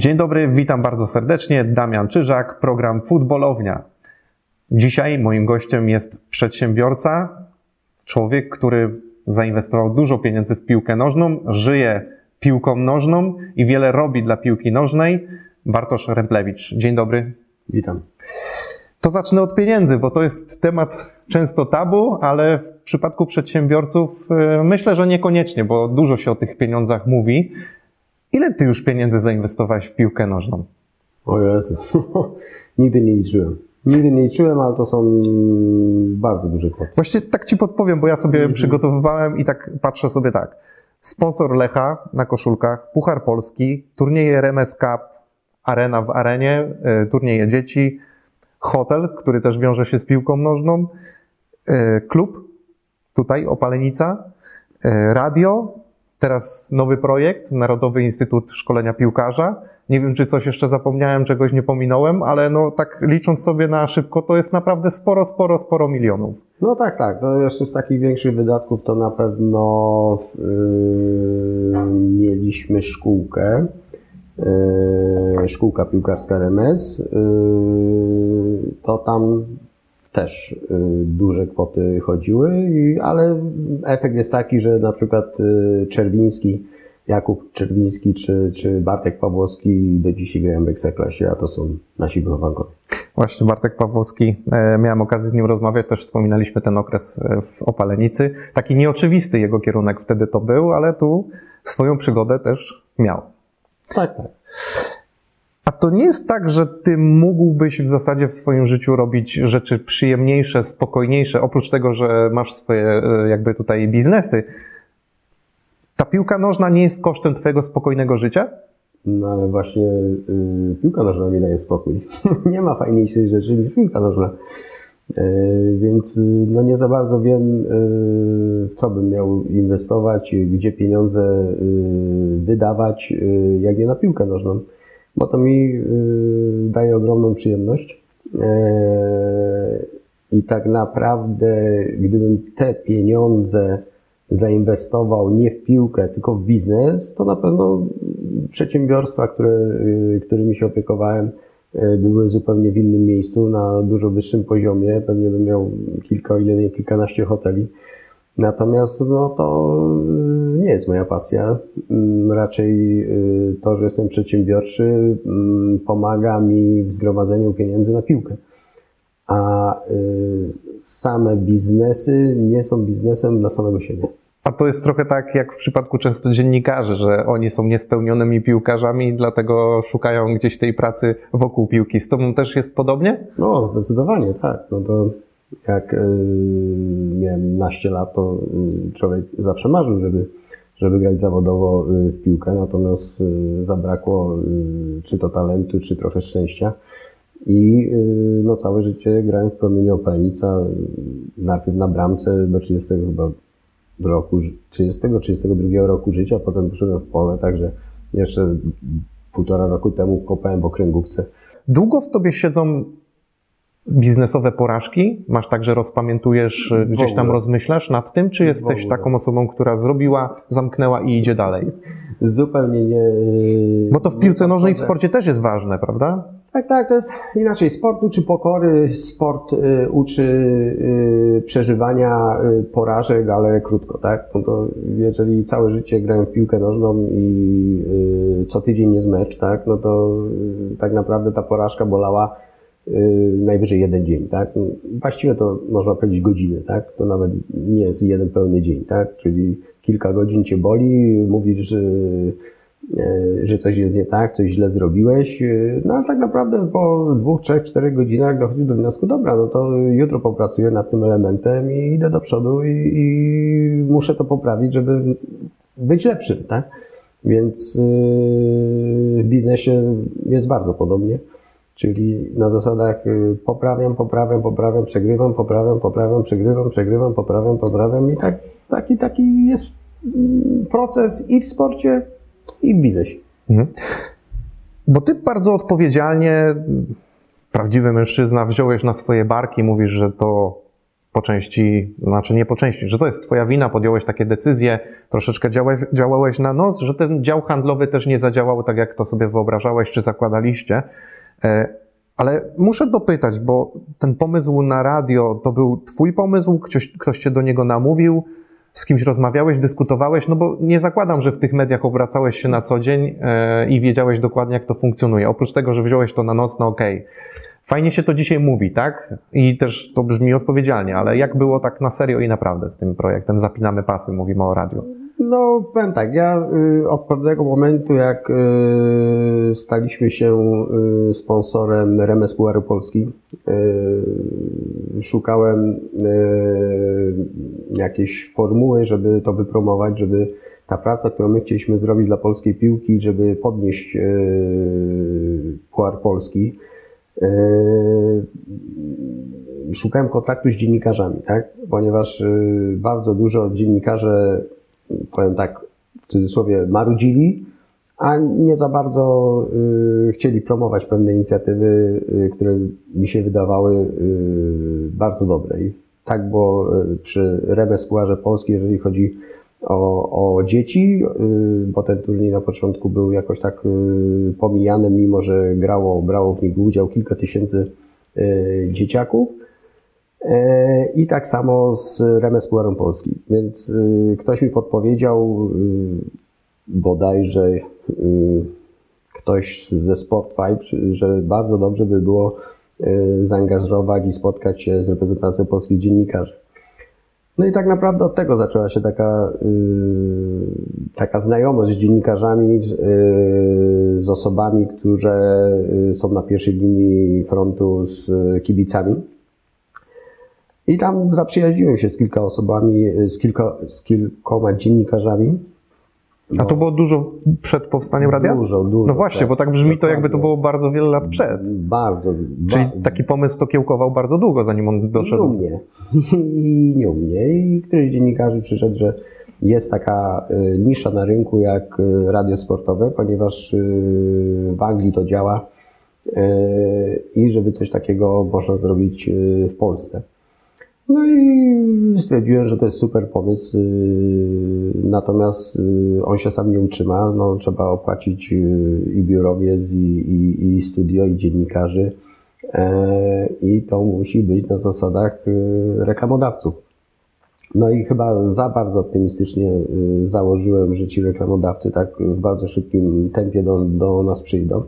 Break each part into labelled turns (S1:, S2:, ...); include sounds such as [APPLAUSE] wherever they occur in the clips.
S1: Dzień dobry, witam bardzo serdecznie. Damian Czyżak, program Futbolownia. Dzisiaj moim gościem jest przedsiębiorca, człowiek, który zainwestował dużo pieniędzy w piłkę nożną, żyje piłką nożną i wiele robi dla piłki nożnej. Bartosz Remplewicz. Dzień dobry.
S2: Witam.
S1: To zacznę od pieniędzy, bo to jest temat często tabu, ale w przypadku przedsiębiorców y, myślę, że niekoniecznie, bo dużo się o tych pieniądzach mówi. Ile ty już pieniędzy zainwestowałeś w piłkę nożną?
S2: O Jezu, [LAUGHS] nigdy nie liczyłem. Nigdy nie liczyłem, ale to są bardzo duże kwoty.
S1: Właściwie tak ci podpowiem, bo ja sobie
S2: Mhm.
S1: przygotowywałem i tak patrzę sobie tak. Sponsor Lecha na koszulkach, Puchar Polski, turnieje RMS Cup, Arena w Arenie, y, turnieje dzieci, hotel, który też wiąże się z piłką nożną, y, klub, tutaj Opalenica, y, radio, teraz nowy projekt, Narodowy Instytut Szkolenia Piłkarza. Nie wiem, czy coś jeszcze zapomniałem, czegoś nie pominąłem, ale no tak licząc sobie na szybko, to jest naprawdę sporo, sporo, sporo milionów.
S2: No tak, tak. No jeszcze z takich większych wydatków to na pewno yy, mieliśmy szkółkę. Yy, szkółka piłkarska RMS. Yy, to tam też yy, duże kwoty chodziły, ale efekt jest taki, że na przykład yy, Czerwiński, Jakub Czerwiński czy, czy Bartek Pawłowski do dzisiaj grają w Ekstraklasie, a to są nasi wychowankowie.
S1: Właśnie Bartek Pawłowski, e, miałem okazję z nim rozmawiać, też wspominaliśmy ten okres e, w Opalenicy. Taki nieoczywisty jego kierunek wtedy to był, ale tu swoją przygodę też miał.
S2: Tak, tak.
S1: A to nie jest tak, że ty mógłbyś w zasadzie w swoim życiu robić rzeczy przyjemniejsze, spokojniejsze, oprócz tego, że masz swoje e, jakby tutaj biznesy. Ta piłka nożna nie jest kosztem twojego spokojnego życia?
S2: No ale właśnie y, piłka nożna mi daje spokój. [LAUGHS] nie ma fajniejszej rzeczy niż piłka nożna. Y, więc y, no nie za bardzo wiem, y, w co bym miał inwestować, gdzie pieniądze y, wydawać, y, jak nie na piłkę nożną, bo to mi y, daje ogromną przyjemność. Y, I tak naprawdę, gdybym te pieniądze zainwestował nie w piłkę, tylko w biznes, to na pewno przedsiębiorstwa, które, y, którymi się opiekowałem, y, były zupełnie w innym miejscu, na dużo wyższym poziomie. Pewnie bym miał kilka, ile nie kilkanaście hoteli. Natomiast no, to y, nie jest moja pasja. Mm, Raczej y, to, że jestem przedsiębiorczy, mm, pomaga mi w zgromadzeniu pieniędzy na piłkę. A y, same biznesy nie są biznesem dla samego siebie.
S1: A to jest trochę tak jak w przypadku często dziennikarzy, że oni są niespełnionymi piłkarzami dlatego szukają gdzieś tej pracy wokół piłki. Z tobą też jest podobnie?
S2: No, zdecydowanie tak. No to jak y, miałem naście lat, to y, człowiek zawsze marzył, żeby, żeby grać zawodowo y, w piłkę, natomiast zabrakło czy to talentu, czy trochę szczęścia. I no, całe życie grałem w promieniu Opalenica, y, najpierw na bramce do 30 chyba roku, 30-32 roku życia, potem poszedłem w pole, także jeszcze półtora roku temu kopałem w okręgówce.
S1: Długo w tobie siedzą biznesowe porażki? Masz tak, że rozpamiętujesz, y, gdzieś tam rozmyślasz nad tym? Czy jesteś taką osobą, która zrobiła, zamknęła i idzie dalej?
S2: Zupełnie nie.
S1: Bo to w piłce nożnej i w sporcie też jest ważne, prawda?
S2: Tak, tak, to jest inaczej. Sport uczy pokory, sport y, uczy przeżywania porażek, ale krótko, tak? No to jeżeli całe życie grałem w piłkę nożną i co tydzień jest mecz, tak? No to tak naprawdę ta porażka bolała najwyżej jeden dzień, tak? Właściwie to można powiedzieć godziny, tak? To nawet nie jest jeden pełny dzień, tak? Czyli kilka godzin cię boli, mówisz, że, e, że coś jest nie tak, coś źle zrobiłeś, e, no ale tak naprawdę po dwóch, trzech, czterech godzinach dochodzi do wniosku, dobra, no to jutro popracuję nad tym elementem i idę do przodu i, i muszę to poprawić, żeby być lepszym, tak? Więc w biznesie jest bardzo podobnie. Czyli na zasadach y, poprawiam, poprawiam, poprawiam, przegrywam, poprawiam, poprawiam, przegrywam, przegrywam, poprawiam, poprawiam i tak, taki, taki jest mm, proces i w sporcie, i w biznesie.
S1: Mhm. Bo ty bardzo odpowiedzialnie, prawdziwy mężczyzna, wziąłeś na swoje barki, mówisz, że to po części, znaczy nie po części, że to jest twoja wina, podjąłeś takie decyzje, troszeczkę działałeś, działałeś na nos, że ten dział handlowy też nie zadziałał tak, jak to sobie wyobrażałeś, czy zakładaliście. E, ale muszę dopytać, bo ten pomysł na radio to był twój pomysł, ktoś, ktoś cię do niego namówił, z kimś rozmawiałeś, dyskutowałeś, no bo nie zakładam, że w tych mediach obracałeś się na co dzień e, i wiedziałeś dokładnie, jak to funkcjonuje. Oprócz tego, że wziąłeś to na noc, no okej. Okay. Fajnie się to dzisiaj mówi, tak? I też to brzmi odpowiedzialnie, ale jak było tak na serio i naprawdę z tym projektem? Zapinamy pasy, mówimy o radiu.
S2: No, powiem tak, ja y, od pewnego momentu, jak y, staliśmy się y, sponsorem Remes Puaru Polski, szukałem jakiejś formuły, żeby to wypromować, żeby ta praca, którą my chcieliśmy zrobić dla polskiej piłki, żeby podnieść Puar Polski, szukałem kontaktu z dziennikarzami, tak? ponieważ bardzo dużo dziennikarzy powiem tak w cudzysłowie, marudzili, a nie za bardzo y, chcieli promować pewne inicjatywy, y, które mi się wydawały y, bardzo dobre. I tak było przy Rebes Puarze Polskiej, jeżeli chodzi o, o dzieci, bo ten turniej na początku był jakoś tak pomijany, mimo że grało, brało w nich udział kilka tysięcy dzieciaków. E, I tak samo z Remes Puarem Polski. Więc y, ktoś mi podpowiedział, y, bodajże ktoś ze Sport 5, że bardzo dobrze by było zaangażować i spotkać się z reprezentacją polskich dziennikarzy. No i tak naprawdę od tego zaczęła się taka, taka znajomość z dziennikarzami, z osobami, które są na pierwszej linii frontu z kibicami. I tam zaprzyjaźniłem się z kilka osobami, z, kilka, z kilkoma dziennikarzami.
S1: A to było dużo przed powstaniem radia?
S2: Dużo, dużo.
S1: No właśnie, bo tak brzmi to, jakby to było bardzo wiele lat przed.
S2: Bardzo.
S1: Czyli ba taki pomysł to kiełkował bardzo długo, zanim on doszedł.
S2: I u mnie. [LAUGHS] I nie u mnie. I któryś z dziennikarzy przyszedł, że jest taka y, nisza na rynku jak y, radio sportowe, ponieważ y, w Anglii to działa i żeby coś takiego można zrobić w Polsce. No i stwierdziłem, że to jest super pomysł. Y, natomiast y, on się sam nie utrzyma. No, trzeba opłacić y, i biurowiec, i, i, i studio, i dziennikarzy. I to musi być na zasadach reklamodawców. No i chyba za bardzo optymistycznie założyłem, że ci reklamodawcy tak w bardzo szybkim tempie do, do nas przyjdą.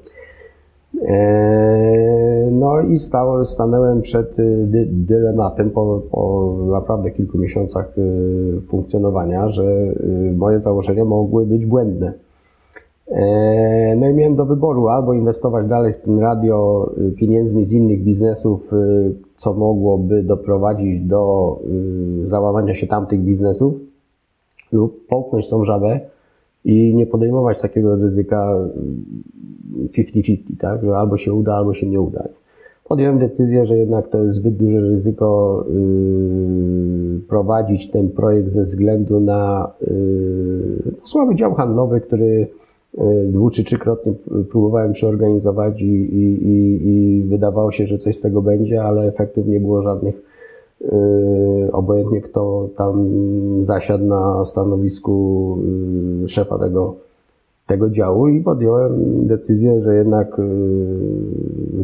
S2: E, no i stał, stanąłem przed dy, dylematem po, po naprawdę kilku miesiącach y, funkcjonowania, że moje założenia mogły być błędne. E, no i miałem do wyboru albo inwestować dalej w ten radio pieniędzmi z innych biznesów, co mogłoby doprowadzić do załamania się tamtych biznesów, lub połknąć tą żabę i nie podejmować takiego ryzyka 50-50, tak? że albo się uda, albo się nie uda. Podjąłem decyzję, że jednak to jest zbyt duże ryzyko yy, prowadzić ten projekt ze względu na yy, słaby dział handlowy, który yy, dwu czy trzykrotnie próbowałem przeorganizować i, i, i, i wydawało się, że coś z tego będzie, ale efektów nie było żadnych. Yy, obojętnie kto tam zasiadł na stanowisku yy, szefa tego tego działu i podjąłem decyzję, że jednak y,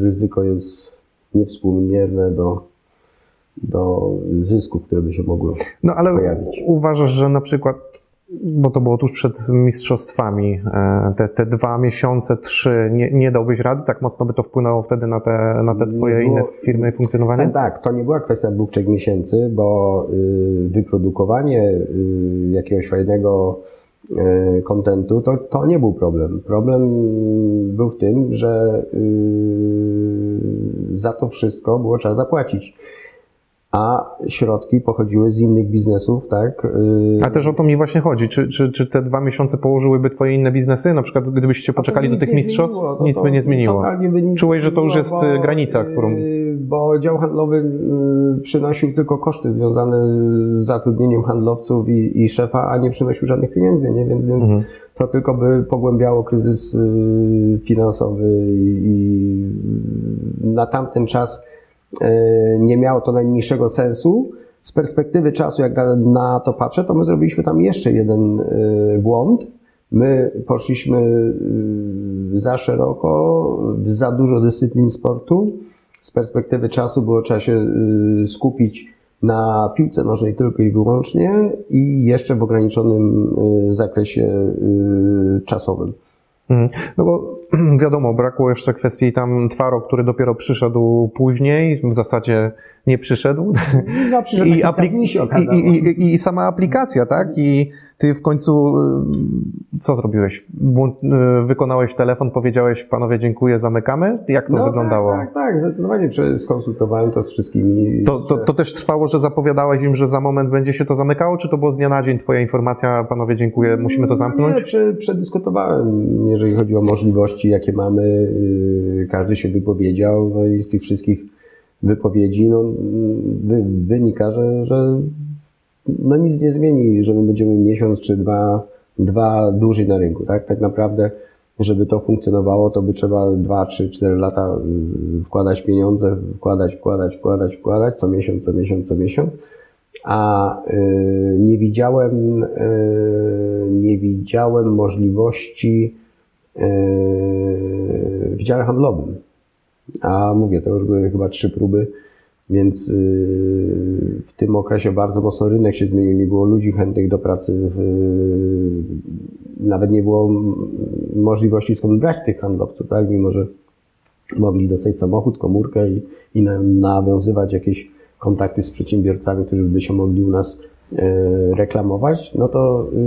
S2: ryzyko jest niewspółmierne do, do zysków, które by się mogły
S1: no, ale
S2: pojawić.
S1: Uważasz, że na przykład, bo to było tuż przed mistrzostwami, e, te, te dwa miesiące, trzy, nie, nie dałbyś rady? Tak mocno by to wpłynęło wtedy na te, na te twoje było, inne firmy i funkcjonowanie?
S2: Tak, to nie była kwestia dwóch, trzech miesięcy, bo y, wyprodukowanie y, jakiegoś fajnego E, kontentu, to, to nie był problem. Problem był w tym, że yy, za to wszystko było trzeba zapłacić a środki pochodziły z innych biznesów, tak?
S1: Y, a też o to mi właśnie chodzi. Czy, czy, czy te dwa miesiące położyłyby twoje inne biznesy? Na przykład gdybyście poczekali do tych mistrzostw, zmieniło, nic by nie zmieniło. By nic Czułeś, że to już jest bo, y, granica, którą... Y,
S2: bo dział handlowy przynosił tylko koszty związane z zatrudnieniem handlowców i, i szefa, a nie przynosił żadnych pieniędzy, nie? Więc, więc mhm. to tylko by pogłębiało kryzys finansowy i, i na tamten czas nie miało to najmniejszego sensu, z perspektywy czasu, jak na, to patrzę, to my zrobiliśmy tam jeszcze jeden y, błąd. My poszliśmy y, za szeroko, w za dużo dyscyplin sportu. Z perspektywy czasu było trzeba się skupić na piłce nożnej tylko i wyłącznie i jeszcze w ograniczonym zakresie czasowym.
S1: Mhm. No bo [CLEARS THROAT] wiadomo, brakło jeszcze kwestii tam Twaro, który dopiero przyszedł później, w zasadzie nie przyszedł.
S2: No, przyszedł
S1: I, aplik-
S2: dni się
S1: i,
S2: okazało.
S1: i, i, I sama aplikacja, tak? I ty w końcu y, co zrobiłeś? Y, wykonałeś telefon, powiedziałeś panowie dziękuję, zamykamy? Jak to
S2: no,
S1: wyglądało?
S2: Tak, tak, tak, zdecydowanie skonsultowałem to z wszystkimi.
S1: To, to, to też trwało, że zapowiadałeś im, że za moment będzie się to zamykało, czy to było z dnia na dzień twoja informacja, panowie dziękuję, musimy to
S2: No
S1: zamknąć?
S2: Nie, prze, przedyskutowałem, jeżeli chodzi o możliwości, jakie mamy. Yy, Każdy się wypowiedział, no i z tych wszystkich wypowiedzi no, wy, wynika, że, że no nic nie zmieni, że my będziemy miesiąc czy dwa, dwa dłużej na rynku. Tak, tak naprawdę, żeby to funkcjonowało, to by trzeba dwa, trzy, cztery lata yy, wkładać pieniądze, wkładać, wkładać, wkładać, wkładać, co miesiąc, co miesiąc, co miesiąc a y, nie widziałem, y, nie widziałem możliwości y, w dziale handlowym. A mówię, to już były chyba trzy próby, więc y, w tym okresie bardzo mocno rynek się zmienił, nie było ludzi chętnych do pracy, nawet nie było możliwości skąd brać tych handlowców, tak, mimo że mogli dostać samochód, komórkę i, i na, nawiązywać jakieś kontakty z przedsiębiorcami, którzy by się mogli u nas e, reklamować, no to yy,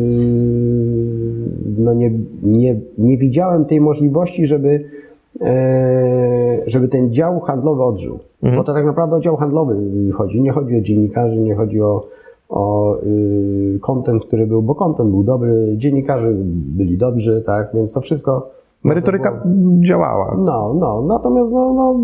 S2: no nie, nie, nie widziałem tej możliwości, żeby, żeby ten dział handlowy odżył.
S1: Mhm.
S2: Bo to tak naprawdę o dział handlowy chodzi. Nie chodzi o dziennikarzy, nie chodzi o, o y, content, który był, bo content był dobry, dziennikarze byli dobrzy, tak, więc to wszystko.
S1: Merytoryka działała.
S2: No, no, natomiast no, no,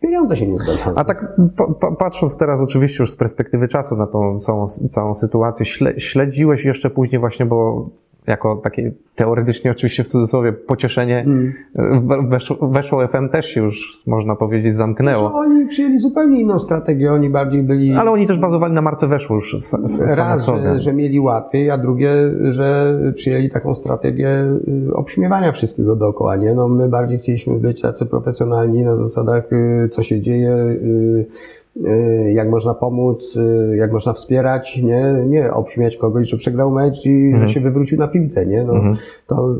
S2: pieniądze się nie zgadzały.
S1: A tak pa, pa, patrząc teraz oczywiście już z perspektywy czasu na tą całą, całą sytuację, śle, śledziłeś jeszcze później właśnie, bo jako takie teoretycznie oczywiście w cudzysłowie pocieszenie
S2: Mm.
S1: weszło, weszło FM też się już można powiedzieć zamknęło.
S2: oni przyjęli zupełnie inną strategię, oni bardziej byli.
S1: Ale oni też bazowali na marce weszło już s- samo
S2: Raz, że, że mieli łatwiej, a drugie, że przyjęli taką strategię y, obśmiewania wszystkiego dookoła, nie? No my bardziej chcieliśmy być tacy profesjonalni na zasadach, y, co się dzieje, y, jak można pomóc, y, jak można wspierać, nie? Nie obśmiać kogoś, że przegrał mecz i
S1: Mhm.
S2: że się wywrócił na piłce, nie? No,
S1: Mhm.
S2: to y,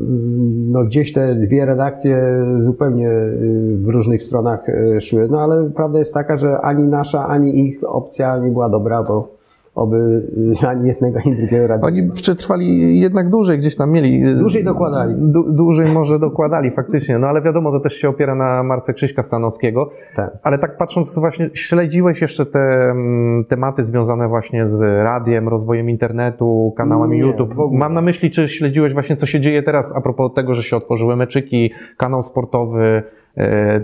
S2: no, gdzieś te dwie redakcje zupełnie y, w różnych stronach y, szły, no ale prawda jest taka, że ani nasza, ani ich opcja nie była dobra, bo oby y, ani jednego, ani drugiego radia.
S1: Oni przetrwali jednak dłużej, gdzieś tam mieli.
S2: Dłużej dokładali.
S1: Du, dłużej może dokładali faktycznie, no ale wiadomo, to też się opiera na marce Krzyśka Stanowskiego.
S2: Tak.
S1: Ale tak patrząc właśnie, śledziłeś jeszcze te mm, tematy związane właśnie z radiem, rozwojem internetu, kanałami
S2: Nie,
S1: YouTube. Mam na myśli, czy śledziłeś właśnie, co się dzieje teraz a propos tego, że się otworzyły meczyki, kanał sportowy,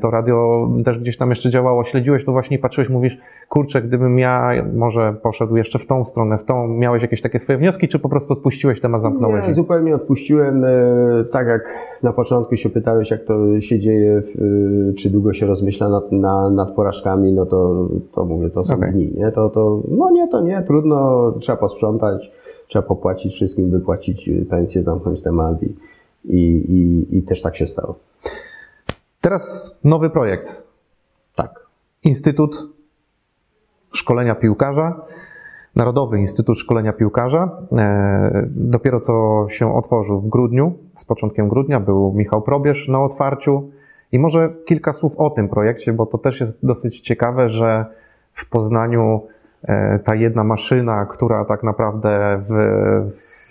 S1: to radio też gdzieś tam jeszcze działało. Śledziłeś to właśnie i patrzyłeś, mówisz, kurczę, gdybym ja może poszedł jeszcze w tą stronę, w tą, miałeś jakieś takie swoje wnioski, czy po prostu odpuściłeś temat, zamknąłeś?
S2: Nie, zupełnie odpuściłem. e, Tak jak na początku się pytałeś, jak to się dzieje, e, czy długo się rozmyśla nad, na, nad porażkami, no to, to mówię, to są
S1: Okej.
S2: dni, nie? To, to, no nie, to nie, trudno, trzeba posprzątać, trzeba popłacić wszystkim, wypłacić e, pensję, zamknąć temat i, i, i, i też tak się stało.
S1: Teraz nowy projekt.
S2: Tak.
S1: Instytut Szkolenia Piłkarza, Narodowy Instytut Szkolenia Piłkarza. E, dopiero co się otworzył w grudniu, z początkiem grudnia, był Michał Probierz na otwarciu. I może kilka słów o tym projekcie, bo to też jest dosyć ciekawe, że w Poznaniu e, ta jedna maszyna, która tak naprawdę w, w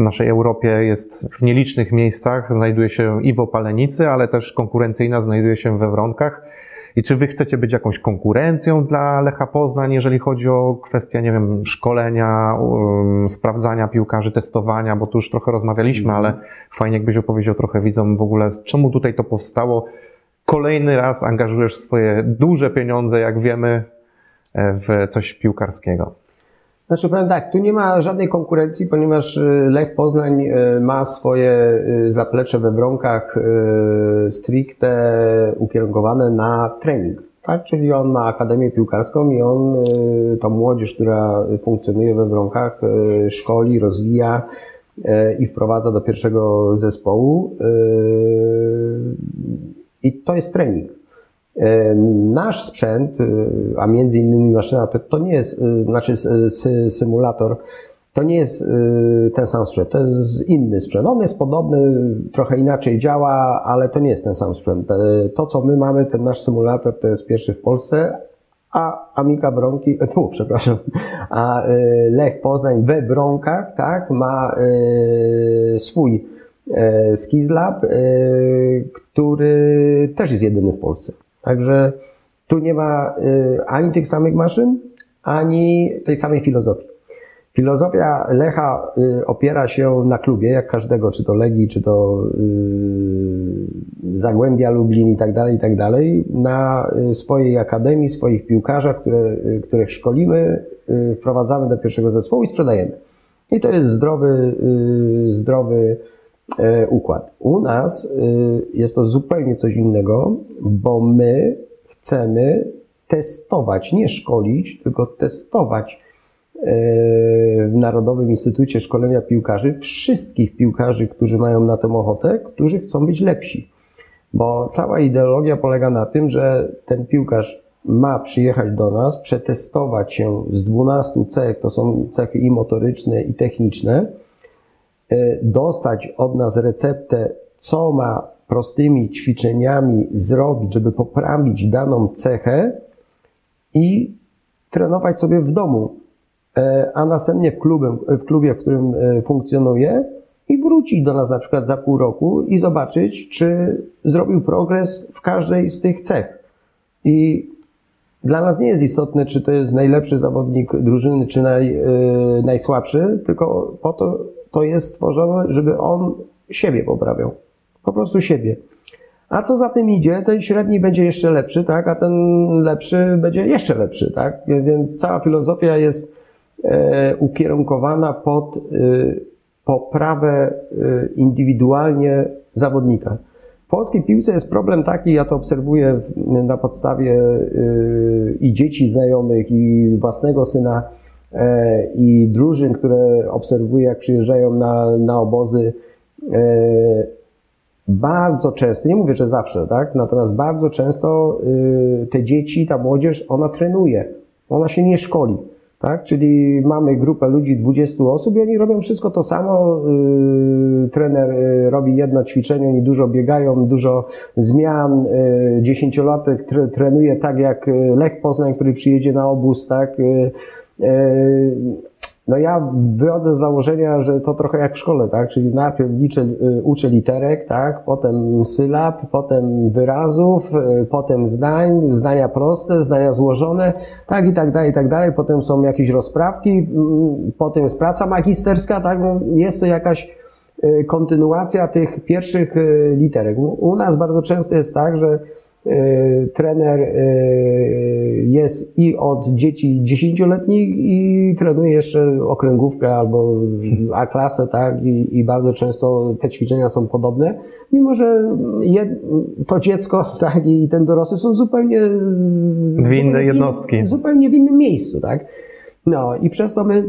S1: naszej Europie jest w nielicznych miejscach, znajduje się i w Opalenicy, ale też konkurencyjna znajduje się we Wronkach. I czy wy chcecie być jakąś konkurencją dla Lecha Poznań, jeżeli chodzi o kwestię, nie wiem, szkolenia, um, sprawdzania piłkarzy, testowania, bo tu już trochę rozmawialiśmy, ale fajnie jakbyś opowiedział trochę widzom w ogóle, z czemu tutaj to powstało. Kolejny raz angażujesz swoje duże pieniądze, jak wiemy, e, w coś piłkarskiego.
S2: Znaczy powiem tak, tu nie ma żadnej konkurencji, ponieważ y, Lech Poznań y, ma swoje y, zaplecze we Wronkach y, stricte ukierunkowane na trening. tak? Czyli on ma akademię piłkarską i on tą młodzież, która funkcjonuje we Wronkach, y, szkoli, rozwija i wprowadza do pierwszego zespołu. I to jest trening. Nasz sprzęt, a między innymi maszyna, to, to nie jest, znaczy symulator, to nie jest y, ten sam sprzęt, to jest inny sprzęt. On jest podobny, trochę inaczej działa, ale to nie jest ten sam sprzęt. E, to, co my mamy, ten nasz symulator, to jest pierwszy w Polsce, a Amika Bronki, tu, [LAUGHS] przepraszam, a e, Lech Poznań we Bronkach, tak, ma e, swój Skizlab, który też jest jedyny w Polsce. Także tu nie ma ani tych samych maszyn, ani tej samej filozofii. Filozofia Lecha y, opiera się na klubie, jak każdego, czy to Legii, czy to y, Zagłębia Lublin i tak dalej, i tak dalej, na y, swojej akademii, swoich piłkarzach, które, których szkolimy, wprowadzamy do pierwszego zespołu i sprzedajemy. I to jest zdrowy, zdrowy układ. U nas jest to zupełnie coś innego, bo my chcemy testować, nie szkolić, tylko testować w Narodowym Instytucie Szkolenia Piłkarzy wszystkich piłkarzy, którzy mają na tę ochotę, którzy chcą być lepsi. Bo cała ideologia polega na tym, że ten piłkarz ma przyjechać do nas, przetestować się z 12 cech, to są cechy i motoryczne, i techniczne, e, dostać od nas receptę, co ma prostymi ćwiczeniami zrobić, żeby poprawić daną cechę i trenować sobie w domu E, a następnie w, klubem, w klubie, w którym e, funkcjonuje i wrócić do nas na przykład za pół roku i zobaczyć, czy zrobił progres w każdej z tych cech. I dla nas nie jest istotne, czy to jest najlepszy zawodnik drużyny, czy naj, najsłabszy, tylko po to to jest stworzone, żeby on siebie poprawiał. Po prostu siebie. A co za tym idzie, ten średni będzie jeszcze lepszy, tak? A ten lepszy będzie jeszcze lepszy, tak? Więc cała filozofia jest E, ukierunkowana pod e, poprawę e, indywidualnie zawodnika. W polskiej piłce jest problem taki, ja to obserwuję na podstawie i dzieci znajomych, i własnego syna, i drużyn, które obserwuję, jak przyjeżdżają na, na obozy. Bardzo często, nie mówię, że zawsze, tak? Natomiast bardzo często te dzieci, ta młodzież, ona trenuje, ona się nie szkoli tak? Czyli mamy grupę ludzi, 20 osób i oni robią wszystko to samo. Trener robi jedno ćwiczenie, oni dużo biegają, dużo zmian. Dziesięciolatek tre, trenuje tak jak Lech Poznań, który przyjedzie na obóz, tak? Yy, no ja wychodzę z założenia, że to trochę jak w szkole, tak? Czyli najpierw liczę, y, uczę literek, tak? Potem sylab, potem wyrazów, y, potem zdań, zdania proste, zdania złożone, tak i tak dalej, i tak dalej. Potem są jakieś rozprawki, potem jest praca magisterska, tak? No, jest to jakaś kontynuacja tych pierwszych literek. U nas bardzo często jest tak, że E, trener e, jest i od dzieci dziesięcioletnich i trenuje jeszcze okręgówkę albo A-klasę, tak? I, I, bardzo często te ćwiczenia są podobne, mimo że to dziecko, [LAUGHS] tak, i ten dorosły są zupełnie...
S1: Dwie inne jednostki.
S2: Zupełnie w innym miejscu, tak? No i przez to my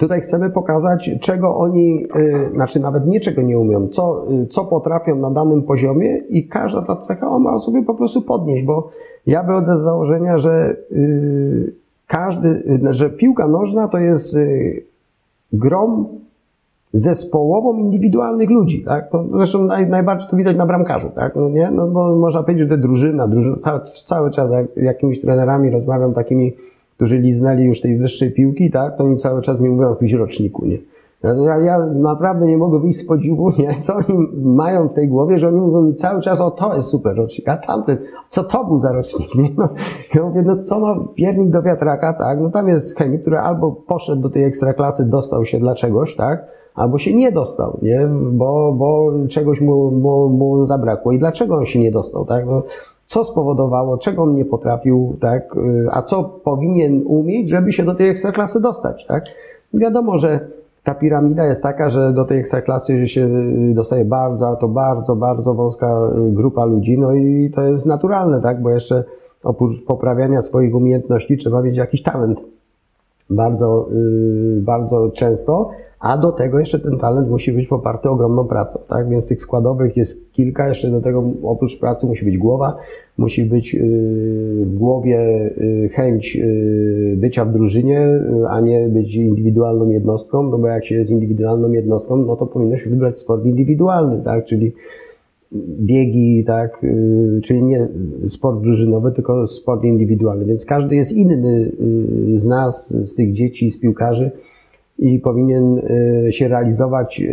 S2: Tutaj chcemy pokazać, czego oni, y, znaczy nawet nie czego nie umią, co, y, co potrafią na danym poziomie i każda ta cecha ma sobie po prostu podnieść, bo ja wychodzę z założenia, że y, każdy, że piłka nożna to jest grom zespołową indywidualnych ludzi, tak? To zresztą naj, najbardziej to widać na bramkarzu, tak? No nie? No bo można powiedzieć, że drużyna, drużyna cały, cały czas jak jakimiś trenerami rozmawiam takimi którzy liznęli już tej wyższej piłki, tak, to oni cały czas mi mówią o jakimś roczniku, nie? Ja, ja naprawdę nie mogę wyjść z podziwu, nie? co oni mają w tej głowie, że oni mówią mi cały czas, o to jest super rocznik, a tamten, co to był za rocznik, nie? No, ja mówię, no co ma piernik do wiatraka, tak? No tam jest chemik, który albo poszedł do tej ekstraklasy, dostał się dla czegoś, tak? Albo się nie dostał, nie? Bo, bo czegoś mu, mu, mu zabrakło. I dlaczego on się nie dostał, tak? No, co spowodowało, czego on nie potrafił, tak, y, a co powinien umieć, żeby się do tej ekstraklasy dostać, tak. Wiadomo, że ta piramida jest taka, że do tej ekstraklasy się dostaje bardzo, to bardzo, bardzo wąska y, grupa ludzi, no i to jest naturalne, tak, bo jeszcze oprócz poprawiania swoich umiejętności trzeba mieć jakiś talent. Bardzo, yy, bardzo często, a do tego jeszcze ten talent musi być poparty ogromną pracą, tak? Więc tych składowych jest kilka, jeszcze do tego oprócz pracy musi być głowa, musi być yy, w głowie yy, chęć bycia w drużynie, a nie być indywidualną jednostką, no bo jak się jest indywidualną jednostką, no to powinno się wybrać sport indywidualny, tak? Czyli biegi, tak, czyli nie sport drużynowy, tylko sport indywidualny. Więc każdy jest inny z nas, z tych dzieci, z piłkarzy i powinien się realizować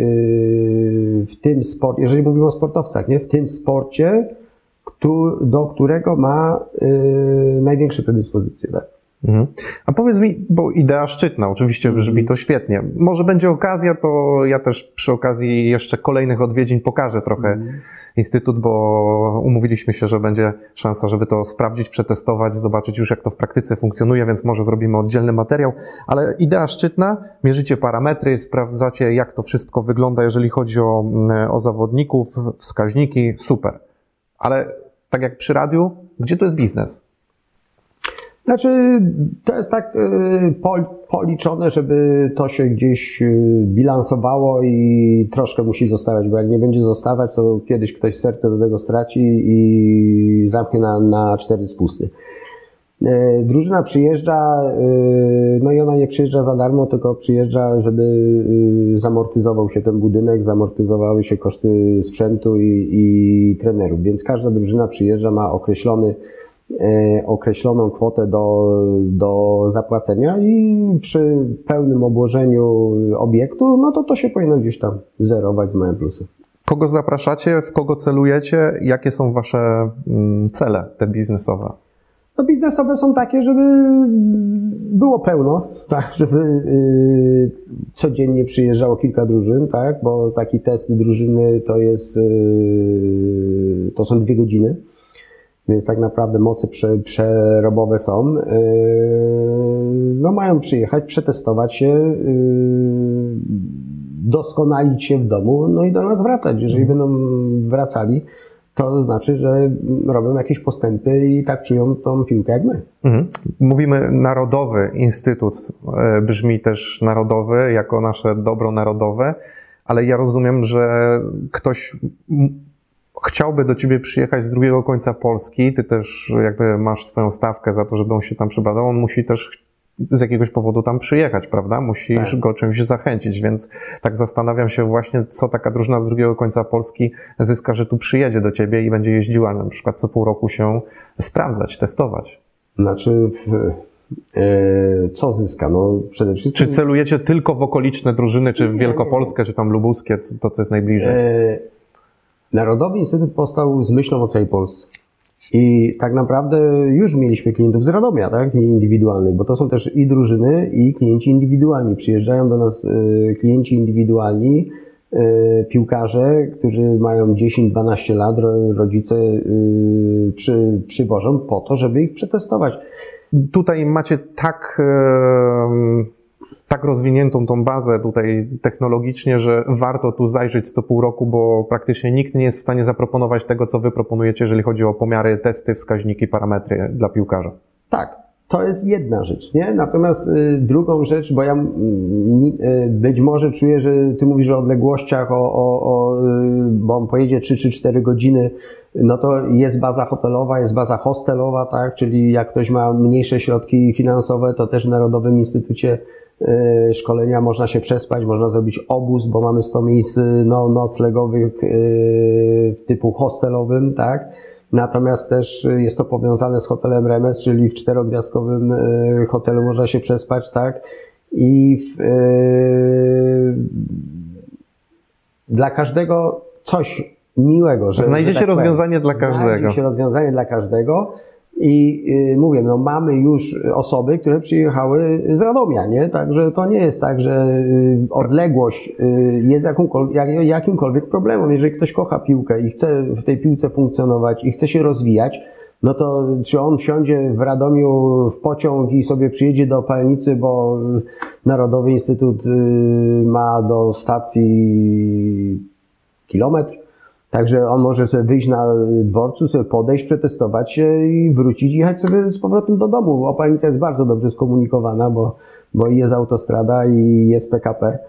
S2: w tym sporcie, jeżeli mówimy o sportowcach, nie, w tym sporcie, do którego ma największe predyspozycje. Tak?
S1: Mhm. A powiedz mi, bo idea szczytna, oczywiście brzmi mhm. to świetnie. Może będzie okazja, to ja też przy okazji jeszcze kolejnych odwiedzin pokażę trochę mm. Instytut, bo umówiliśmy się, że będzie szansa, żeby to sprawdzić, przetestować, zobaczyć już jak to w praktyce funkcjonuje, więc może zrobimy oddzielny materiał. Ale idea szczytna, mierzycie parametry, sprawdzacie jak to wszystko wygląda, jeżeli chodzi o, mm, o zawodników, wskaźniki, super. Ale tak jak przy radiu, gdzie tu jest biznes?
S2: Znaczy, to jest tak y, policzone, żeby to się gdzieś y, bilansowało i troszkę musi zostawać, bo jak nie będzie zostawać, to kiedyś ktoś serce do tego straci i zamknie na, na cztery spusty. Y, drużyna przyjeżdża, no i ona nie przyjeżdża za darmo, tylko przyjeżdża, żeby zamortyzował się ten budynek, zamortyzowały się koszty sprzętu i, i trenerów. Więc każda drużyna przyjeżdża, ma określony określoną kwotę do, do zapłacenia i przy pełnym obłożeniu obiektu, no to to się powinno gdzieś tam zerować z małym plusem.
S1: Kogo zapraszacie, w kogo celujecie, jakie są wasze mm, cele te biznesowe?
S2: No biznesowe są takie, żeby było pełno, [LAUGHS] tak, żeby y, codziennie przyjeżdżało kilka drużyn, tak, bo taki test drużyny to jest, y, to są dwie godziny więc tak naprawdę moce prze, przerobowe są. Yy, no mają przyjechać, przetestować się, yy, doskonalić się w domu, no i do nas wracać. Jeżeli mhm. będą wracali, to znaczy, że robią jakieś postępy i tak czują tą piłkę jak my. Mhm.
S1: Mówimy Narodowy Instytut, e, brzmi też narodowy, jako nasze dobro narodowe, ale ja rozumiem, że ktoś chciałby do ciebie przyjechać z drugiego końca Polski, ty też jakby masz swoją stawkę za to, żeby on się tam przebadał, on musi też z jakiegoś powodu tam przyjechać, prawda? Musisz tak. go czymś zachęcić, więc tak zastanawiam się właśnie, co taka drużyna z drugiego końca Polski zyska, że tu przyjedzie do ciebie i będzie jeździła na przykład co pół roku się sprawdzać, testować.
S2: Znaczy, e, co zyska? No przede wszystkim...
S1: Czy celujecie tylko w okoliczne drużyny, czy w Wielkopolskę, czy tam lubuskie, to co jest najbliżej? E
S2: Narodowy Instytut powstał z myślą o całej Polsce. I tak naprawdę już mieliśmy klientów z Radomia, tak? Indywidualnych, bo to są też i drużyny, i klienci indywidualni. Przyjeżdżają do nas e, klienci indywidualni, e, piłkarze, którzy mają 10-12 lat, rodzice e, przy, przywożą po to, żeby ich przetestować.
S1: Tutaj macie tak tak rozwiniętą tą bazę tutaj technologicznie, że warto tu zajrzeć co pół roku, bo praktycznie nikt nie jest w stanie zaproponować tego, co wy proponujecie, jeżeli chodzi o pomiary, testy, wskaźniki, parametry dla piłkarza.
S2: Tak. To jest jedna rzecz, nie? Natomiast y, drugą rzecz, bo ja y, być może czuję, że ty mówisz o odległościach, o, o, o, y, bo on pojedzie 3 czy 4 godziny, no to jest baza hotelowa, jest baza hostelowa, tak? Czyli jak ktoś ma mniejsze środki finansowe, to też w Narodowym Instytucie Y, szkolenia, można się przespać, można zrobić obóz, bo mamy 100 miejsc y, no, noclegowych y, w typu hostelowym, tak? Natomiast też jest to powiązane z hotelem Remes, czyli w czterogwiazdkowym hotelu można się przespać, tak? I w, dla każdego coś miłego.
S1: Że, Znajdziecie że tak rozwiązanie powiem. dla każdego.
S2: Znajdzie się rozwiązanie dla każdego. I y, mówię, no mamy już osoby, które przyjechały z Radomia, nie? Także to nie jest tak, że y, odległość y, jest jakimkolwiek, jakimkolwiek problemem. Jeżeli ktoś kocha piłkę i chce w tej piłce funkcjonować i chce się rozwijać, no to czy on wsiądzie w Radomiu w pociąg i sobie przyjedzie do Opalnicy, bo Narodowy Instytut ma do stacji kilometr, Także on może sobie wyjść na dworcu, sobie podejść, przetestować i wrócić jechać sobie z powrotem do domu. Opalnica jest bardzo dobrze skomunikowana, bo, bo jest autostrada i jest PKP.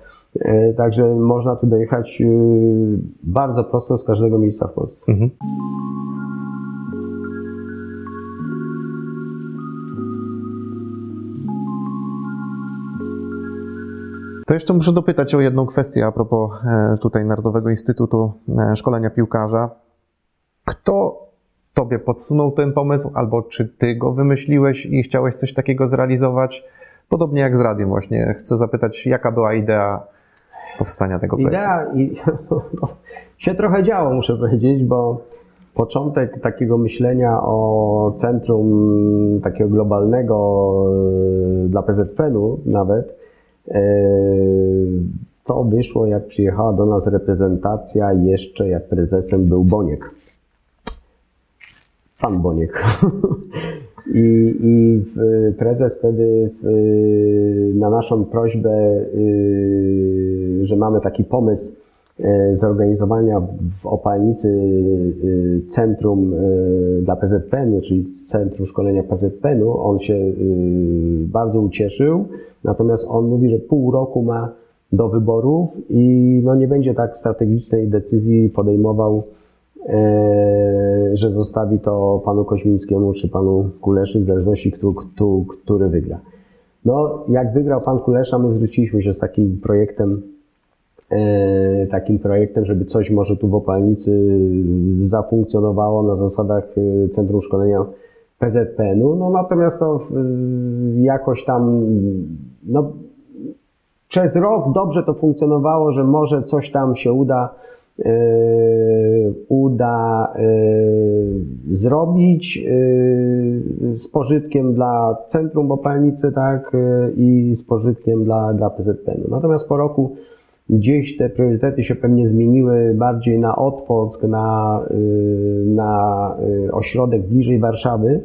S2: E, także można tu dojechać e, bardzo prosto z każdego miejsca w Polsce. Mhm.
S1: To jeszcze muszę dopytać o jedną kwestię a propos e, tutaj Narodowego Instytutu e, Szkolenia Piłkarza. Kto tobie podsunął ten pomysł, albo czy ty go wymyśliłeś i chciałeś coś takiego zrealizować? Podobnie jak z radiem właśnie. Chcę zapytać, jaka była idea powstania tego projektu?
S2: Idea i, [LAUGHS] no, się trochę działo, muszę powiedzieć, bo początek takiego myślenia o centrum takiego globalnego e, dla PZPN-u nawet to wyszło, jak przyjechała do nas reprezentacja, jeszcze jak prezesem był Boniek. Pan Boniek. [LAUGHS] I, I, prezes wtedy na naszą prośbę, że mamy taki pomysł e, zorganizowania w Opalnicy centrum dla PZPN-u, czyli Centrum Szkolenia PZPN-u, on się bardzo ucieszył Natomiast on mówi, że pół roku ma do wyborów i no nie będzie tak strategicznej decyzji podejmował, e, że zostawi to panu Koźmińskiemu czy panu Kuleszy, w zależności kto, kto, który wygra. No, jak wygrał pan Kulesza, my zwróciliśmy się z takim projektem, e, takim projektem, żeby coś może tu w Opalnicy zafunkcjonowało na zasadach e, Centrum Szkolenia PZPN-u. No natomiast to jakoś tam no, przez rok dobrze to funkcjonowało, że może coś tam się uda, yy, uda yy, zrobić yy, z pożytkiem dla Centrum Bopalnicy, tak, i z pożytkiem dla, dla PZPN-u. Natomiast po roku gdzieś te priorytety się pewnie zmieniły bardziej na Otwock, na, na ośrodek bliżej Warszawy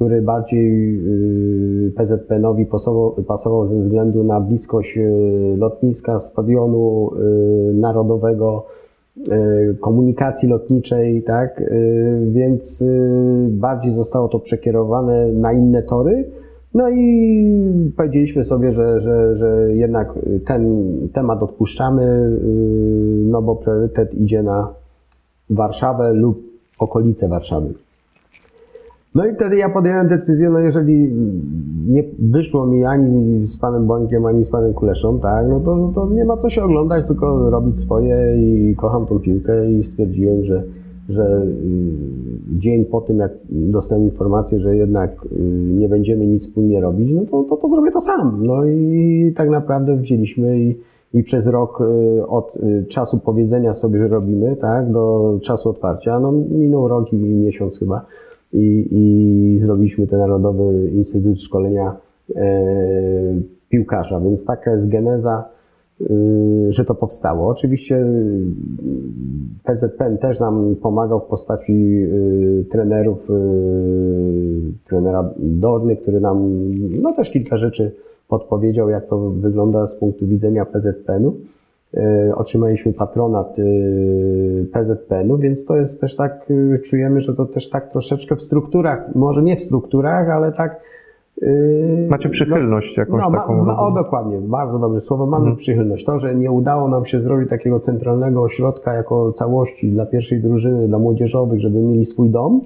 S2: który bardziej y, PZPN-owi pasował, pasował ze względu na bliskość y, lotniska, stadionu y, narodowego, komunikacji lotniczej, tak? Więc bardziej zostało to przekierowane na inne tory. No i powiedzieliśmy sobie, że, że, że jednak ten temat odpuszczamy, no bo priorytet idzie na Warszawę lub okolice Warszawy. No i wtedy ja podjąłem decyzję, no jeżeli nie wyszło mi ani z panem Bońkiem, ani z panem Kuleszą, tak, no to, to nie ma co się oglądać, tylko robić swoje i kocham tą piłkę i stwierdziłem, że, że y, dzień po tym, jak dostałem informację, że jednak y, nie będziemy nic wspólnie robić, no to, to, to zrobię to sam. No i tak naprawdę wzięliśmy i, i przez rok y, od czasu powiedzenia sobie, że robimy, tak, do czasu otwarcia, no minął rok i miesiąc chyba, i, i zrobiliśmy ten Narodowy Instytut Szkolenia e, Piłkarza, więc taka jest geneza, że to powstało. Oczywiście e, PZPN też nam pomagał w postaci e, trenerów, trenera Dorny, który nam no, też kilka rzeczy podpowiedział, jak to wygląda z punktu widzenia PZPN-u. Otrzymaliśmy patronat PZPN-u, więc to jest też tak, czujemy, że to też tak troszeczkę w strukturach, może nie w strukturach, ale tak.
S1: Macie przychylność no, jakąś no, taką?
S2: Ma, o, dokładnie, bardzo dobre słowo. Mamy mhm. przychylność. To, że nie udało nam się zrobić takiego centralnego ośrodka jako całości dla pierwszej drużyny, dla młodzieżowych, żeby mieli swój dom,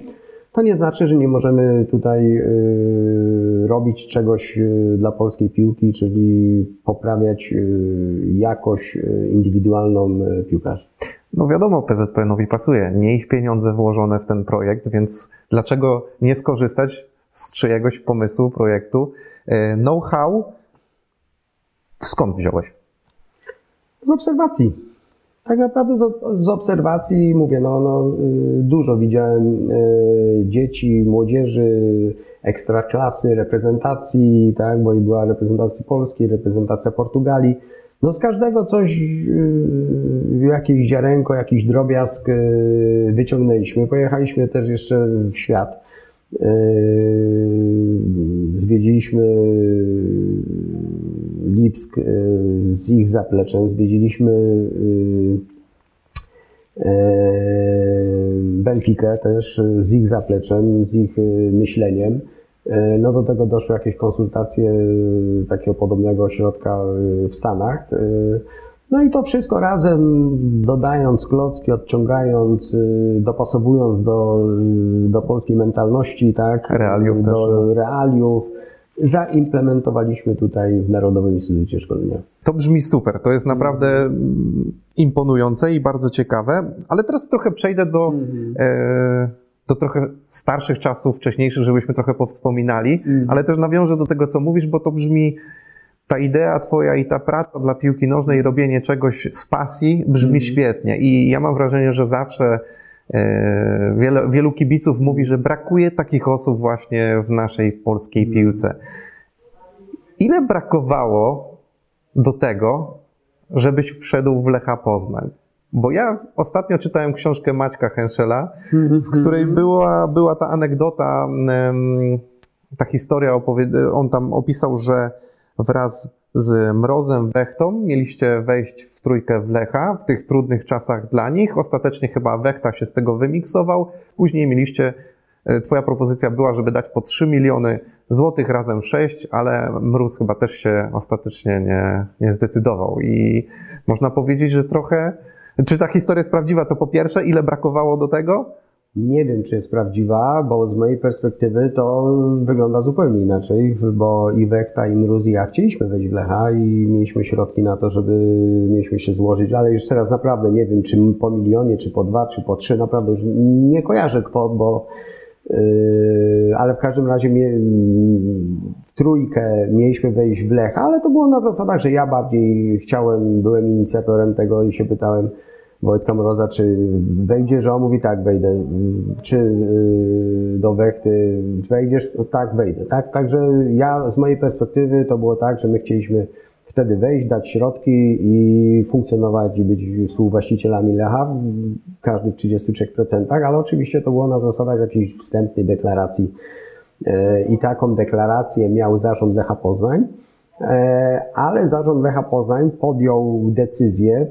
S2: to nie znaczy, że nie możemy tutaj y, robić czegoś y, dla polskiej piłki, czyli poprawiać y, jakość indywidualną piłkarzy.
S1: No wiadomo, PZPN-owi pasuje, nie ich pieniądze włożone w ten projekt, więc dlaczego nie skorzystać z czyjegoś pomysłu, projektu? Know-how skąd wziąłeś?
S2: Z obserwacji. Tak naprawdę z, z obserwacji mówię, no, no, y, dużo widziałem y, dzieci, młodzieży, ekstraklasy, reprezentacji, tak, bo i była reprezentacja Polski, reprezentacja Portugalii. No z każdego coś, y, jakieś ziarenko, jakiś drobiazg wyciągnęliśmy. Pojechaliśmy też jeszcze w świat. Zwiedziliśmy Lipsk z ich zapleczem, zwiedziliśmy Benfica też z ich zapleczem, z ich myśleniem. No do tego doszły jakieś konsultacje takiego podobnego ośrodka w Stanach. No i to wszystko razem, dodając klocki, odciągając, dopasowując do, do polskiej mentalności, tak?
S1: Realiów
S2: do
S1: też. No.
S2: realiów, zaimplementowaliśmy tutaj w Narodowym Instytucie Szkolenia.
S1: To brzmi super, to jest naprawdę mm, imponujące i bardzo ciekawe, ale teraz trochę przejdę do, e, do trochę starszych czasów, wcześniejszych, żebyśmy trochę powspominali, ale też nawiążę do tego, co mówisz, bo to brzmi, ta idea twoja i ta praca dla piłki nożnej, robienie czegoś z pasji brzmi świetnie. I ja mam wrażenie, że zawsze e, wiele, wielu kibiców mówi, że brakuje takich osób właśnie w naszej polskiej piłce. Ile brakowało do tego, żebyś wszedł w Lecha Poznań? Bo ja ostatnio czytałem książkę Maćka Henschela, w której była, była ta anegdota, ta historia, on tam opisał, że wraz z Mrozem Wechtą mieliście wejść w trójkę w Lecha w tych trudnych czasach dla nich. Ostatecznie chyba Wechta się z tego wymiksował. Później mieliście, e, twoja propozycja była, żeby dać po 3 miliony złotych razem 6, ale Mróz chyba też się ostatecznie nie, nie zdecydował. I można powiedzieć, że trochę, czy ta historia jest prawdziwa, to po pierwsze, ile brakowało do tego?
S2: Nie wiem, czy jest prawdziwa, bo z mojej perspektywy to wygląda zupełnie inaczej, bo i Wekta, i Mróz, i ja chcieliśmy wejść w Lecha i mieliśmy środki na to, żeby mieliśmy się złożyć, ale jeszcze raz naprawdę nie wiem, czy po milionie, czy po dwa, czy po trzy, naprawdę już nie kojarzę kwot, bo Yy, ale w każdym razie w trójkę mieliśmy wejść w Lecha, ale to było na zasadach, że ja bardziej chciałem, byłem inicjatorem tego i się pytałem Wojtka Mroza, czy wejdzie, że on mówi tak, wejdę, czy yy, do Wechty wejdziesz, no tak, wejdę, tak, także ja z mojej perspektywy to było tak, że my chcieliśmy wtedy wejść, dać środki i funkcjonować i być współwłaścicielami Lecha, każdy w 33%, ale oczywiście to było na zasadach jakiejś wstępnej deklaracji. E, I taką deklarację miał zarząd Lecha Poznań, ale zarząd Lecha Poznań podjął decyzję, e,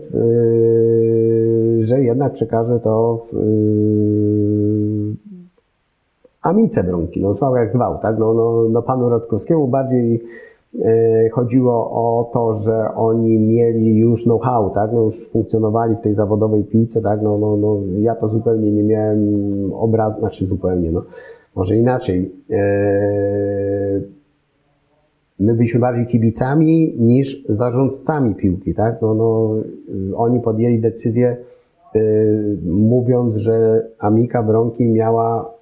S2: że jednak przekaże to w Amice Bronki, no zwał jak zwał, tak? No, no, no panu Rodkowskiemu bardziej chodziło o to, że oni mieli już know-how, tak? no już funkcjonowali w tej zawodowej piłce, tak? no, no, no, ja to zupełnie nie miałem obrazu, znaczy zupełnie, no, może inaczej. My byliśmy bardziej kibicami niż zarządcami piłki, tak? No, no, oni podjęli decyzję, mówiąc, że Amika Bronki miała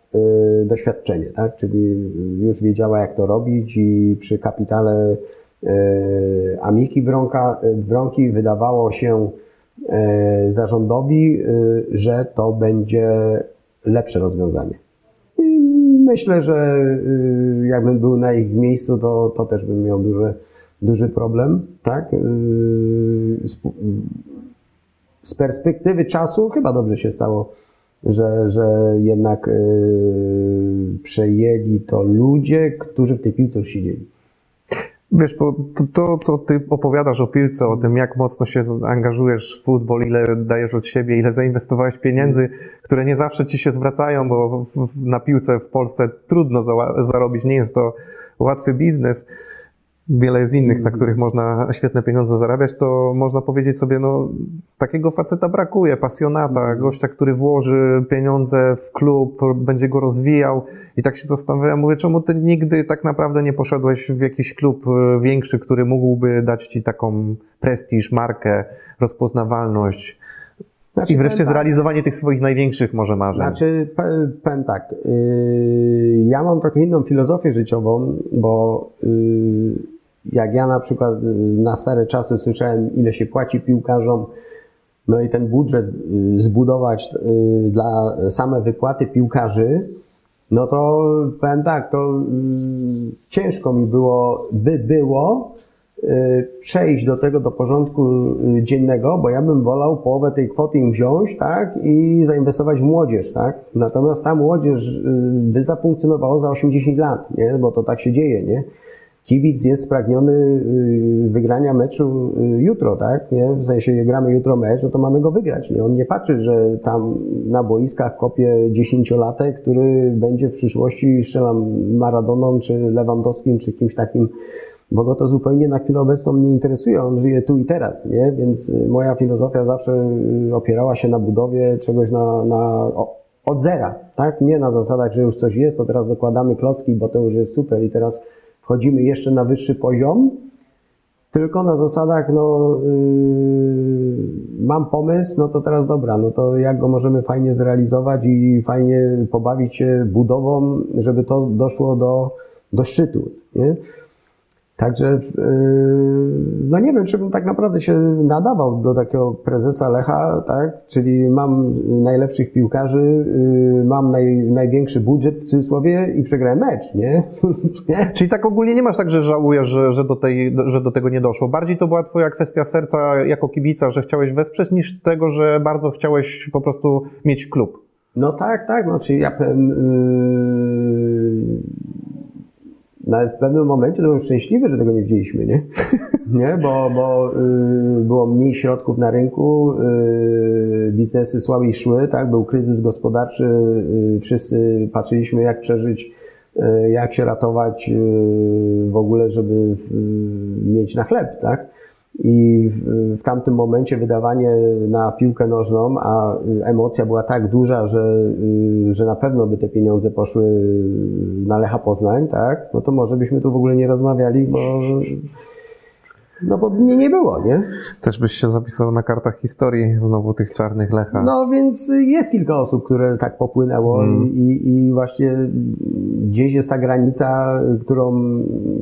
S2: doświadczenie, tak? czyli już wiedziała jak to robić i przy kapitale Amiki Bronka, Bronki wydawało się zarządowi, że to będzie lepsze rozwiązanie. Myślę, że jakbym był na ich miejscu, to, to też bym miał duży, duży problem, tak? Z, z perspektywy czasu chyba dobrze się stało że, że jednak yy, przejęli to ludzie, którzy w tej piłce już siedzieli.
S1: Wiesz, bo to, to, co ty opowiadasz o piłce, o tym, jak mocno się angażujesz w futbol, ile dajesz od siebie, ile zainwestowałeś pieniędzy, które nie zawsze ci się zwracają, bo w, na piłce w Polsce trudno za, zarobić, nie jest to łatwy biznes wiele jest innych, na których można świetne pieniądze zarabiać, to można powiedzieć sobie, no takiego faceta brakuje, pasjonata, gościa, który włoży pieniądze w klub, będzie go rozwijał. I tak się zastanawiam, mówię, czemu ty nigdy tak naprawdę nie poszedłeś w jakiś klub większy, który mógłby dać ci taką prestiż, markę, rozpoznawalność, znaczy, I wreszcie tak, zrealizowanie tych swoich największych może marzeń.
S2: Znaczy, powiem tak, yy, ja mam trochę inną filozofię życiową, bo yy, jak ja na przykład na stare czasy słyszałem, ile się płaci piłkarzom, no i ten budżet zbudować dla same wypłaty piłkarzy, no to powiem tak, to ciężko mi było, by było, przejść do tego, do porządku dziennego, bo ja bym wolał połowę tej kwoty im wziąć, tak, i zainwestować w młodzież, tak. Natomiast ta młodzież by zafunkcjonowała za 80 lat, nie, bo to tak się dzieje, nie. Kibic jest spragniony y, wygrania meczu y, jutro, tak? Nie? W sensie gramy jutro mecz, no to mamy go wygrać. Nie? On nie patrzy, że tam na boiskach kopie dziesięciolatek, który będzie w przyszłości strzelam Maradoną, czy Lewandowskim, czy kimś takim, bo go to zupełnie na chwilę obecną nie interesuje. On żyje tu i teraz, nie? Więc y, moja filozofia zawsze opierała się na budowie czegoś na, na od zera, tak? Nie na zasadach, że już coś jest, to teraz dokładamy klocki, bo to już jest super i teraz wchodzimy jeszcze na wyższy poziom, tylko na zasadach, no, yy, mam pomysł, no to teraz dobra, no to jak go możemy fajnie zrealizować i fajnie pobawić się budową, żeby to doszło do, do szczytu, nie? Także yy, no nie wiem, czy bym tak naprawdę się nadawał do takiego prezesa Lecha, tak? Czyli mam najlepszych piłkarzy, yy, mam naj, największy budżet w cudzysłowie i przegrałem mecz, [LAUGHS] nie?
S1: Czyli tak ogólnie nie masz tak, że żałujesz, że, że, do tej, że do tego nie doszło. Bardziej to była twoja kwestia serca jako kibica, że chciałeś wesprzeć, niż tego, że bardzo chciałeś po prostu mieć klub.
S2: No tak, tak, no czyli ja powiem, yy nawet w pewnym momencie byłem szczęśliwy, że tego nie widzieliśmy, nie? [LAUGHS] nie? Bo, bo y, było mniej środków na rynku, y, biznesy słabiej szły, tak? Był kryzys gospodarczy, y, wszyscy patrzyliśmy jak przeżyć, y, jak się ratować y, w ogóle, żeby y, mieć na chleb, tak? I w, w, tamtym momencie wydawanie na piłkę nożną, a emocja była tak duża, że, że na pewno by te pieniądze poszły na Lecha Poznań, tak? No to może byśmy tu w ogóle nie rozmawiali, bo no bo mnie nie było, nie?
S1: Też byś się zapisał na kartach historii znowu tych czarnych Lecha.
S2: No więc jest kilka osób, które tak popłynęło mm. i, i właśnie gdzieś jest ta granica, którą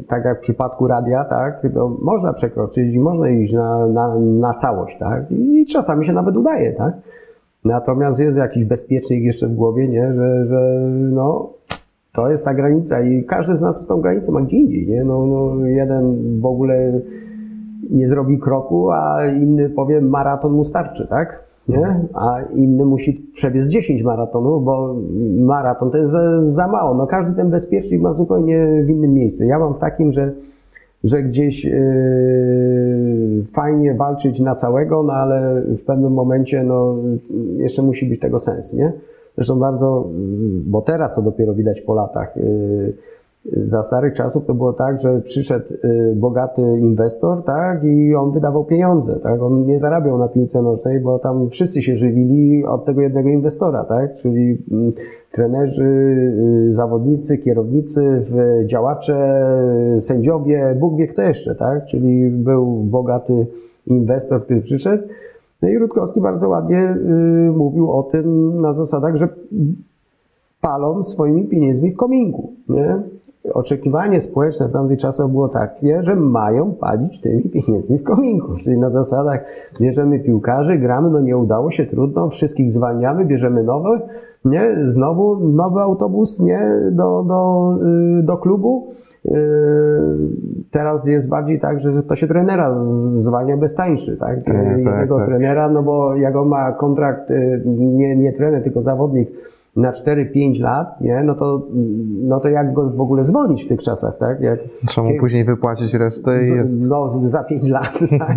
S2: tak jak w przypadku radia, tak, to można przekroczyć i można iść na, na, na całość, tak? I czasami się nawet udaje, tak? Natomiast jest jakiś bezpiecznik jeszcze w głowie, nie? Że, że no, to jest ta granica i każdy z nas tą granicę ma gdzie indziej, nie? No, no jeden w ogóle nie zrobi kroku, a inny powie maraton mu starczy, tak? Nie? A inny musi przebiec 10 maratonów, bo maraton to jest za, za mało. No każdy ten bezpiecznik ma zupełnie w innym miejscu. Ja mam w takim, że, że gdzieś yy, fajnie walczyć na całego, no ale w pewnym momencie no, jeszcze musi być tego sens, nie? Zresztą bardzo, bo teraz to dopiero widać po latach. Yy, za starych czasów to było tak, że przyszedł y, bogaty inwestor, tak, i on wydawał pieniądze, tak, on nie zarabiał na piłce nożnej, bo tam wszyscy się żywili od tego jednego inwestora, tak, czyli mm, trenerzy, y, zawodnicy, kierownicy, działacze, sędziowie, Bóg wie kto jeszcze, tak, czyli był bogaty inwestor, który przyszedł, no i Rutkowski bardzo ładnie y, mówił o tym na zasadach, że palą swoimi pieniędzmi w kominku, nie? Oczekiwanie społeczne w tamtych czasach było takie, że mają palić tymi pieniędzmi w kominku. Czyli na zasadach bierzemy piłkarzy, gramy, no nie udało się, trudno, wszystkich zwalniamy, bierzemy nowe, nie? Znowu nowy autobus, nie? Do, do, y, do klubu. Y, teraz jest bardziej tak, że to się trenera zwalnia bez tańszy, tak? tak Jednego tak, tak. trenera, no bo jak on ma kontrakt, y, nie, nie trener, tylko zawodnik, na 4-5 lat, nie? No, to, no to jak go w ogóle zwolnić w tych czasach, tak? Jak,
S1: Trzeba mu później wypłacić resztę i jest...
S2: No, za 5 lat, [LAUGHS] tak?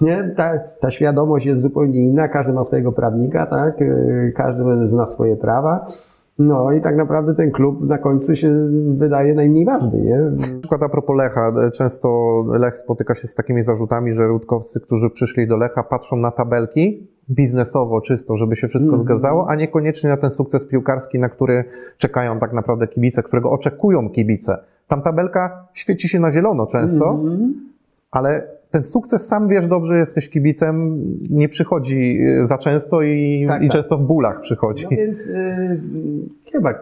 S2: nie? Ta, ta świadomość jest zupełnie inna, każdy ma swojego prawnika, tak? Y, każdy zna swoje prawa. No i tak naprawdę ten klub na końcu się wydaje najmniej ważny, nie?
S1: Na przykład a propos Lecha, często Lech spotyka się z takimi zarzutami, że Rutkowscy, którzy przyszli do Lecha, patrzą na tabelki biznesowo, czysto, żeby się wszystko mm. zgadzało, a niekoniecznie na ten sukces piłkarski, na który czekają tak naprawdę kibice, którego oczekują kibice. Tam tabelka świeci się na zielono często, mm. ale ten sukces sam wiesz dobrze, jesteś kibicem, nie przychodzi y, za często i, tak, i tak. często w bólach przychodzi.
S2: No więc yy, chyba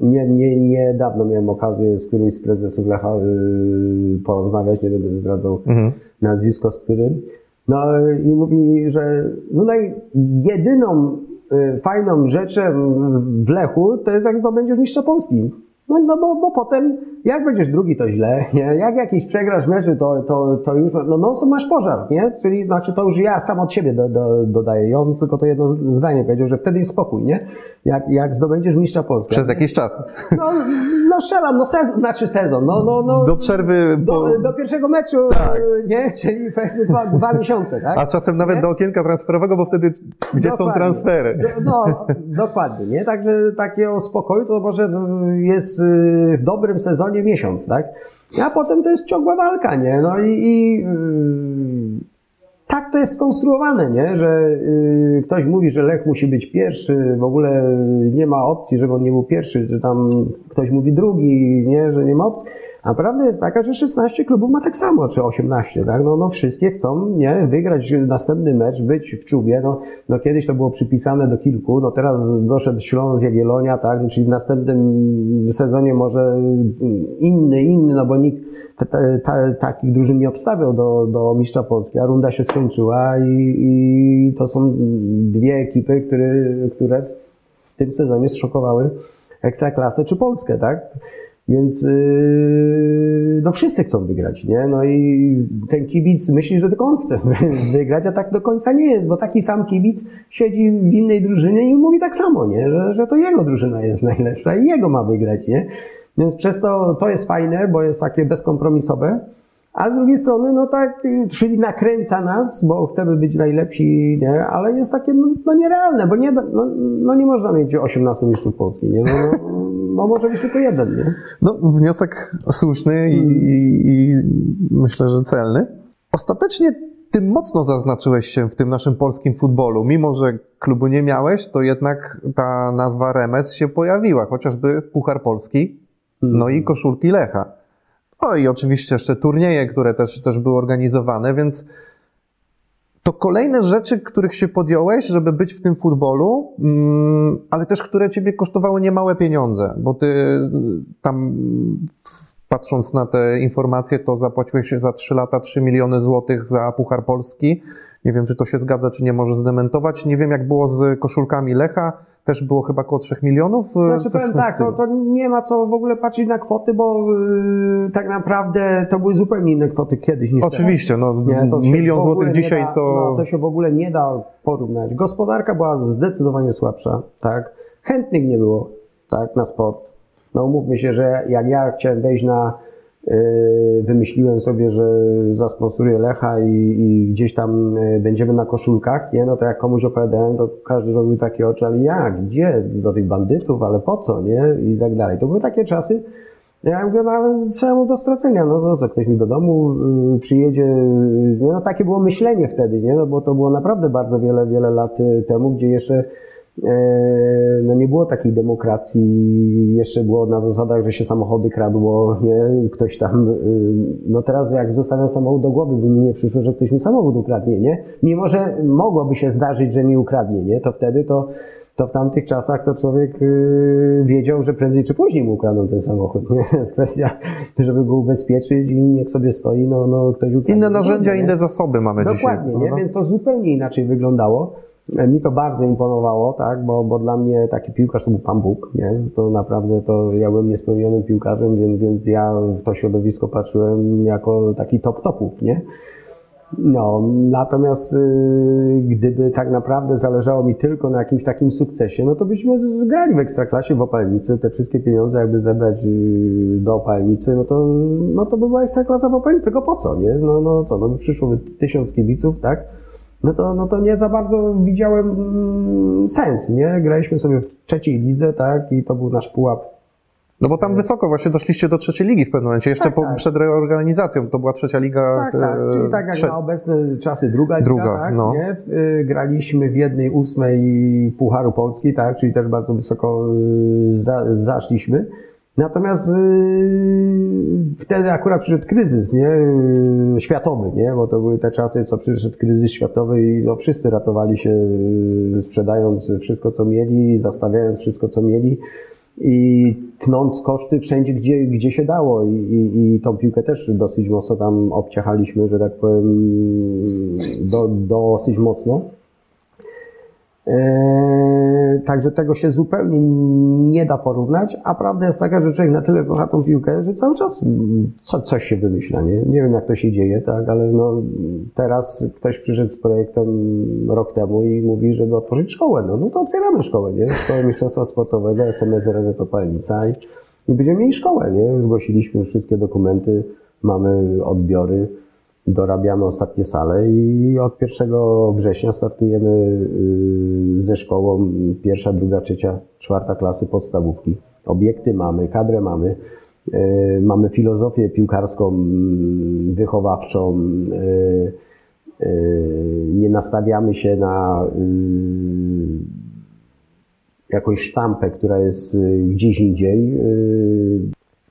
S2: nie, nie, niedawno miałem okazję z którymś z prezesów Lecha yy, porozmawiać, nie będę zdradzał mhm. nazwisko, z którym. No i mówi, że no naj, jedyną y, fajną rzeczą w Lechu to jest jak zdobędziesz mistrza Polski. No, no bo, bo potem, jak będziesz drugi, to źle, nie? Jak jakiś przegrasz meczy, to, to, to już, no, no to masz pożar, nie? Czyli, znaczy to już ja sam od siebie do, do, dodaję. I on tylko to jedno zdanie powiedział, że wtedy jest spokój, nie? Jak, jak zdobędziesz mistrza Polski.
S1: Przez jakiś czas.
S2: No, no strzelam, no sezon, znaczy sezon, no, no, no.
S1: Do przerwy.
S2: Do,
S1: Po...
S2: do pierwszego meczu,
S1: Tak.
S2: nie? Czyli powiedzmy dwa, dwa miesiące, tak?
S1: A czasem nawet
S2: Nie?
S1: do okienka transferowego, bo wtedy gdzie są
S2: Dokładnie.
S1: transfery?
S2: No, dokładnie, nie? Także takiego spokoju to może jest y, w dobrym sezonie miesiąc, tak? A potem to jest ciągła walka, nie? No i, i y, tak to jest skonstruowane, nie? Że y, ktoś mówi, że Lech musi być pierwszy, w ogóle nie ma opcji, żeby on nie był pierwszy, czy tam ktoś mówi drugi, nie? Że nie ma opcji. A prawda jest taka, że 16 klubów ma tak samo, czy 18, tak? No, no wszystkie chcą, nie? Wygrać następny mecz, być w czubie, no, no kiedyś to było przypisane do kilku, no teraz doszedł Śląsk, Jagiellonia, tak? Czyli w następnym sezonie może inny, inny, no bo nikt te, te, te, takich drużyn nie obstawiał do, do mistrza Polski, a runda się skończyła i, i to są dwie ekipy, które, które w tym sezonie zszokowały Ekstraklasę czy Polskę, tak? Więc yy, no wszyscy chcą wygrać, nie? No i ten kibic myśli, że tylko on chce [LAUGHS] wygrać, a tak do końca nie jest, bo taki sam kibic siedzi w innej drużynie i mówi tak samo, nie? Że, że to jego drużyna jest [LAUGHS] najlepsza i jego ma wygrać, nie? Więc przez to to jest fajne, bo jest takie bezkompromisowe. A z drugiej strony, no tak, czyli nakręca nas, bo chcemy być najlepsi, nie? ale jest takie no, no nierealne, bo nie, no, no nie można mieć 18 mistrzów Polski, nie? No, no, może być tylko jeden, nie?
S1: No, wniosek słuszny i, i, i myślę, że celny. Ostatecznie ty mocno zaznaczyłeś się w tym naszym polskim futbolu. Mimo, że klubu nie miałeś, to jednak ta nazwa Remes się pojawiła, chociażby Puchar Polski, no i koszulki Lecha. O i oczywiście jeszcze turnieje, które też, też były organizowane, więc to kolejne rzeczy, których się podjąłeś, żeby być w tym futbolu, mm, ale też które ciebie kosztowały niemałe pieniądze, bo ty y, tam, mm, patrząc na te informacje, to zapłaciłeś za 3 lata 3 miliony złotych za Puchar Polski. Nie wiem, czy to się zgadza, czy nie możesz zdementować. Nie wiem, jak było z koszulkami Lecha. Też było chyba około 3 milionów. y,
S2: Znaczy
S1: coś
S2: powiem tak, to,
S1: stylu.
S2: to nie ma co w ogóle patrzeć na kwoty, bo yy, tak naprawdę to były zupełnie inne kwoty kiedyś niż teraz.
S1: Oczywiście, no,
S2: Nie,
S1: milion złotych dzisiaj
S2: da,
S1: to...
S2: No, to się w ogóle nie da porównać. Gospodarka była zdecydowanie słabsza, tak? Chętnych nie było, tak, na sport. No umówmy się, że jak ja chciałem wejść na... Yy, wymyśliłem sobie, że zasponsoruję Lecha i, i gdzieś tam yy, będziemy na koszulkach, nie? No to jak komuś opowiadałem, to każdy robił takie oczy, ale jak? Gdzie? Do tych bandytów? Ale po co? Nie? I tak dalej. To były takie czasy, ja mówię, no ale trzeba mu do stracenia, no to co, ktoś mi do domu y, przyjedzie, y, nie? no takie było myślenie wtedy, nie? No bo to było naprawdę bardzo wiele, wiele lat y, temu, gdzie jeszcze no nie było takiej demokracji, jeszcze było na zasadach, że się samochody kradło, nie? Ktoś tam, y, no teraz jak zostawiam samochód do głowy, by mi nie przyszło, że ktoś mi samochód ukradnie, nie? Mimo, że mogłoby się zdarzyć, że mi ukradnie, nie? To wtedy to to w tamtych czasach to człowiek yy, wiedział, że prędzej czy później mu ukradną ten samochód. Nie? To jest kwestia, żeby go ubezpieczyć i niech sobie stoi, no, no ktoś ukradnie.
S1: Inne narzędzia,
S2: nie?
S1: inne zasoby mamy dzisiaj.
S2: Dokładnie, nie? więc to zupełnie inaczej wyglądało. Mi to bardzo imponowało, tak? bo, bo dla mnie taki piłkarz to był Pan Bóg. Nie? To naprawdę to ja byłem niespełnionym piłkarzem, więc, więc ja w to środowisko patrzyłem jako taki top topów. Nie? No, natomiast y, gdyby tak naprawdę zależało mi tylko na jakimś takim sukcesie, no to byśmy grali w Ekstraklasie w Opalnicy, te wszystkie pieniądze jakby zebrać y, do Opalnicy, no to, no to by była Ekstraklasa w Opalnicy, tylko po co, nie? No, no co, no by przyszłoby tysiąc kibiców, tak? No to, no to nie za bardzo widziałem mm, sens, nie? Graliśmy sobie w trzeciej lidze, tak? I to był nasz pułap
S1: No bo tam wysoko właśnie doszliście do trzeciej ligi w pewnym momencie, jeszcze
S2: Tak,
S1: po,
S2: tak.
S1: przed reorganizacją, to była trzecia liga.
S2: Tak, tak.
S1: e,
S2: Czyli tak jak
S1: trze-
S2: na obecne czasy druga liga,
S1: Druga,
S2: tak,
S1: no.
S2: nie? Y, Graliśmy w jednej ósmej Pucharu Polski, tak, czyli też bardzo wysoko za, zaszliśmy. Natomiast y, wtedy akurat przyszedł kryzys, nie? Y, Światowy, nie? Bo to były te czasy, co przyszedł kryzys światowy i no, wszyscy ratowali się y, sprzedając wszystko, co mieli, zastawiając wszystko, co mieli i tnąc koszty wszędzie, gdzie, gdzie się dało. I, i, I tą piłkę też dosyć mocno tam obciachaliśmy, że tak powiem, do, dosyć mocno. Eee, Także tego się zupełnie nie da porównać, a prawda jest taka, że człowiek na tyle kocha tą piłkę, że cały czas co, coś się wymyśla, nie? Nie wiem jak to się dzieje, tak, ale no, teraz ktoś przyszedł z projektem rok temu i mówi, żeby otworzyć szkołę, no, no to otwieramy szkołę, nie? Szkołę Mistrzostwa Sportowego, SMS Renes Opalnica i, i będziemy mieli szkołę, nie? Zgłosiliśmy wszystkie dokumenty, mamy odbiory, dorabiamy ostatnie sale i od 1 września startujemy y, ze szkołą pierwsza, druga, trzecia, czwarta klasy podstawówki. Obiekty mamy, kadrę mamy, y, mamy filozofię piłkarską, wychowawczą. y, y, Nie nastawiamy się na jakąś sztampę, która jest gdzieś indziej.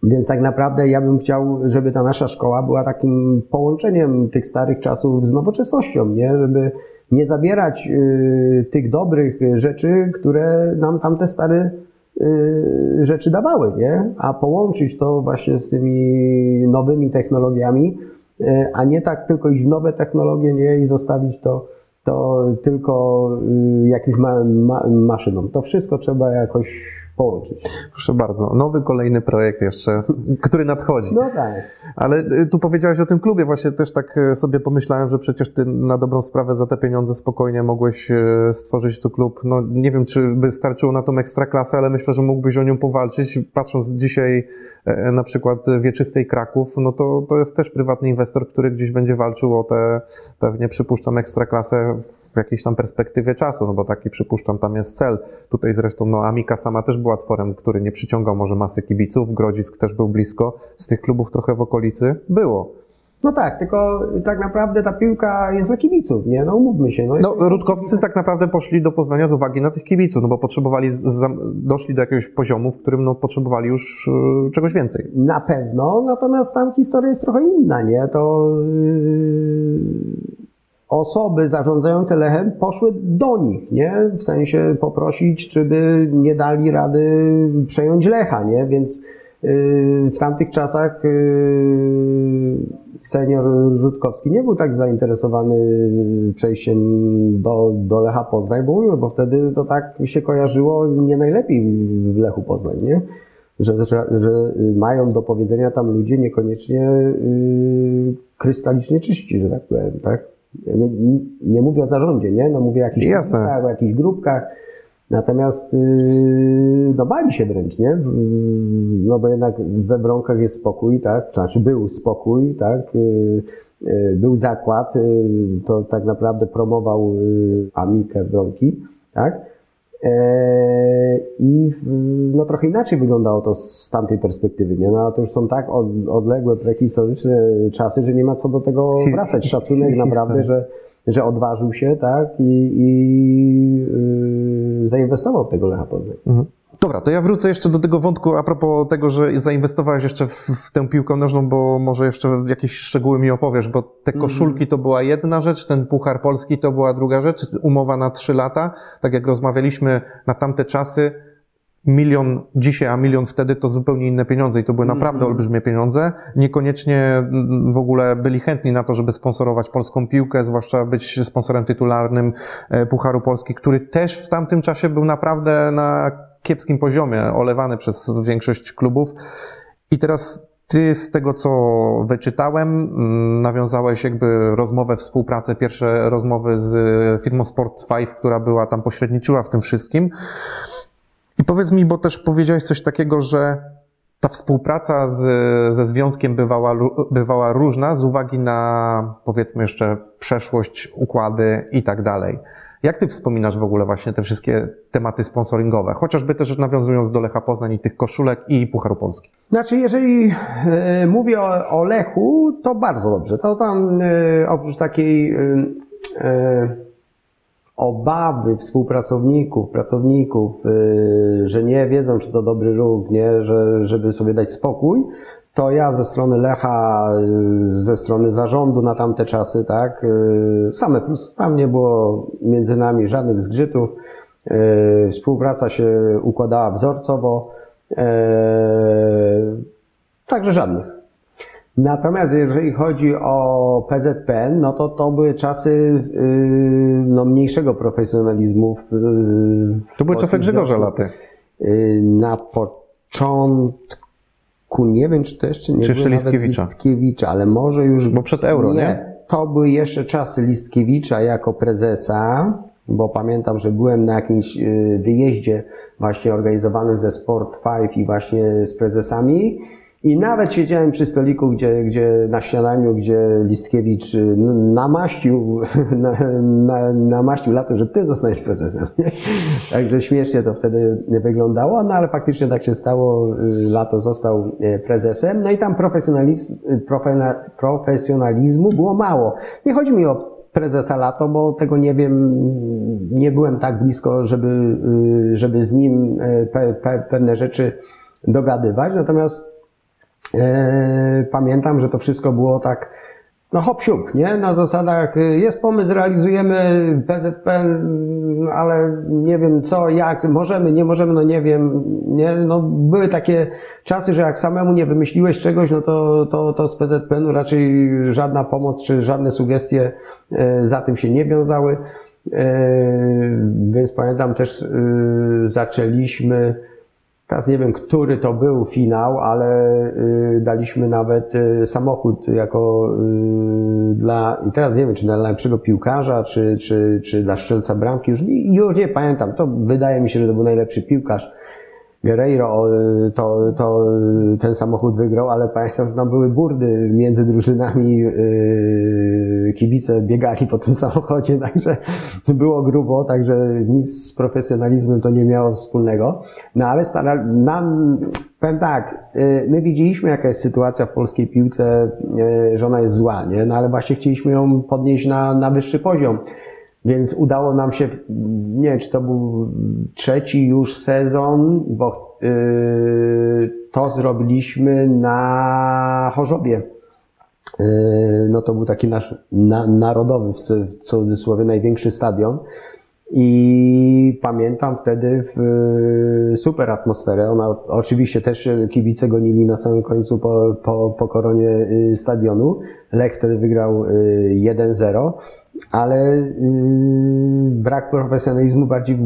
S2: Więc tak naprawdę ja bym chciał, żeby ta nasza szkoła była takim połączeniem tych starych czasów z nowoczesnością, nie? Żeby nie zabierać y, tych dobrych rzeczy, które nam tamte stare y, rzeczy dawały, nie? A połączyć to właśnie z tymi nowymi technologiami, y, a nie tak tylko iść w nowe technologie, nie? I zostawić to, to tylko y, jakimś ma, ma, maszynom. To wszystko trzeba jakoś połączyć.
S1: Proszę bardzo, nowy kolejny projekt jeszcze, który nadchodzi.
S2: No tak.
S1: Ale y, tu powiedziałeś o tym klubie, właśnie też tak y, sobie pomyślałem, że przecież ty na dobrą sprawę za te pieniądze spokojnie mogłeś y, stworzyć tu klub. No nie wiem, czy by starczyło na tą ekstraklasę, ale myślę, że mógłbyś o nią powalczyć. Patrząc dzisiaj e, na przykład Wieczystej Kraków, no to, to jest też prywatny inwestor, który gdzieś będzie walczył o te, pewnie przypuszczam, ekstraklasę w jakiejś tam perspektywie czasu, no bo taki przypuszczam tam jest cel. Tutaj zresztą no Amika sama też była tworem, który nie przyciągał może masy kibiców, Grodzisk też był blisko. Z tych klubów trochę w okolicy było.
S2: No tak, tylko tak naprawdę ta piłka jest dla kibiców, nie? No umówmy się. No,
S1: No, Rutkowscy tak naprawdę poszli do Poznania z uwagi na tych kibiców, no bo potrzebowali, z, z, doszli do jakiegoś poziomu, w którym no, potrzebowali już y, czegoś więcej.
S2: Na pewno, natomiast tam historia jest trochę inna, nie? To yy, osoby zarządzające Lechem poszły do nich, nie? W sensie poprosić, czy by nie dali rady przejąć Lecha, nie? Więc yy, w tamtych czasach yy, senior Rutkowski nie był tak zainteresowany przejściem do, do Lecha Poznań, bo, bo wtedy to tak się kojarzyło nie najlepiej w Lechu Poznań, nie? Że, że, że mają do powiedzenia tam ludzie niekoniecznie yy, krystalicznie czyści, że tak powiem, tak? Nie, nie- mówię o zarządzie, nie? No mówię o jakichś
S1: Jasne.
S2: grupach, o jakichś grupkach. Natomiast yy, no bali się wręcz, nie? W- No bo jednak we Wronkach jest spokój, tak? Znaczy był spokój, tak? Yy, yy, Był zakład, yy, to tak naprawdę promował yy, Amikę Wronki, tak? Eee, I no trochę inaczej wyglądało to z tamtej perspektywy, nie? No ale to już są tak od, odległe, prehistoryczne czasy, że nie ma co do tego wracać. Szacunek [LAUGHS] naprawdę, że, że odważył się, tak? I, i yy, zainwestował w tego Lecha Poznań.
S1: Mhm. Dobra, to ja wrócę jeszcze do tego wątku a propos tego, że zainwestowałeś jeszcze w, w tę piłkę nożną, bo może jeszcze jakieś szczegóły mi opowiesz, bo te koszulki to była jedna rzecz, ten Puchar Polski to była druga rzecz, umowa na trzy lata, tak jak rozmawialiśmy na tamte czasy, milion dzisiaj, a milion wtedy to zupełnie inne pieniądze i to były naprawdę olbrzymie pieniądze. Niekoniecznie w ogóle byli chętni na to, żeby sponsorować polską piłkę, zwłaszcza być sponsorem tytularnym e, Pucharu Polski, który też w tamtym czasie był naprawdę na kiepskim poziomie, olewany przez większość klubów. I teraz ty z tego, co wyczytałem, mm, nawiązałeś jakby rozmowę, współpracę, pierwsze rozmowy z firmą Sport 5, która była tam pośredniczyła w tym wszystkim. I powiedz mi, bo też powiedziałeś coś takiego, że ta współpraca z, ze związkiem bywała, bywała różna z uwagi na, powiedzmy jeszcze, przeszłość, układy i tak dalej. Jak ty wspominasz w ogóle właśnie te wszystkie tematy sponsoringowe? Chociażby też nawiązując do Lecha Poznań i tych koszulek i Pucharu Polski.
S2: Znaczy, jeżeli e, mówię o, o Lechu, to bardzo dobrze. To tam e, oprócz takiej e, obawy współpracowników, pracowników, że nie wiedzą, czy to dobry ruch, nie, że, żeby sobie dać spokój, to ja ze strony Lecha, ze strony zarządu na tamte czasy, tak, e, same plus. Tam nie było między nami żadnych zgrzytów. E, Współpraca się układała wzorcowo. E, Także żadnych. Natomiast jeżeli chodzi o PZPN, no to to były czasy no, mniejszego profesjonalizmu. W, w
S1: To były czasy Grzegorza. Laty.
S2: Na początku, nie wiem czy to jeszcze nie
S1: Czy
S2: było nawet
S1: Listkiewicza?
S2: Ale może już...
S1: Bo przed euro, nie?
S2: To były jeszcze czasy Listkiewicza jako prezesa, bo pamiętam, że byłem na jakimś y, wyjeździe właśnie organizowanym ze Sport 5 i właśnie z prezesami i nawet siedziałem przy stoliku, gdzie, gdzie na śniadaniu, gdzie Listkiewicz y, namaścił, [LAUGHS] na, na, namaścił lato, że ty zostaniesz prezesem. Także śmiesznie to wtedy wyglądało, no ale faktycznie tak się stało. Lato został y, prezesem. No i tam profesjonalizm, profesjonalizmu było mało. Nie chodzi mi o prezesa Lato, bo tego nie wiem, nie byłem tak blisko, żeby, y, żeby z nim y, pe, pe, pewne rzeczy dogadywać. Natomiast E, pamiętam, że to wszystko było tak, no hop siup, nie? Na zasadach y, jest pomysł, realizujemy PZP, mm, ale nie wiem co, jak, możemy, nie możemy, no nie wiem, nie? No były takie czasy, że jak samemu nie wymyśliłeś czegoś, no to, to, to z PZPN-u raczej żadna pomoc czy żadne sugestie e, za tym się nie wiązały. E, Więc pamiętam też y, zaczęliśmy Teraz nie wiem, który to był finał, ale y, daliśmy nawet y, samochód jako y, dla, i teraz nie wiem, czy dla najlepszego piłkarza, czy, czy, czy dla strzelca bramki, już, już nie pamiętam. To wydaje mi się, że to był najlepszy piłkarz. Guerreiro to, to ten samochód wygrał, ale pamiętam, że tam były burdy między drużynami, y, kibice biegali po tym samochodzie, [LAUGHS] także było grubo, także nic z profesjonalizmem to nie miało wspólnego. No ale stara, nam, powiem tak, y, my widzieliśmy jaka jest sytuacja w polskiej piłce, y, że ona jest zła, nie? No ale właśnie chcieliśmy ją podnieść na, na wyższy poziom. Więc udało nam się, nie wiem, czy to był trzeci już sezon, bo yy, to zrobiliśmy na Chorzowie. Yy, no to był taki nasz na, narodowy, w w cudzysłowie, największy stadion. I pamiętam wtedy w, y, super atmosferę. Ona oczywiście też się kibice gonili na samym końcu po, po, po koronie y, stadionu. Lech wtedy wygrał y, 1-0, ale y, brak profesjonalizmu bardziej, w-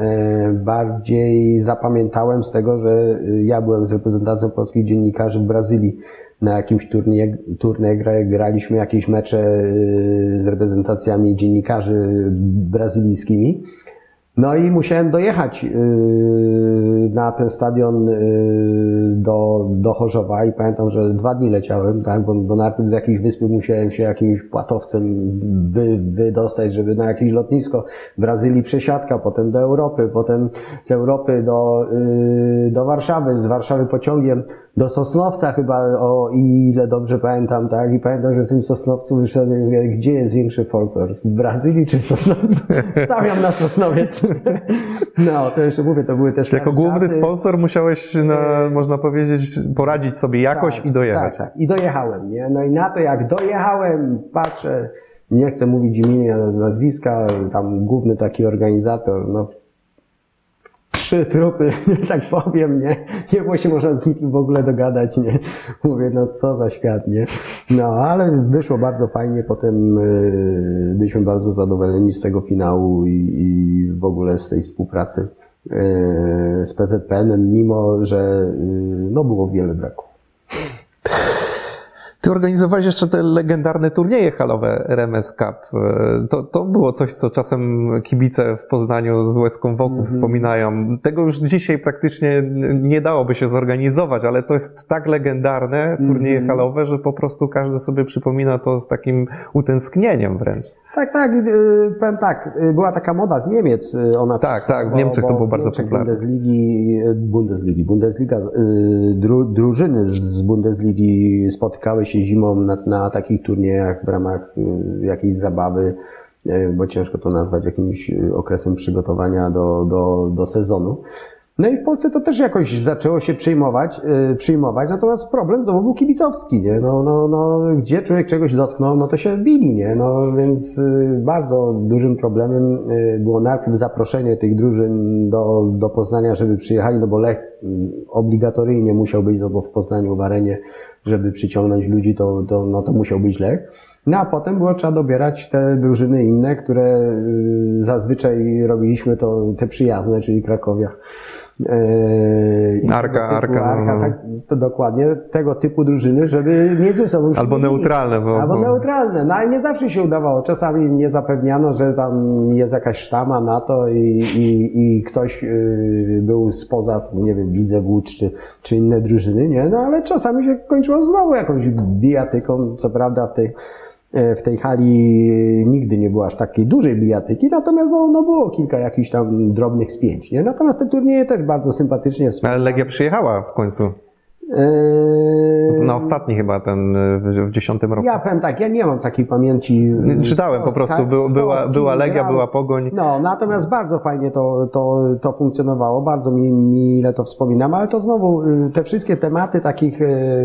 S2: e, bardziej zapamiętałem z tego, że y, ja byłem z reprezentacją polskich dziennikarzy w Brazylii na jakimś turnieju gra, graliśmy jakieś mecze y, z reprezentacjami dziennikarzy brazylijskimi. No i musiałem dojechać y, na ten stadion y, do, do Chorzowa i pamiętam, że dwa dni leciałem, tak, bo, bo najpierw z jakiejś wyspy musiałem się jakimś płatowcem wy, wydostać, żeby na jakieś lotnisko w Brazylii przesiadka, potem do Europy, potem z Europy do, y, do Warszawy, z Warszawy pociągiem do Sosnowca chyba, o ile dobrze pamiętam, tak, i pamiętam, że w tym Sosnowcu wyszedłem i mówię, gdzie jest większy folklor, w Brazylii czy w Sosnowcu? [LAUGHS] Stawiam na Sosnowiec. No, to jeszcze mówię, to były te
S1: Czyli jako główny
S2: czasy.
S1: sponsor musiałeś, na, można powiedzieć, poradzić sobie jakoś
S2: Tak,
S1: i dojechać.
S2: Tak, tak. I dojechałem, nie? No i na to jak dojechałem, patrzę, nie chcę mówić imienia, nazwiska, tam główny taki organizator, no trzy trupy, [LAUGHS] tak powiem, nie? Nie było się można z nikim w ogóle dogadać, nie? Mówię, no co za świat, nie? No, ale wyszło bardzo fajnie, potem yy, byliśmy bardzo zadowoleni z tego finału i, i w ogóle z tej współpracy yy, z PZPN-em, mimo że yy, no było wiele braków.
S1: Ty organizowałeś jeszcze te legendarne turnieje halowe RMS Cup. E, To, to było coś, co czasem kibice w Poznaniu z Łezką wokół
S2: Mhm.
S1: wspominają. Tego już dzisiaj praktycznie nie dałoby się zorganizować, ale to jest tak legendarne turnieje
S2: Mhm.
S1: halowe, że po prostu każdy sobie przypomina to z takim utęsknieniem wręcz.
S2: Tak, tak, yy, powiem tak, yy, była taka moda z Niemiec, yy, ona
S1: Tak, tak, w Niemczech to było bardzo
S2: Niemczech
S1: popularne.
S2: Bundesligi, Bundesligi, Bundesliga, dru, drużyny z Bundesligi spotykały się zimą na, na takich turniejach w ramach jakiejś zabawy, bo ciężko to nazwać jakimś okresem przygotowania do, do, do sezonu. No i w Polsce to też jakoś zaczęło się przyjmować, yy, przyjmować, natomiast problem znowu był kibicowski, nie? No, no, no, gdzie człowiek czegoś dotknął, no to się bili, nie? No więc yy, bardzo dużym problemem yy, było najpierw zaproszenie tych drużyn do, do Poznania, żeby przyjechali, no bo Lech yy, obligatoryjnie musiał być, no bo w Poznaniu, w arenie, żeby przyciągnąć ludzi, to, to, no to musiał być Lech. No a potem było trzeba dobierać te drużyny inne, które yy, zazwyczaj robiliśmy to te przyjazne, czyli Krakowia.
S1: Yy, Arka, Arka, Arka
S2: no, no. Tak, to dokładnie tego typu drużyny, żeby między sobą
S1: się Albo neutralne.
S2: Bo, Albo bo... neutralne, no ale nie zawsze się udawało. Czasami nie zapewniano, że tam jest jakaś sztama na to i, i, i ktoś yy, był spoza, nie wiem, Widzew czy, czy inne drużyny, nie? No ale czasami się kończyło znowu jakąś bijatyką, co prawda w tej w tej hali nigdy nie było aż takiej dużej bijatyki, natomiast no, no było kilka jakichś tam drobnych spięć. Nie? Natomiast te turnieje też bardzo sympatycznie
S1: Ale Legia przyjechała w końcu. Yy, Na ostatni chyba ten w dziesiątym roku.
S2: Ja powiem tak, ja nie mam takiej pamięci.
S1: Czytałem po prostu, był, była, była Legia, była Pogoń.
S2: No, natomiast bardzo fajnie to, to, to funkcjonowało, bardzo mi, mile to wspominam, ale to znowu y, te wszystkie tematy takich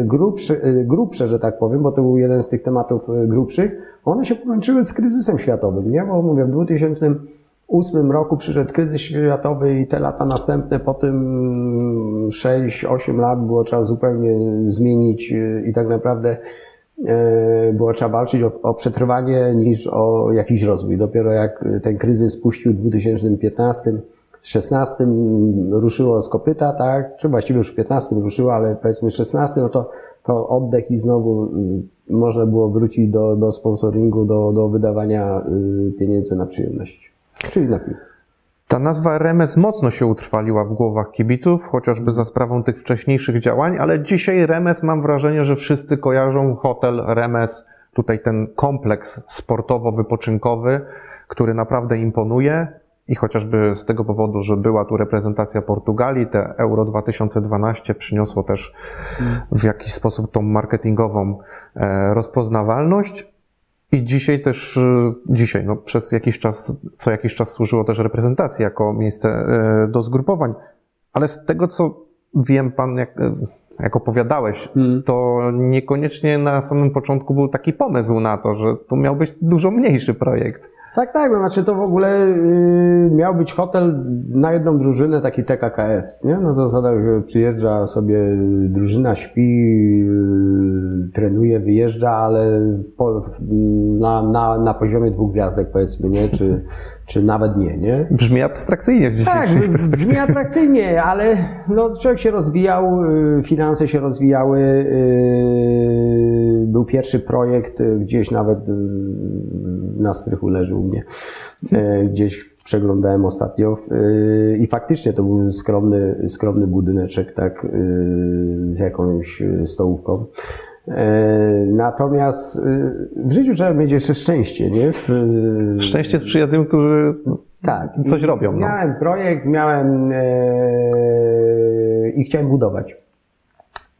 S2: grubszy, grubsze, że tak powiem, bo to był jeden z tych tematów grubszych, one się połączyły z kryzysem światowym, nie? Bo mówię, w 2000 2008 roku przyszedł kryzys światowy i te lata następne, po tym 6-8 lat było trzeba zupełnie zmienić y, i tak naprawdę y, było trzeba walczyć o, o, przetrwanie niż o jakiś rozwój. Dopiero jak ten kryzys puścił w 2015 16 ruszyło z kopyta, tak? Czy właściwie już w 15 ruszyło, ale powiedzmy 16, no to, to oddech i znowu y, można było wrócić do, do sponsoringu, do, do wydawania pieniędzy na przyjemności. Czyli lepiej.
S1: Ta nazwa Remes mocno się utrwaliła w głowach kibiców, chociażby za sprawą tych wcześniejszych działań, ale dzisiaj Remes mam wrażenie, że wszyscy kojarzą hotel Remes, tutaj ten kompleks sportowo-wypoczynkowy, który naprawdę imponuje i chociażby z tego powodu, że była tu reprezentacja Portugalii, te Euro 2012 przyniosło też w jakiś sposób tą marketingową e, rozpoznawalność. I dzisiaj też, e, dzisiaj, no przez jakiś czas, co jakiś czas służyło też reprezentacji jako miejsce e, do zgrupowań. Ale z tego, co wiem, pan, jak, e, jak opowiadałeś, hmm. to niekoniecznie na samym początku był taki pomysł na to, że to miał być dużo mniejszy projekt.
S2: Tak, tak, no znaczy to w ogóle y, miał być hotel na jedną drużynę, taki TKKF, nie? Na zasadach przyjeżdża sobie drużyna, śpi, y, trenuje, wyjeżdża, ale po, na, na, na poziomie dwóch gwiazdek powiedzmy, nie? Czy, [LAUGHS] czy nawet nie, nie?
S1: Brzmi abstrakcyjnie w dzisiejszej tak, perspektywie.
S2: brzmi abstrakcyjnie, ale no, człowiek się rozwijał, y, finanse się rozwijały, był pierwszy projekt, gdzieś nawet na strychu leży u mnie. Gdzieś przeglądałem ostatnio i faktycznie to był skromny, skromny budyneczek, tak, z jakąś stołówką. Natomiast w życiu trzeba mieć jeszcze szczęście, nie? W...
S1: Szczęście sprzyja tym, którzy tak, coś robią. No.
S2: Miałem projekt, miałem i chciałem budować.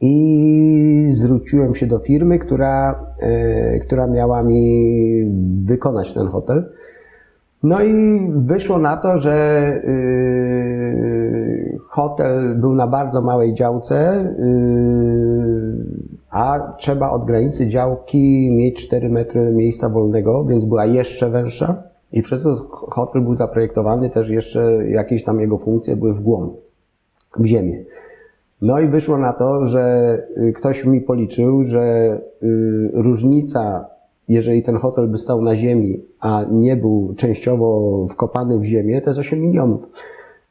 S2: I zwróciłem się do firmy, która, e, która miała mi wykonać ten hotel. No i wyszło na to, że e, hotel był na bardzo małej działce, e, a trzeba od granicy działki mieć 4 metry miejsca wolnego, więc była jeszcze węższa. I przez to hotel był zaprojektowany też jeszcze jakieś tam jego funkcje były w głąb, w ziemię. No i wyszło na to, że y, ktoś mi policzył, że y, różnica, jeżeli ten hotel by stał na ziemi, a nie był częściowo wkopany w ziemię, to jest 8 milionów.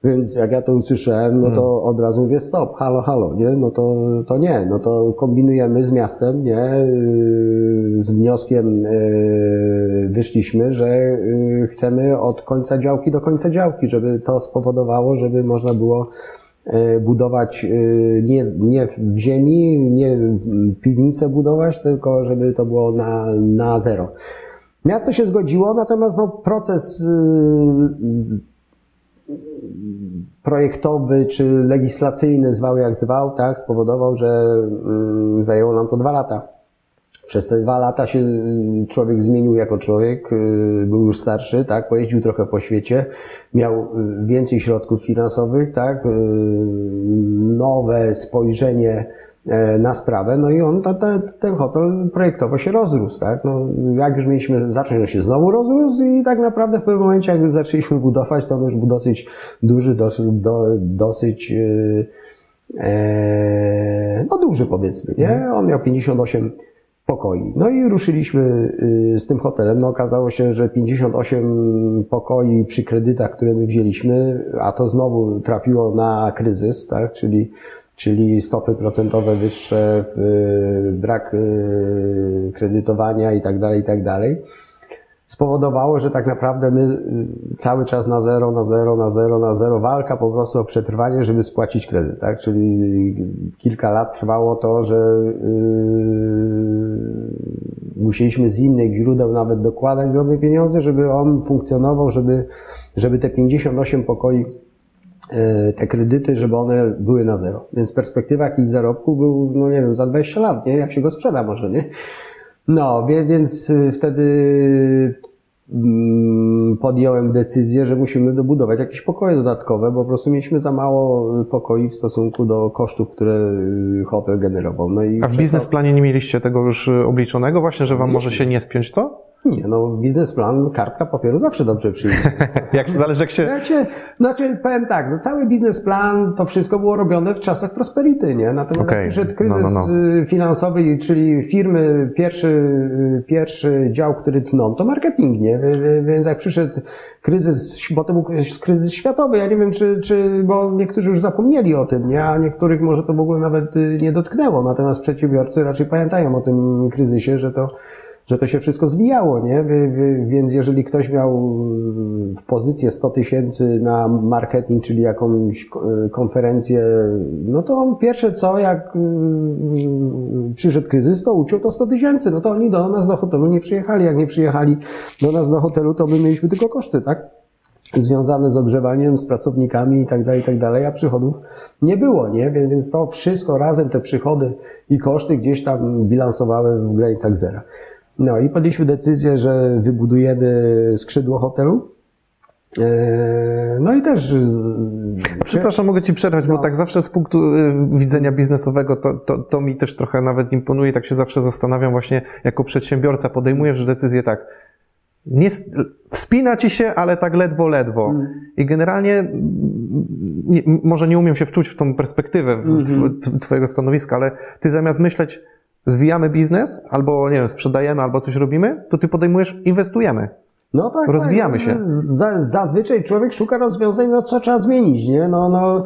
S2: Więc jak ja to usłyszałem, no to hmm. od razu mówię stop, halo, halo, nie? No to, to nie, no to kombinujemy z miastem, nie? Y, z wnioskiem wyszliśmy, że chcemy od końca działki do końca działki, żeby to spowodowało, żeby można było budować nie, nie w ziemi, nie piwnicę budować, tylko żeby to było na, na zero. Miasto się zgodziło, natomiast no, proces projektowy czy legislacyjny, zwał jak zwał, tak, spowodował, że zajęło nam to dwa lata. Przez te dwa lata się y, człowiek zmienił jako człowiek, y, był już starszy, tak, pojeździł trochę po świecie, miał y, więcej środków finansowych, tak, nowe spojrzenie na sprawę, no i on, ta, ta, ten hotel projektowo się rozrósł, tak, no, jak już mieliśmy zacząć, on się znowu rozrósł i tak naprawdę w pewnym momencie, jak już zaczęliśmy budować, to on już był dosyć duży, dosyć, do, dosyć e, no duży powiedzmy, nie, on miał 58 pokoi. No i ruszyliśmy y, z tym hotelem. No okazało się, że 58 pokoi przy kredytach, które my wzięliśmy, a to znowu trafiło na kryzys, tak? czyli, czyli stopy procentowe wyższe, brak y, kredytowania i tak dalej, i tak dalej spowodowało, że tak naprawdę my y, cały czas na zero, na zero, na zero, na zero, walka po prostu o przetrwanie, żeby spłacić kredyt, tak? Czyli kilka lat trwało to, że musieliśmy z innych źródeł nawet dokładać drobne pieniądze, żeby on funkcjonował, żeby, żeby te 58 pokoi y, te kredyty, żeby one były na zero. Więc perspektywa jakichś zarobku był, no nie wiem, za 20 lat, nie? Jak się go sprzeda może, nie? No, więc y, wtedy mm, podjąłem decyzję, że musimy dobudować jakieś pokoje dodatkowe, bo po prostu mieliśmy za mało pokoi w stosunku do kosztów, które y, hotel generował. No
S1: i A w biznesplanie nie mieliście tego już y, obliczonego właśnie, że wam może się nie spiąć to?
S2: Nie, no biznesplan, kartka papieru zawsze dobrze przyjdzie. [LAUGHS]
S1: jak zależy jak się...
S2: jak się... Znaczy, powiem tak, no cały biznesplan, to wszystko było robione w czasach prosperity, nie? Natomiast okay. jak przyszedł kryzys no, no, no. finansowy, czyli firmy, pierwszy, pierwszy dział, który tną, to marketing, nie? Więc jak przyszedł kryzys, bo to był kryzys światowy, ja nie wiem, czy, czy bo niektórzy już zapomnieli o tym, nie? A niektórych może to w ogóle nawet nie dotknęło, natomiast przedsiębiorcy raczej pamiętają o tym kryzysie, że to że to się wszystko zwijało, nie? Więc jeżeli ktoś miał w pozycję 100 tysięcy na marketing, czyli jakąś konferencję, no to on pierwsze co, jak y, przyszedł kryzys, to uciął to 100 tysięcy. No to oni do nas do hotelu nie przyjechali. Jak nie przyjechali do nas do hotelu, to my mieliśmy tylko koszty, tak? związane z ogrzewaniem, z pracownikami i tak dalej, i tak dalej, a przychodów nie było, nie? Więc to wszystko razem, te przychody i koszty gdzieś tam bilansowały w granicach zera. No i podjęliśmy decyzję, że wybudujemy skrzydło hotelu. E, no i też.
S1: Przepraszam, mogę Ci przerwać, no. bo tak zawsze z punktu y, widzenia biznesowego to, to, to mi też trochę nawet imponuje. Tak się zawsze zastanawiam, właśnie jako przedsiębiorca podejmujesz decyzję tak. Nie, spina ci się, ale tak ledwo, ledwo. Mm. I generalnie, nie, może nie umiem się wczuć w tą perspektywę w, mm -hmm. Twojego stanowiska, ale Ty zamiast myśleć, zwijamy biznes, albo nie wiem, sprzedajemy, albo coś robimy, to ty podejmujesz, inwestujemy. No tak. Rozwijamy tak. się.
S2: Zazwyczaj człowiek szuka rozwiązań, no co trzeba zmienić, nie? No, no,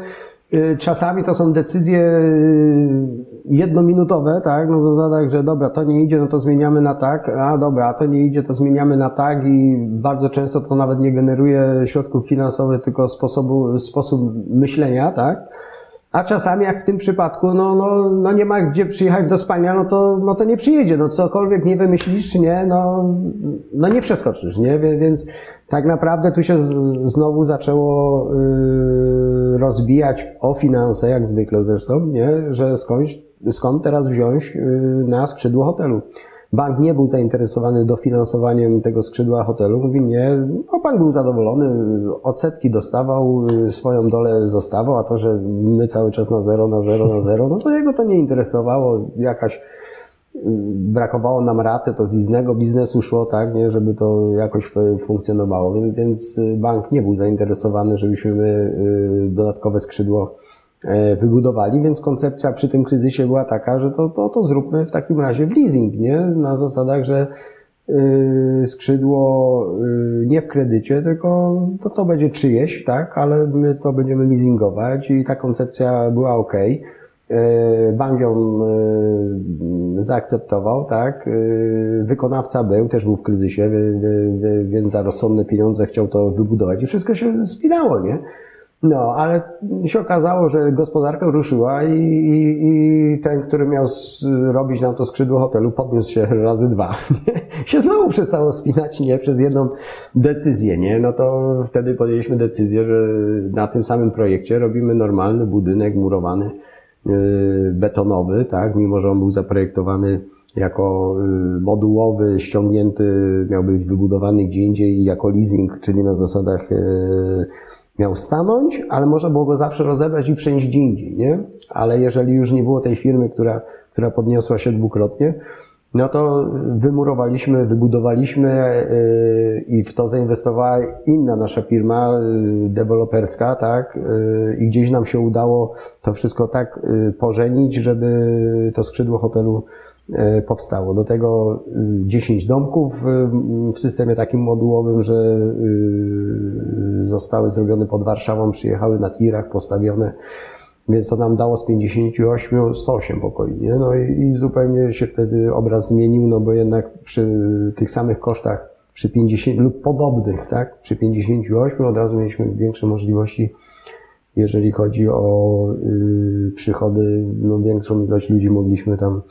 S2: y, czasami to są decyzje y, jednominutowe, tak? No zasadach, że dobra, to nie idzie, no to zmieniamy na tak, a dobra, to nie idzie, to zmieniamy na tak i bardzo często to nawet nie generuje środków finansowych, tylko sposobu, sposób myślenia, tak? A czasami, jak w tym przypadku, no, no, no nie ma gdzie przyjechać do spania, no to, no to nie przyjedzie. No cokolwiek nie wymyślisz, nie, no, no nie przeskoczysz, nie? Więc tak naprawdę tu się znowu zaczęło yy, rozbijać o finanse, jak zwykle zresztą, nie? Że skądś, skąd teraz wziąć yy, na skrzydło hotelu. Bank nie był zainteresowany dofinansowaniem tego skrzydła hotelu. Mówi nie, no bank był zadowolony, odsetki dostawał, swoją dolę zostawał, a to, że my cały czas na zero, na zero, na zero, no to jego to nie interesowało. Jakaś brakowało nam raty, to z innego biznesu szło, tak, nie, żeby to jakoś funkcjonowało. Więc, więc bank nie był zainteresowany, żebyśmy y, dodatkowe skrzydło wybudowali, więc koncepcja przy tym kryzysie była taka, że to, to, to zróbmy w takim razie w leasing, nie? Na zasadach, że yy, skrzydło yy, nie w kredycie, tylko to, to będzie czyjeś, tak? Ale my to będziemy leasingować i ta koncepcja była ok. Bank ją zaakceptował, tak? Wykonawca był, też był w kryzysie, więc za rozsądne pieniądze chciał to wybudować i wszystko się spinało, nie? No, ale się okazało, że gospodarka ruszyła i, i, i ten, który miał robić nam to skrzydło hotelu, podniósł się razy dwa. Nie? [LAUGHS] Się znowu przestało spinać, nie? Przez jedną decyzję, nie? No to wtedy podjęliśmy decyzję, że na tym samym projekcie robimy normalny budynek murowany, yy, betonowy, tak? Mimo, że on był zaprojektowany jako y, modułowy, ściągnięty, miał być wybudowany gdzie indziej jako leasing, czyli na zasadach y, miał stanąć, ale można było go zawsze rozebrać i przenieść gdzie indziej, nie? Ale jeżeli już nie było tej firmy, która, która podniosła się dwukrotnie, no to wymurowaliśmy, wybudowaliśmy yy, i w to zainwestowała inna nasza firma yy, deweloperska, tak? Yy, I gdzieś nam się udało to wszystko tak pożenić, żeby to skrzydło hotelu powstało. Do tego 10 domków w systemie takim modułowym, że zostały zrobione pod Warszawą, przyjechały na tirach, postawione więc to nam dało z 58 108 pokoi, nie? No i, i, zupełnie się wtedy obraz zmienił, no bo jednak przy tych samych kosztach, przy 50 lub podobnych, tak? Przy 58 od razu mieliśmy większe możliwości, jeżeli chodzi o y, przychody, no większą ilość ludzi mogliśmy tam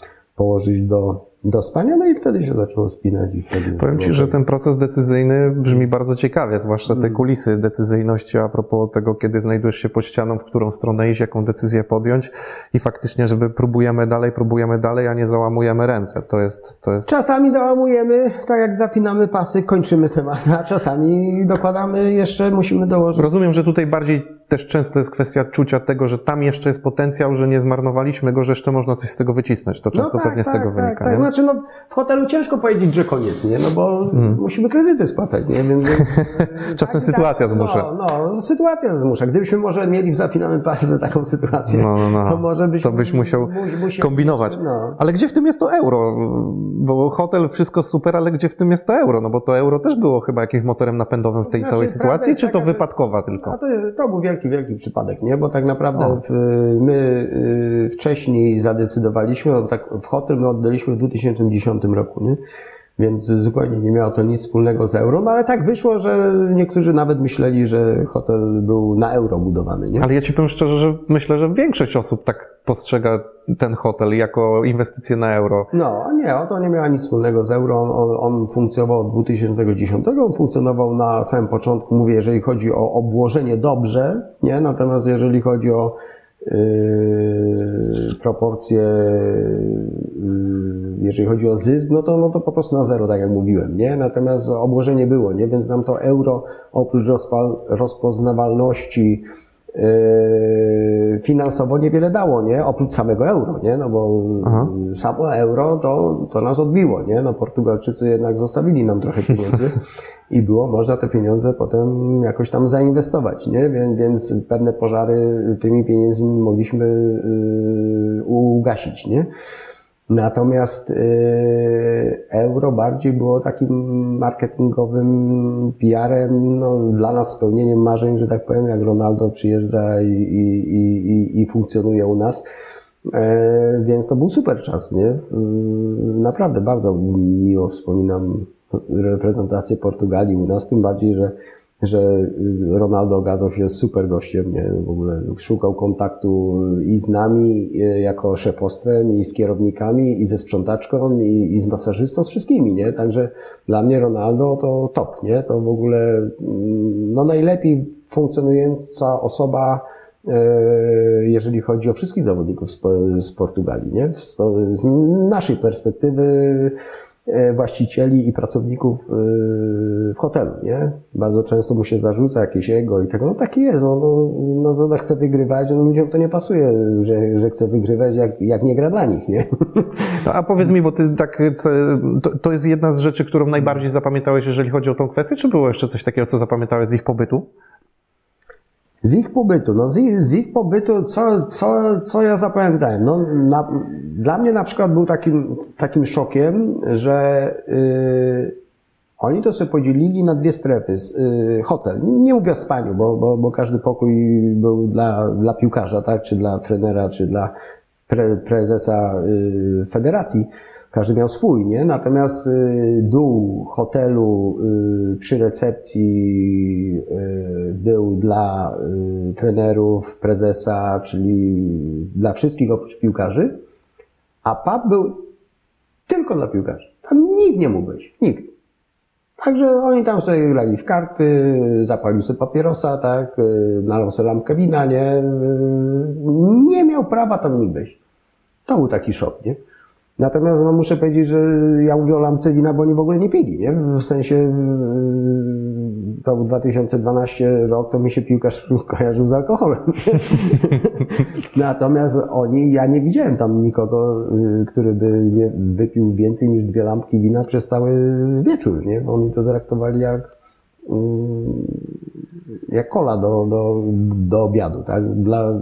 S2: położyć do, do spania, no i wtedy się zaczęło spinać. I wtedy
S1: Powiem Ci, że ten proces decyzyjny brzmi bardzo ciekawie, zwłaszcza te mm. kulisy decyzyjności a propos tego, kiedy znajdujesz się pod ścianą, w którą stronę iść, jaką decyzję podjąć i faktycznie, żeby próbujemy dalej, próbujemy dalej, a nie załamujemy ręce. To jest, to jest...
S2: Czasami załamujemy, tak jak zapinamy pasy, kończymy temat, a czasami dokładamy jeszcze, musimy dołożyć.
S1: Rozumiem, że tutaj bardziej też często jest kwestia czucia tego, że tam jeszcze jest potencjał, że nie zmarnowaliśmy go, że jeszcze można coś z tego wycisnąć. To często no tak, pewnie tak, z tego tak, wynika. Tak.
S2: Nie? Znaczy, no, w hotelu ciężko powiedzieć, że koniec, nie? No bo hmm. musimy kredyty spłacać, nie? Więc, [LAUGHS]
S1: Czasem tak, sytuacja tak, zmusza.
S2: No, no, sytuacja zmusza. Gdybyśmy może mieli w zapinamy palce taką sytuację, no, no, no. to może byś,
S1: to byś musiał kombinować. No. Ale gdzie w tym jest to euro? Bo hotel wszystko super, ale gdzie w tym jest to euro? No bo to euro też było chyba jakimś motorem napędowym w tej znaczy, całej sytuacji, czy to wypadkowa tylko?
S2: To, to był wielki wielki, wielki przypadek, nie? Bo tak naprawdę w, my y, wcześniej zadecydowaliśmy, bo tak w hotel my oddaliśmy w 2010 roku, nie? Więc zupełnie nie miało to nic wspólnego z euro, no ale tak wyszło, że niektórzy nawet myśleli, że hotel był na euro budowany. Nie?
S1: Ale ja ci powiem szczerze, że myślę, że większość osób tak postrzega ten hotel jako inwestycję na euro.
S2: No, nie, to nie miało nic wspólnego z euro. On, on funkcjonował od 2010, on funkcjonował na samym początku, mówię, jeżeli chodzi o obłożenie dobrze, nie? Natomiast jeżeli chodzi o Yy, proporcje, yy, jeżeli chodzi o zysk, no to, no to po prostu na zero, tak jak mówiłem, nie? Natomiast obłożenie było, nie? Więc nam to euro oprócz rozpoznawalności finansowo niewiele dało, nie? Oprócz samego euro, nie? No bo Aha. samo euro to, to nas odbiło, nie? No Portugalczycy jednak zostawili nam trochę pieniędzy [LAUGHS] i było można te pieniądze potem jakoś tam zainwestować, nie? Więc, więc pewne pożary tymi pieniędzmi mogliśmy yy, ugasić, nie? Natomiast yy, euro bardziej było takim marketingowym PR-em, no, dla nas spełnieniem marzeń, że tak powiem, jak Ronaldo przyjeżdża i, i, i, i funkcjonuje u nas. E, więc to był super czas, nie? Naprawdę bardzo miło wspominam reprezentację Portugalii u nas, tym bardziej, że, że Ronaldo okazał się super gościem, nie? w ogóle szukał kontaktu i z nami jako szefostwem, i z kierownikami, i ze sprzątaczką, i, i z masażystą, z wszystkimi, nie? Także dla mnie Ronaldo to top, nie? To w ogóle mm, no najlepiej funkcjonująca osoba e, jeżeli chodzi o wszystkich zawodników z Portugalii, nie? Z naszej perspektywy właścicieli i pracowników e, w hotelu, nie? Bardzo często mu się zarzuca jakieś ego i tego, no taki jest, no, no, no chce wygrywać, no ludziom to nie pasuje, że, że chce wygrywać, jak, jak nie gra dla nich, nie? [LAUGHS]
S1: No, a powiedz mi, bo ty tak, to, to jest jedna z rzeczy, którą najbardziej zapamiętałeś, jeżeli chodzi o tą kwestię, czy było jeszcze coś takiego, co zapamiętałeś z ich pobytu?
S2: Z ich pobytu, no z ich, z ich pobytu, co, co, co ja zapamiętałem? No, na, dla mnie na przykład był takim, takim szokiem, że yy, oni to sobie podzielili na dwie strefy. Yy, hotel, nie, nie mówię o spaniu, bo, bo, bo każdy pokój był dla, dla piłkarza, tak? czy dla trenera, czy dla pre, prezesa yy, federacji każdy miał swój, nie? Natomiast y, dół hotelu y, przy recepcji y, był dla trenerów, prezesa, czyli dla wszystkich oprócz piłkarzy, a pub był tylko dla piłkarzy. Tam nikt nie mógł być. Nikt. Także oni tam sobie grali w karty, zapalił sobie papierosa, tak, nalał sobie lampkę wina, nie? Nie miał prawa tam nikt być. To był taki szok, nie? Natomiast no, muszę powiedzieć, że ja mówię o lampce wina, bo oni w ogóle nie pili, nie? W sensie to był 2012 rok, to mi się piłkarz [LAUGHS] kojarzył z alkoholem. [LAUGHS] Natomiast oni, ja nie widziałem tam nikogo, yy, który by nie wypił więcej niż dwie lampki wina przez cały wieczór, nie? Oni to traktowali jak yy, jak kola do, do, do obiadu, tak? Dla,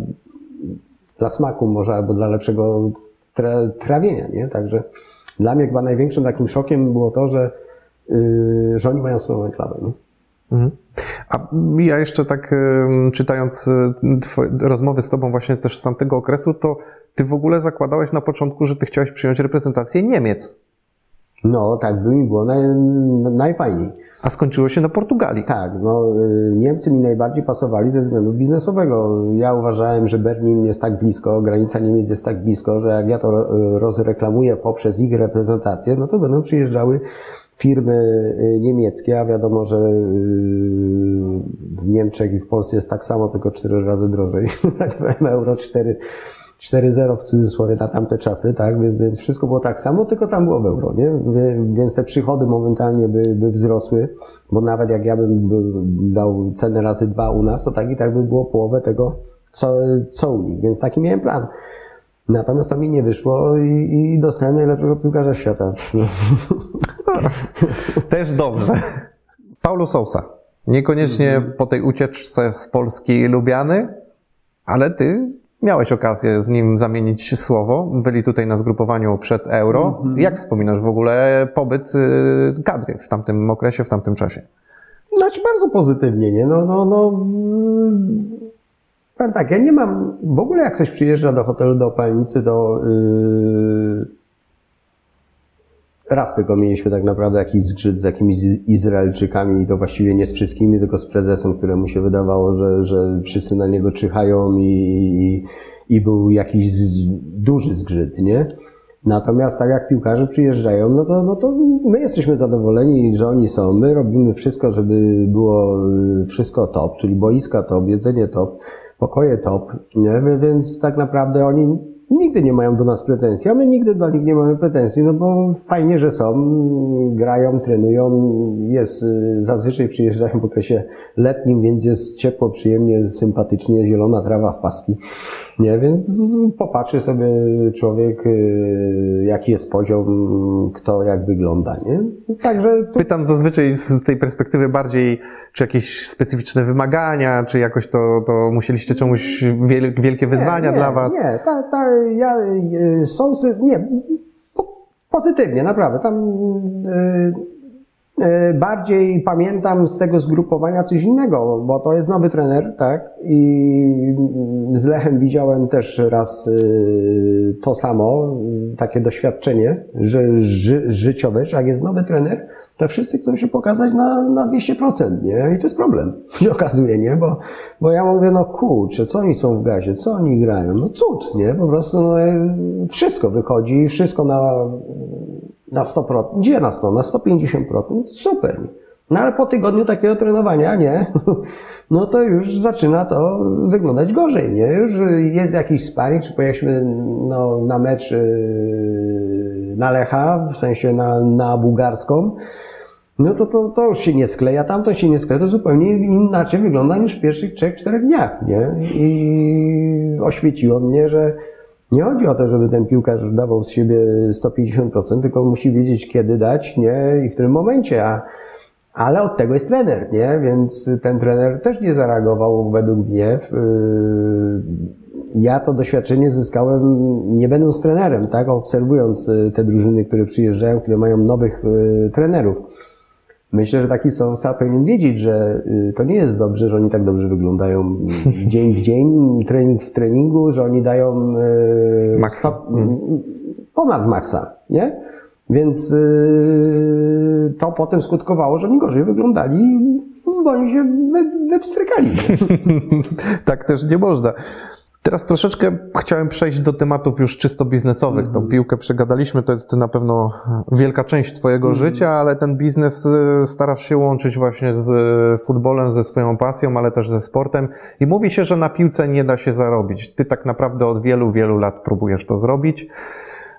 S2: dla smaku może, albo dla lepszego tra, trawienia, nie? Także dla mnie chyba największym takim szokiem było to, że, yy, że oni mają swoją enklawę, nie?
S1: Mhm. A ja jeszcze tak czytając y, twoje rozmowy z tobą właśnie też z tamtego okresu, to ty w ogóle zakładałeś na początku, że ty chciałeś przyjąć reprezentację Niemiec.
S2: No, tak by mi było naj, najfajniej.
S1: A skończyło się na Portugalii.
S2: Tak, no y, Niemcy mi najbardziej pasowali ze względu biznesowego. Ja uważałem, że Berlin jest tak blisko, granica Niemiec jest tak blisko, że jak ja to y, rozreklamuję poprzez ich reprezentację, no to będą przyjeżdżały firmy y, niemieckie, a wiadomo, że w Niemczech i w Polsce jest tak samo, tylko cztery razy drożej. [LAUGHS] Tak powiem, euro 4 4-0 w cudzysłowie na tamte czasy, tak? Więc, więc, wszystko było tak samo, tylko tam było w euro, nie? Więc te przychody momentalnie by, by wzrosły, bo nawet jak ja bym dał cenę razy dwa u nas, to tak i tak by było połowę tego, co, co u nich. Więc taki miałem plan. Natomiast to mi nie wyszło i, i dostałem najlepszego piłkarza świata. [LAUGHS]
S1: Też dobrze. Paulo Sousa. Niekoniecznie -hmm. po tej ucieczce z Polski lubiany, ale ty Miałeś okazję z nim zamienić słowo. Byli tutaj na zgrupowaniu przed euro. Mm -hmm. Jak wspominasz w ogóle pobyt y, kadry w tamtym okresie, w tamtym czasie?
S2: Znaczy bardzo pozytywnie, nie? No, no, no. Mm, powiem tak, ja nie mam, w ogóle jak ktoś przyjeżdża do hotelu, do opalnicy, do, yy, raz tylko mieliśmy tak naprawdę jakiś zgrzyt z jakimiś Izraelczykami i to właściwie nie z wszystkimi, tylko z prezesem, któremu się wydawało, że, że wszyscy na niego czyhają i, i, i był jakiś duży zgrzyt, nie? Natomiast tak jak piłkarze przyjeżdżają, no to, no to my jesteśmy zadowoleni, że oni są. My robimy wszystko, żeby było wszystko top, czyli boiska top, jedzenie top, pokoje top, nie? Więc tak naprawdę oni nigdy nie mają do nas pretensji, a my nigdy do nich nie mamy pretensji, no bo fajnie, że są, grają, trenują, jest, zazwyczaj przyjeżdżają w okresie letnim, więc jest ciepło, przyjemnie, sympatycznie, zielona trawa w paski, nie, więc popatrzy sobie człowiek, y, jaki jest poziom, kto jak wygląda, nie.
S1: Także tu... Pytam zazwyczaj z tej perspektywy bardziej, czy jakieś specyficzne wymagania, czy jakoś to, to musieliście czemuś wielkie wyzwania
S2: nie,
S1: dla was?
S2: Nie, ta, ta, ja, y, są, nie, pozytywnie, naprawdę. Tam y, y, bardziej pamiętam z tego zgrupowania coś innego, bo to jest nowy trener, tak? I z Lechem widziałem też raz to samo, takie doświadczenie że, ży, życiowe, że jak jest nowy trener, to wszyscy chcą się pokazać na, na 200%, nie? I to jest problem, [LAUGHS] się okazuje, nie? Bo, bo ja mówię, no kurczę, co oni są w gazie, co oni grają? No cud, nie? Po prostu no, e, wszystko wychodzi, wszystko na, na 100%. Gdzie na 100? Na 150%? Super. No ale po tygodniu takiego trenowania, nie? [LAUGHS] No to już zaczyna to wyglądać gorzej, nie? Już jest jakiś sparring, czy pojechaliśmy no, na mecz yy, na Lecha, w sensie na, na bułgarską, no to, to, to już się nie skleja, tamto się nie skleja, to zupełnie inaczej wygląda niż w pierwszych trzech, czterech dniach, nie? I oświeciło mnie, że nie chodzi o to, żeby ten piłkarz dawał z siebie 150%, tylko musi wiedzieć, kiedy dać, nie? I w którym momencie, a ale od tego jest trener, nie? Więc ten trener też nie zareagował według mnie. Ja to doświadczenie zyskałem nie będąc trenerem, tak? Obserwując y, te drużyny, które przyjeżdżają, które mają nowych y, trenerów. Myślę, że taki Sousa powinien wiedzieć, że y, to nie jest dobrze, że oni tak dobrze wyglądają [LAUGHS] dzień w dzień, trening w treningu, że oni dają
S1: maksa.
S2: Hmm. ponad maksa, nie? Więc yy, to potem skutkowało, że oni gorzej wyglądali, bo oni się wypstrykali. [LAUGHS]
S1: tak też nie można. Teraz troszeczkę chciałem przejść do tematów już czysto biznesowych. Mm -hmm. Tą mhm. piłkę przegadaliśmy, to jest na pewno wielka część Twojego mm -hmm. życia, ale ten biznes y, starasz się łączyć właśnie z futbolem, ze swoją pasją, ale też ze sportem. I mówi się, że na piłce nie da się zarobić. Ty tak naprawdę od wielu, wielu lat próbujesz to zrobić.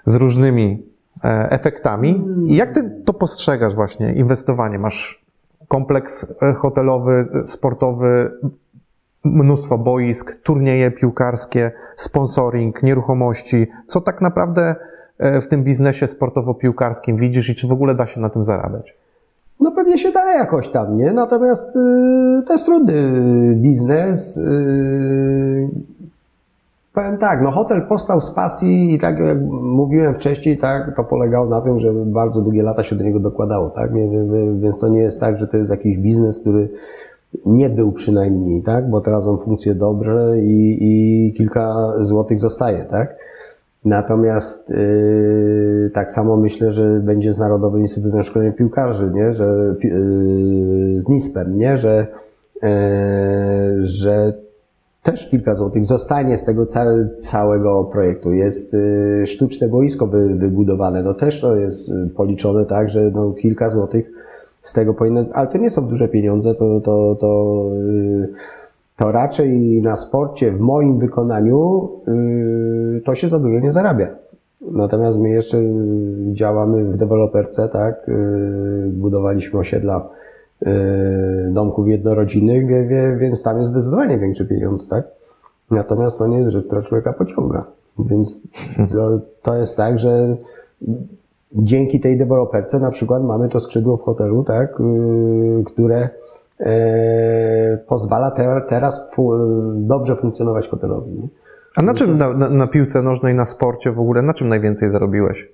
S1: z różnymi e, efektami. I jak ty to postrzegasz właśnie, inwestowanie? Masz kompleks e, hotelowy, sportowy, mnóstwo boisk, turnieje piłkarskie, sponsoring, nieruchomości. Co tak naprawdę e, w tym biznesie sportowo-piłkarskim widzisz i czy w ogóle da się na tym zarabiać?
S2: No pewnie się da jakoś tam, nie? Natomiast y, to jest trudny biznes. Y, powiem tak, no hotel powstał z pasji i tak jak mówiłem wcześniej, tak, to polegało na tym, że bardzo długie lata się do niego dokładało, tak? Więc to nie jest tak, że to jest jakiś biznes, który nie był przynajmniej, tak? Bo teraz on funkcjonuje dobrze i, i kilka złotych zostaje, tak? Natomiast yy, tak samo myślę, że będzie z Narodowym Instytutem Szkolenia Piłkarzy, nie? Że, yy, z NISP-em, nie? Że, yy, że też kilka złotych zostanie z tego całe, całego projektu. Jest yy, sztuczne boisko wy, wybudowane, no też to jest policzone tak, że no, kilka złotych z tego powinno, ale to nie są duże pieniądze, to, to, to yy, to raczej na sporcie w moim wykonaniu yy, to się za dużo nie zarabia. Natomiast my jeszcze działamy w deweloperce, tak? Yy, budowaliśmy osiedla domków jednorodzinnych, więc tam jest zdecydowanie większy pieniądz, tak? Natomiast to nie jest rzecz, która człowieka pociąga. Więc to, to jest tak, że dzięki tej deweloperce na przykład mamy to skrzydło w hotelu, tak? które E, pozwala te, teraz fu, dobrze funkcjonować hotelowi. Nie?
S1: A na czym, na, na, na, piłce nożnej, na sporcie w ogóle, na czym najwięcej zarobiłeś?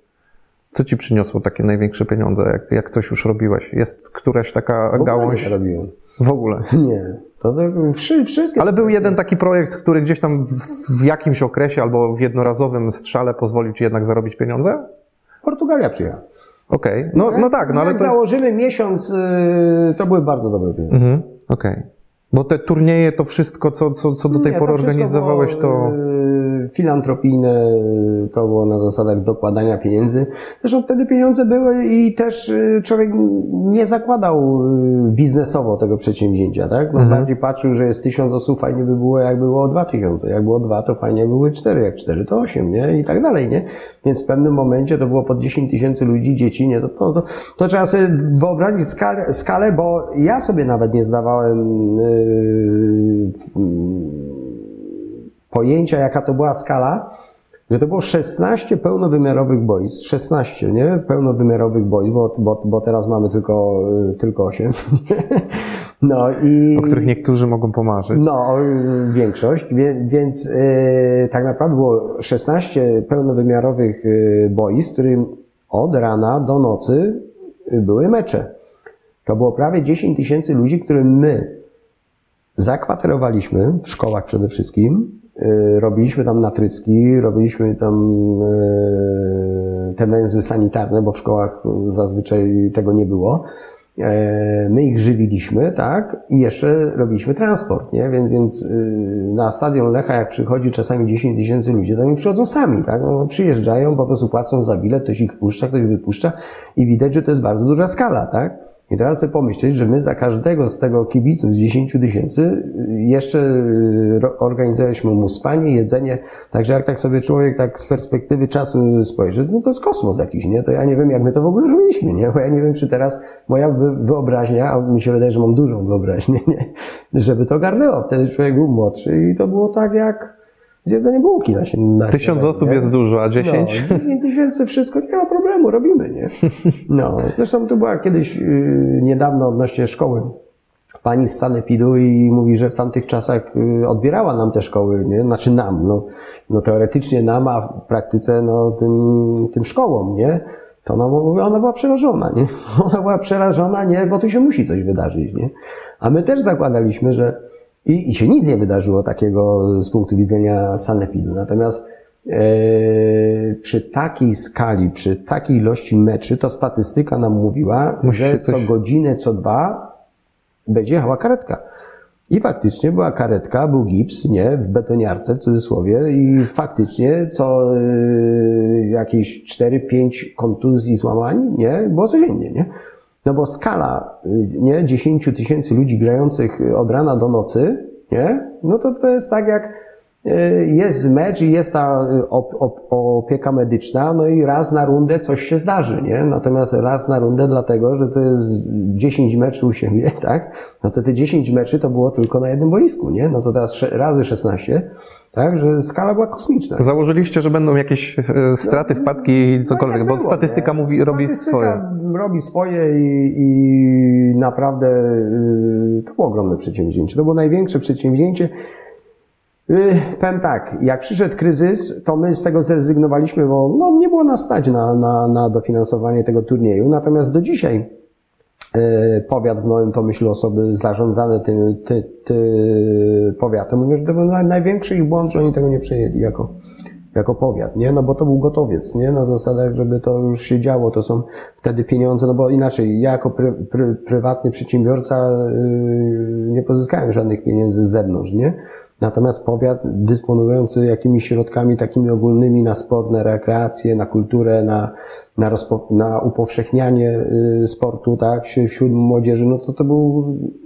S1: Co ci przyniosło takie największe pieniądze, jak, jak coś już robiłeś? Jest któraś taka
S2: w
S1: gałąź?
S2: Nie robiłem.
S1: W ogóle? [LAUGHS]
S2: Nie. To, to wszystkie.
S1: Ale był jeden taki projekt, który gdzieś tam w, w jakimś okresie albo w jednorazowym strzale pozwolił ci jednak zarobić pieniądze?
S2: Portugalia przyjechała.
S1: Okej, okay. no, no tak, no ale
S2: Jak
S1: to jest...
S2: założymy miesiąc, yy, to były bardzo dobre pieniądze. Mhm,
S1: okej. Okay. Bo te turnieje, to wszystko, co, co, co do tej Nie, pory organizowałeś, to...
S2: Filantropijne, yy, to było na zasadach dokładania pieniędzy. Zresztą wtedy pieniądze były i też yy, człowiek nie zakładał biznesowo tego przedsięwzięcia, tak? No mhm. bardziej patrzył, że jest tysiąc osób, fajnie by było, jak było dwa tysiące. Jak było dwa, to fajnie były cztery, jak cztery, to osiem, nie? I tak dalej, nie? Więc w pewnym momencie to było po 10 tysięcy ludzi, dzieci, nie? To, to, to, to trzeba sobie wyobrazić skalę, skalę, bo ja sobie nawet nie zdawałem yy, pojęcia, jaka to była skala, że to było 16 pełnowymiarowych boisk, 16, nie? Pełnowymiarowych boisk, bo, bo, bo teraz mamy tylko, yy, tylko 8. [LAUGHS]
S1: No i... O których niektórzy mogą pomarzyć.
S2: No, większość, więc yy, tak naprawdę było 16 pełnowymiarowych yy, boisk, którym od rana do nocy były mecze. To było prawie 10 tysięcy ludzi, którym my zakwaterowaliśmy, w szkołach przede wszystkim, robiliśmy tam natryski, robiliśmy tam te węzły sanitarne, bo w szkołach zazwyczaj tego nie było. E, my ich żywiliśmy, tak? I jeszcze robiliśmy transport, nie? Więc, więc y, na stadion Lecha, jak przychodzi czasami 10 tysięcy ludzi, to oni przychodzą sami, tak? No, przyjeżdżają, po prostu płacą za bilet, ktoś ich wpuszcza, ktoś wypuszcza i widać, że to jest bardzo duża skala, tak? I teraz sobie pomyśleć, że my za każdego z tego kibiców z 10 tysięcy jeszcze y, organizowaliśmy mu spanie, jedzenie. Także jak tak sobie człowiek tak z perspektywy czasu spojrzy, to to jest kosmos jakiś, nie? To ja nie wiem, jak my to w ogóle robiliśmy, nie? Bo ja nie wiem, czy teraz moja wyobraźnia, a mi się wydaje, że mam dużą wyobraźnię, [LAUGHS] nie? Żeby to garnęło. Wtedy człowiek był młodszy i to było tak jak zjedzenie bułki na się. Na
S1: Tysiąc osób nie? jest dużo, a dziesięć?
S2: No, dziesięć tysięcy, wszystko, nie ma problemu, robimy, nie? [LAUGHS] No, zresztą tu była kiedyś yy, niedawno odnośnie szkoły pani z Sanepidu i mówi, że w tamtych czasach yy, odbierała nam te szkoły, nie? Znaczy nam, no, no teoretycznie nam, a w praktyce no, tym, tym szkołom, nie? To ona, mówi, ona była przerażona, nie? [LAUGHS] Ona była przerażona, nie? Bo tu się musi coś wydarzyć, nie? A my też zakładaliśmy, że i, I się nic nie wydarzyło takiego z punktu widzenia sanepidu. Natomiast e, przy takiej skali, przy takiej ilości meczy, to statystyka nam mówiła, Musi że coś... co godzinę, co dwa będzie jechała karetka. I faktycznie była karetka, był gips, nie, w betoniarce w cudzysłowie i faktycznie co y, jakieś 4-5 kontuzji, złamań, nie, było codziennie, nie. No bo skala, y, nie, 10 tysięcy ludzi grających od rana do nocy, nie, no to to jest tak jak y, jest mecz i jest ta y, op, op, opieka medyczna, no i raz na rundę coś się zdarzy, nie? Natomiast raz na rundę dlatego, że to jest 10 meczy u siebie, [LAUGHS] tak? No to te 10 meczy to było tylko na jednym boisku, nie? No to teraz razy 16, tak? Że skala była kosmiczna.
S1: Założyliście, że będą jakieś e, straty, no, wpadki, cokolwiek, no, bo było, statystyka nie? mówi, robi swoje.
S2: robi swoje i, i naprawdę y, to było ogromne przedsięwzięcie. To było największe przedsięwzięcie. Y, powiem tak, jak przyszedł kryzys, to my z tego zrezygnowaliśmy, bo no, nie było nas stać na, na, na dofinansowanie tego turnieju. Natomiast do dzisiaj powiat w Nowym myślę osoby zarządzane tym ty, ty powiatem mówią, że to był największy ich błąd, że oni tego nie przejęli jako, jako powiat, nie? No bo to był gotowiec, nie? Na zasadach, żeby to już się działo, to są wtedy pieniądze, no bo inaczej, ja jako pry, pry, prywatny przedsiębiorca yy, nie pozyskałem żadnych pieniędzy z zewnątrz, nie? Natomiast powiat dysponujący jakimiś środkami takimi ogólnymi na sport, na rekreację, na kulturę, na, na, rozpo, na upowszechnianie y, sportu, tak, wśród młodzieży, no to to był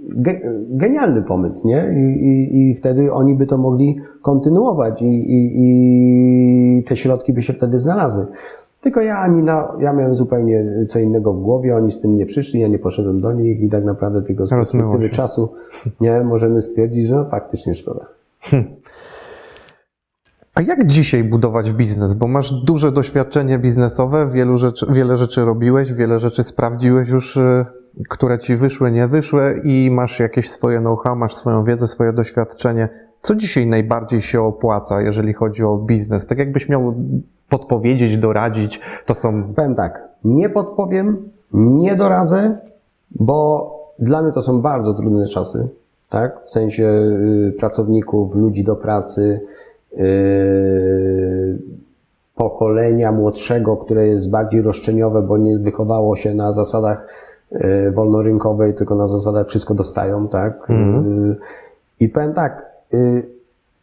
S2: ge, genialny pomysł, nie? I, i, I wtedy oni by to mogli kontynuować i, i, i te środki by się wtedy znalazły. Tylko ja ani na, ja miałem zupełnie co innego w głowie, oni z tym nie przyszli, ja nie poszedłem do nich i tak naprawdę tylko z perspektywy czasu nie możemy stwierdzić, że no, faktycznie szkoda. Hmm.
S1: A jak dzisiaj budować biznes? Bo masz duże doświadczenie biznesowe, wielu rzeczy, wiele rzeczy robiłeś, wiele rzeczy sprawdziłeś już, y, które ci wyszły, nie wyszły i masz jakieś swoje know-how, masz swoją wiedzę, swoje doświadczenie. Co dzisiaj najbardziej się opłaca, jeżeli chodzi o biznes? Tak jakbyś miał podpowiedzieć, doradzić, to są...
S2: Powiem tak, nie podpowiem, nie doradzę, bo dla mnie to są bardzo trudne czasy tak? W sensie y, pracowników, ludzi do pracy, y, pokolenia młodszego, które jest bardziej roszczeniowe, bo nie wychowało się na zasadach y, wolnorynkowej, tylko na zasadach wszystko dostają, tak? Mm. I powiem tak,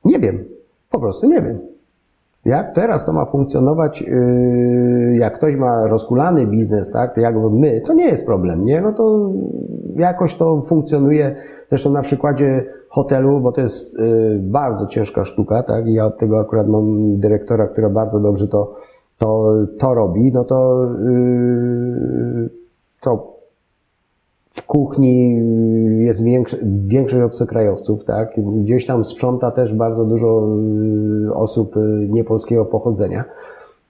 S2: nie wiem, po prostu nie wiem. Jak teraz to ma funkcjonować, jak ktoś ma rozkulany biznes, tak, jak my, to nie jest problem, nie? No to jakoś to funkcjonuje Zresztą na przykładzie hotelu, bo to jest y, bardzo ciężka sztuka, tak? I ja od tego akurat mam dyrektora, która bardzo dobrze to, to, to robi, no to, yy, to w kuchni jest większy, większość obcokrajowców, tak? Gdzieś tam sprząta też bardzo dużo y, osób y, niepolskiego pochodzenia.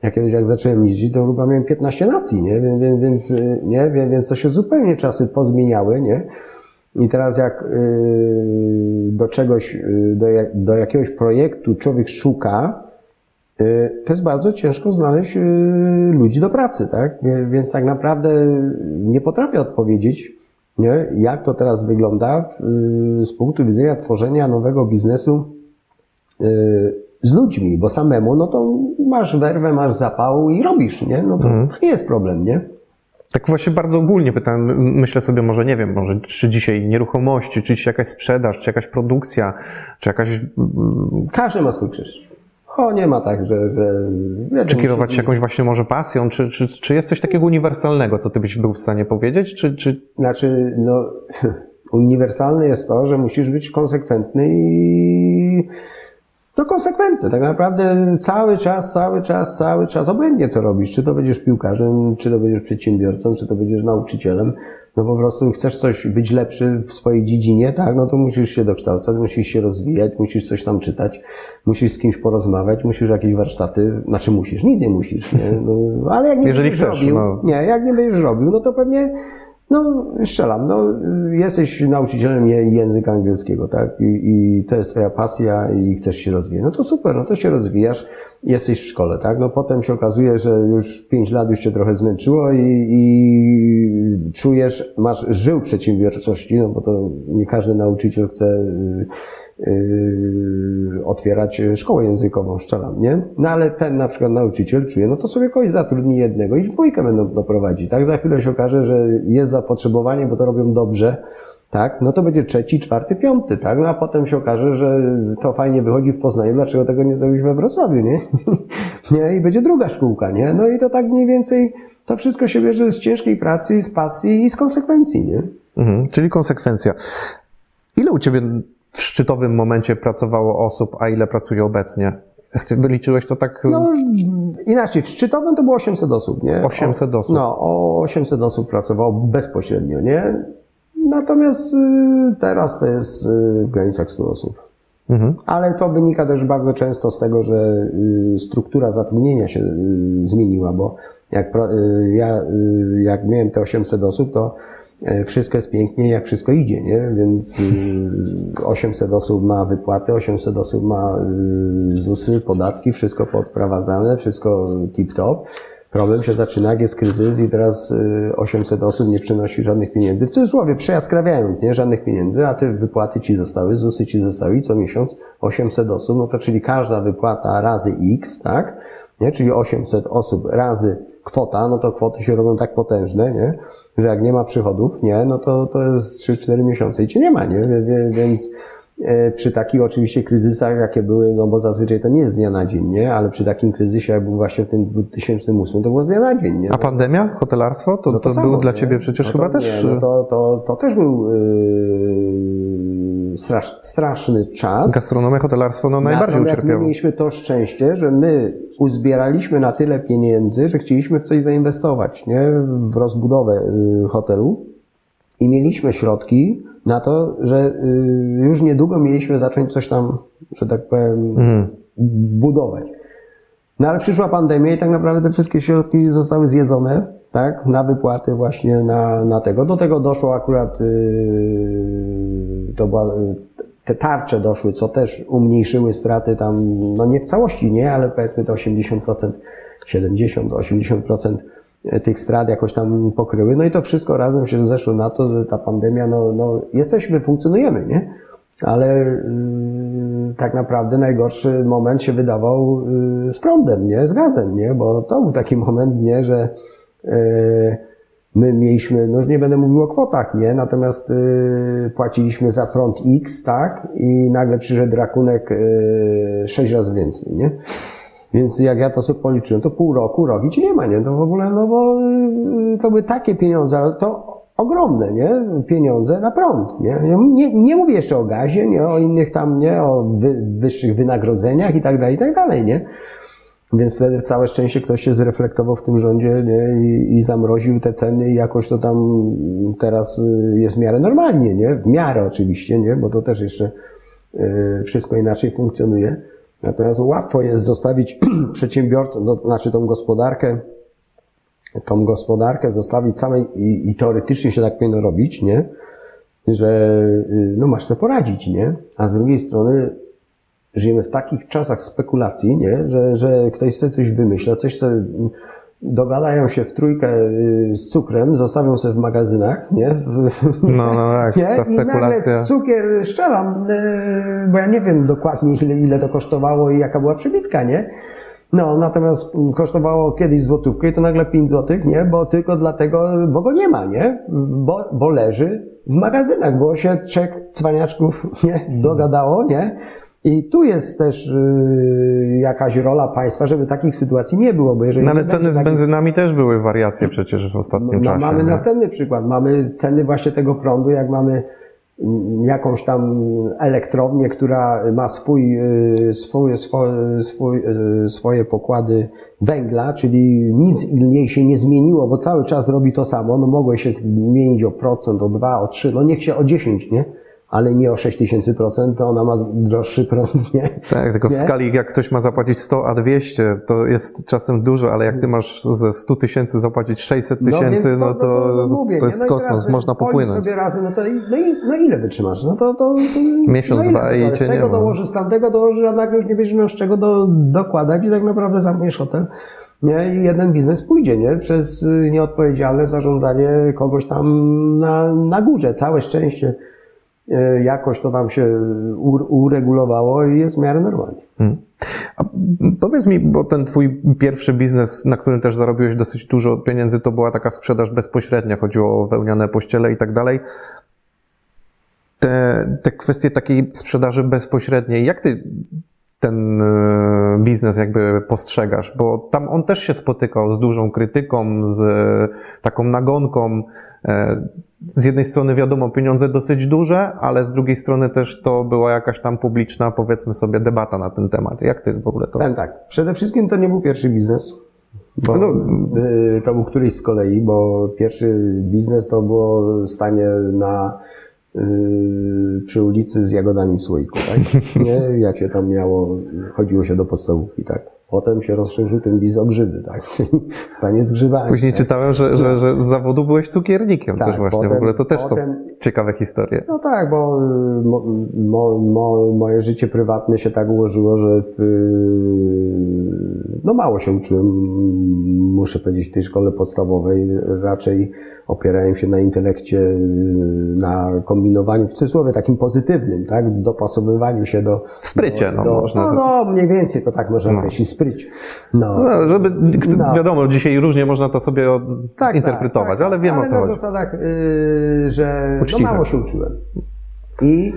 S2: Ja kiedyś jak zacząłem jeździć, to chyba miałem 15 nacji, nie? Więc, więc, nie? Więc to się zupełnie czasy pozmieniały, nie? I teraz jak y, do czegoś, y, do, do jakiegoś projektu człowiek szuka, y, to jest bardzo ciężko znaleźć ludzi do pracy, tak? Więc tak naprawdę nie potrafię odpowiedzieć, nie? jak to teraz wygląda z punktu widzenia tworzenia nowego biznesu z ludźmi, bo samemu, no to masz werwę, masz zapał i robisz, nie? No to mhm. nie jest problem, nie?
S1: Tak właśnie bardzo ogólnie pytam, myślę sobie może, nie wiem, może czy dzisiaj nieruchomości, czy dzisiaj jakaś sprzedaż, czy jakaś produkcja, czy jakaś...
S2: Każdy ma swój krzyż. O, nie ma tak, że... że
S1: czy kierować się jakąś właśnie może pasją, czy, czy, czy jest coś takiego uniwersalnego, co ty byś był w stanie powiedzieć, czy... czy...
S2: Znaczy, no, [LAUGHS] uniwersalne jest to, że musisz być konsekwentny i to konsekwentne. Tak naprawdę cały czas, cały czas, cały czas, obojętnie co robisz, czy to będziesz piłkarzem, czy to będziesz przedsiębiorcą, czy to będziesz nauczycielem, no po prostu chcesz coś być lepszy w swojej dziedzinie, tak, no to musisz się dokształcać, musisz się rozwijać, musisz coś tam czytać, musisz z kimś porozmawiać, musisz jakieś warsztaty, znaczy musisz, nic nie musisz, nie? No, ale jak nie
S1: Jeżeli
S2: będziesz
S1: chcesz,
S2: robił,
S1: no.
S2: nie, jak nie będziesz robił, no to pewnie no, strzelam. No, jesteś nauczycielem języka angielskiego, tak? I, I, to jest twoja pasja i chcesz się rozwijać. No to super, no to się rozwijasz, jesteś w szkole, tak? No potem się okazuje, że już pięć lat już cię trochę zmęczyło i, i czujesz, masz żył przedsiębiorczości, no bo to nie każdy nauczyciel chce Yy, otwierać szkołę językową, szczelam, nie? No ale ten na przykład nauczyciel czuje, no to sobie kogoś zatrudni jednego i w dwójkę będą to prowadzić, tak? Za chwilę się okaże, że jest zapotrzebowanie, bo to robią dobrze, tak? No to będzie trzeci, czwarty, piąty, tak? No a potem się okaże, że to fajnie wychodzi w Poznaniu, dlaczego tego nie zrobić we Wrocławiu, nie? [LAUGHS] nie? I będzie druga szkółka, nie? No i to tak mniej więcej, to wszystko się bierze z ciężkiej pracy, z pasji i z konsekwencji, nie?
S1: Mhm, czyli konsekwencja. Ile u Ciebie w szczytowym momencie pracowało osób, a ile pracuje obecnie? Wyliczyłeś to tak?
S2: No inaczej, w szczytowym to było 800 osób, nie?
S1: 800 osób.
S2: No, o 800 osób pracowało bezpośrednio, nie? Natomiast y, teraz to jest y, w granicach 100 osób.
S1: Mhm.
S2: Ale to wynika też bardzo często z tego, że y, struktura zatrudnienia się zmieniła, bo jak ja, jak miałem te 800 osób, to wszystko jest pięknie, jak wszystko idzie, nie? Więc y, [LAUGHS] 800 osób ma wypłaty, 800 osób ma y, ZUSy, podatki, wszystko podprowadzane, wszystko tip-top. Problem się zaczyna, jak jest kryzys i teraz y, 800 osób nie przynosi żadnych pieniędzy. W cudzysłowie, przejaskrawiając, nie? Żadnych pieniędzy, a te wypłaty ci zostały, ZUSy ci zostały i co miesiąc 800 osób, no to czyli każda wypłata razy X, tak? Nie? Czyli 800 osób razy kwota, no to kwoty się robią tak potężne, nie? Że jak nie ma przychodów, nie? No to, to jest 3-4 miesiące i cię nie ma, nie? Więc e, przy takich oczywiście kryzysach, jakie były, no bo zazwyczaj to nie jest z dnia na dzień, nie? Ale przy takim kryzysie, jak był właśnie w tym 2008, to było z dnia na dzień, nie?
S1: A pandemia, hotelarstwo, to,
S2: No
S1: to,
S2: samo,
S1: był dla ciebie przecież
S2: no
S1: chyba
S2: to,
S1: też...
S2: Nie, no to, to, to też był yy, strasz, straszny czas.
S1: Gastronomia, hotelarstwo no, najbardziej
S2: Natomiast my
S1: ucierpiało.
S2: mieliśmy to szczęście, że my uzbieraliśmy na tyle pieniędzy, że chcieliśmy w coś zainwestować, nie? W rozbudowę y, hotelu i mieliśmy środki na to, że y, już niedługo mieliśmy zacząć coś tam, że tak powiem,
S1: Mhm.
S2: budować. No ale przyszła pandemia i tak naprawdę te wszystkie środki zostały zjedzone, tak, na wypłaty właśnie na, na tego. Do tego doszło akurat, yy, to była, yy, te tarcze doszły, co też umniejszyły straty tam, no nie w całości, nie, ale powiedzmy to 80%, 70, 80% tych strat jakoś tam pokryły. No i to wszystko razem się zeszło na to, że ta pandemia, no, no jesteśmy, funkcjonujemy, nie? Ale yy, tak naprawdę najgorszy moment się wydawał yy, z prądem, nie? Z gazem, nie? Bo to był taki moment, nie? Że my mieliśmy, no już nie będę mówił o kwotach, nie? Natomiast yy, płaciliśmy za prąd X, tak? I nagle przyszedł rachunek yy, sześć razy więcej, nie? Więc jak ja to sobie policzyłem, to pół roku, rok i ci nie ma, nie? To w ogóle, no bo to były takie pieniądze, ale to ogromne, nie? Pieniądze na prąd, nie? Ja Nie, nie mówię jeszcze o gazie, nie? O innych tam, nie? O wy, wyższych wynagrodzeniach i tak dalej, i tak dalej, nie? Więc wtedy całe szczęście ktoś się zreflektował w tym rządzie nie? I, i zamroził te ceny i jakoś to tam teraz y, jest w miarę normalnie, nie? W miarę oczywiście, nie? Bo to też jeszcze y, wszystko inaczej funkcjonuje. Natomiast łatwo jest zostawić [CLEARS THROAT] przedsiębiorcę, no, znaczy tą gospodarkę, tą gospodarkę zostawić samej i, i teoretycznie się tak powinno robić, nie? Że y, no masz co poradzić, nie? A z drugiej strony żyjemy w takich czasach spekulacji, nie? Że, że ktoś sobie coś wymyśla, coś sobie dogadają się w trójkę y, z cukrem, zostawią sobie w magazynach, nie?
S1: No, no tak, [LAUGHS]
S2: nie?
S1: ta
S2: I nagle
S1: spekulacja.
S2: cukier strzelam, y, bo ja nie wiem dokładnie ile, ile to kosztowało i jaka była przebitka, nie? No, natomiast kosztowało kiedyś złotówkę i to nagle 5 złotych, nie? Bo tylko dlatego, bo go nie ma, nie? Bo, bo leży w magazynach, bo się trzech cwaniaczków [LAUGHS] nie? dogadało, nie? I tu jest też y, jakaś rola państwa, żeby takich sytuacji nie było, bo jeżeli
S1: No ale ceny z
S2: takich-
S1: benzynami też były wariacje przecież w ostatnim
S2: no,
S1: czasie.
S2: mamy
S1: nie?
S2: następny przykład. Mamy ceny właśnie tego prądu, jak mamy mm, jakąś tam elektrownię, która ma swój, y, swój, swój, y, swoje pokłady węgla, czyli nic jej się nie zmieniło, bo cały czas robi to samo. No mogło się zmienić o procent, o dwa, o trzy, no niech się o 10, nie? Ale nie o 6 tysięcy procent, to ona ma droższy prąd, [LAUGHS] nie?
S1: Tak, tylko w
S2: Nie?
S1: skali jak ktoś ma zapłacić 100, a 200, to jest czasem dużo, ale jak ty masz ze 100 tysięcy zapłacić 600 tysięcy,
S2: więc
S1: no to,
S2: mówię,
S1: to jest
S2: No
S1: kosmos,
S2: teraz
S1: można popłynąć.
S2: sobie no to no, i, no ile wytrzymasz? No to, to, to
S1: Miesiąc,
S2: no
S1: dwa i cię
S2: Z
S1: nie
S2: tego dołożysz, z tamtego dołożysz, a nagle już nie będziesz miał z czego do, dokładać i tak naprawdę zamkniesz hotel. Nie? I jeden biznes pójdzie, nie? Przez y, nieodpowiedzialne zarządzanie kogoś tam na, na górze. Całe szczęście y, jakoś to tam się uregulowało i jest w miarę normalnie.
S1: Hmm. A powiedz mi, bo ten twój pierwszy biznes, na którym też zarobiłeś dosyć dużo pieniędzy, to była taka sprzedaż bezpośrednia, chodziło o wełniane pościele i tak dalej. Te, te kwestie takiej sprzedaży bezpośredniej, jak ty ten e, biznes jakby postrzegasz? Bo tam on też się spotykał z dużą krytyką, z taką nagonką. Z jednej strony wiadomo, pieniądze dosyć duże, ale z drugiej strony też to była jakaś tam publiczna, powiedzmy sobie, debata na ten temat. Jak ty w ogóle to?
S2: Powiem tak, przede wszystkim to nie był pierwszy biznes. Bo,
S1: No,
S2: y, to był któryś z kolei, bo pierwszy biznes to było stanie na y, przy ulicy z jagodami w słoiku, tak? [LAUGHS] Nie, jak się tam miało, chodziło się do podstawówki, tak? Potem się rozszerzył ten biz o grzyby, tak? [LAUGHS] Czyli stanie z grzybami.
S1: Później
S2: tak?
S1: czytałem, że, że, że z zawodu byłeś cukiernikiem
S2: Tak,
S1: też właśnie. w
S2: potem-
S1: ogóle to też są
S2: potem-
S1: ciekawe historie.
S2: No tak, bo y, mo, mo, mo, moje życie prywatne się tak ułożyło, że w, y, no mało się uczyłem, muszę powiedzieć, w tej szkole podstawowej. Raczej opierałem się na intelekcie, y, na kombinowaniu, w cudzysłowie takim pozytywnym, tak? Dopasowywaniu się do...
S1: Sprycie, no,
S2: do,
S1: można-
S2: No, no, mniej więcej to tak można
S1: No.
S2: określić, No.
S1: No, żeby,
S2: No.
S1: wiadomo, dzisiaj różnie można to sobie od,
S2: Tak,
S1: interpretować,
S2: tak, tak.
S1: ale wiem
S2: ale
S1: o co
S2: na
S1: chodzi.
S2: zasadach, yy, że no mało się uczyłem. I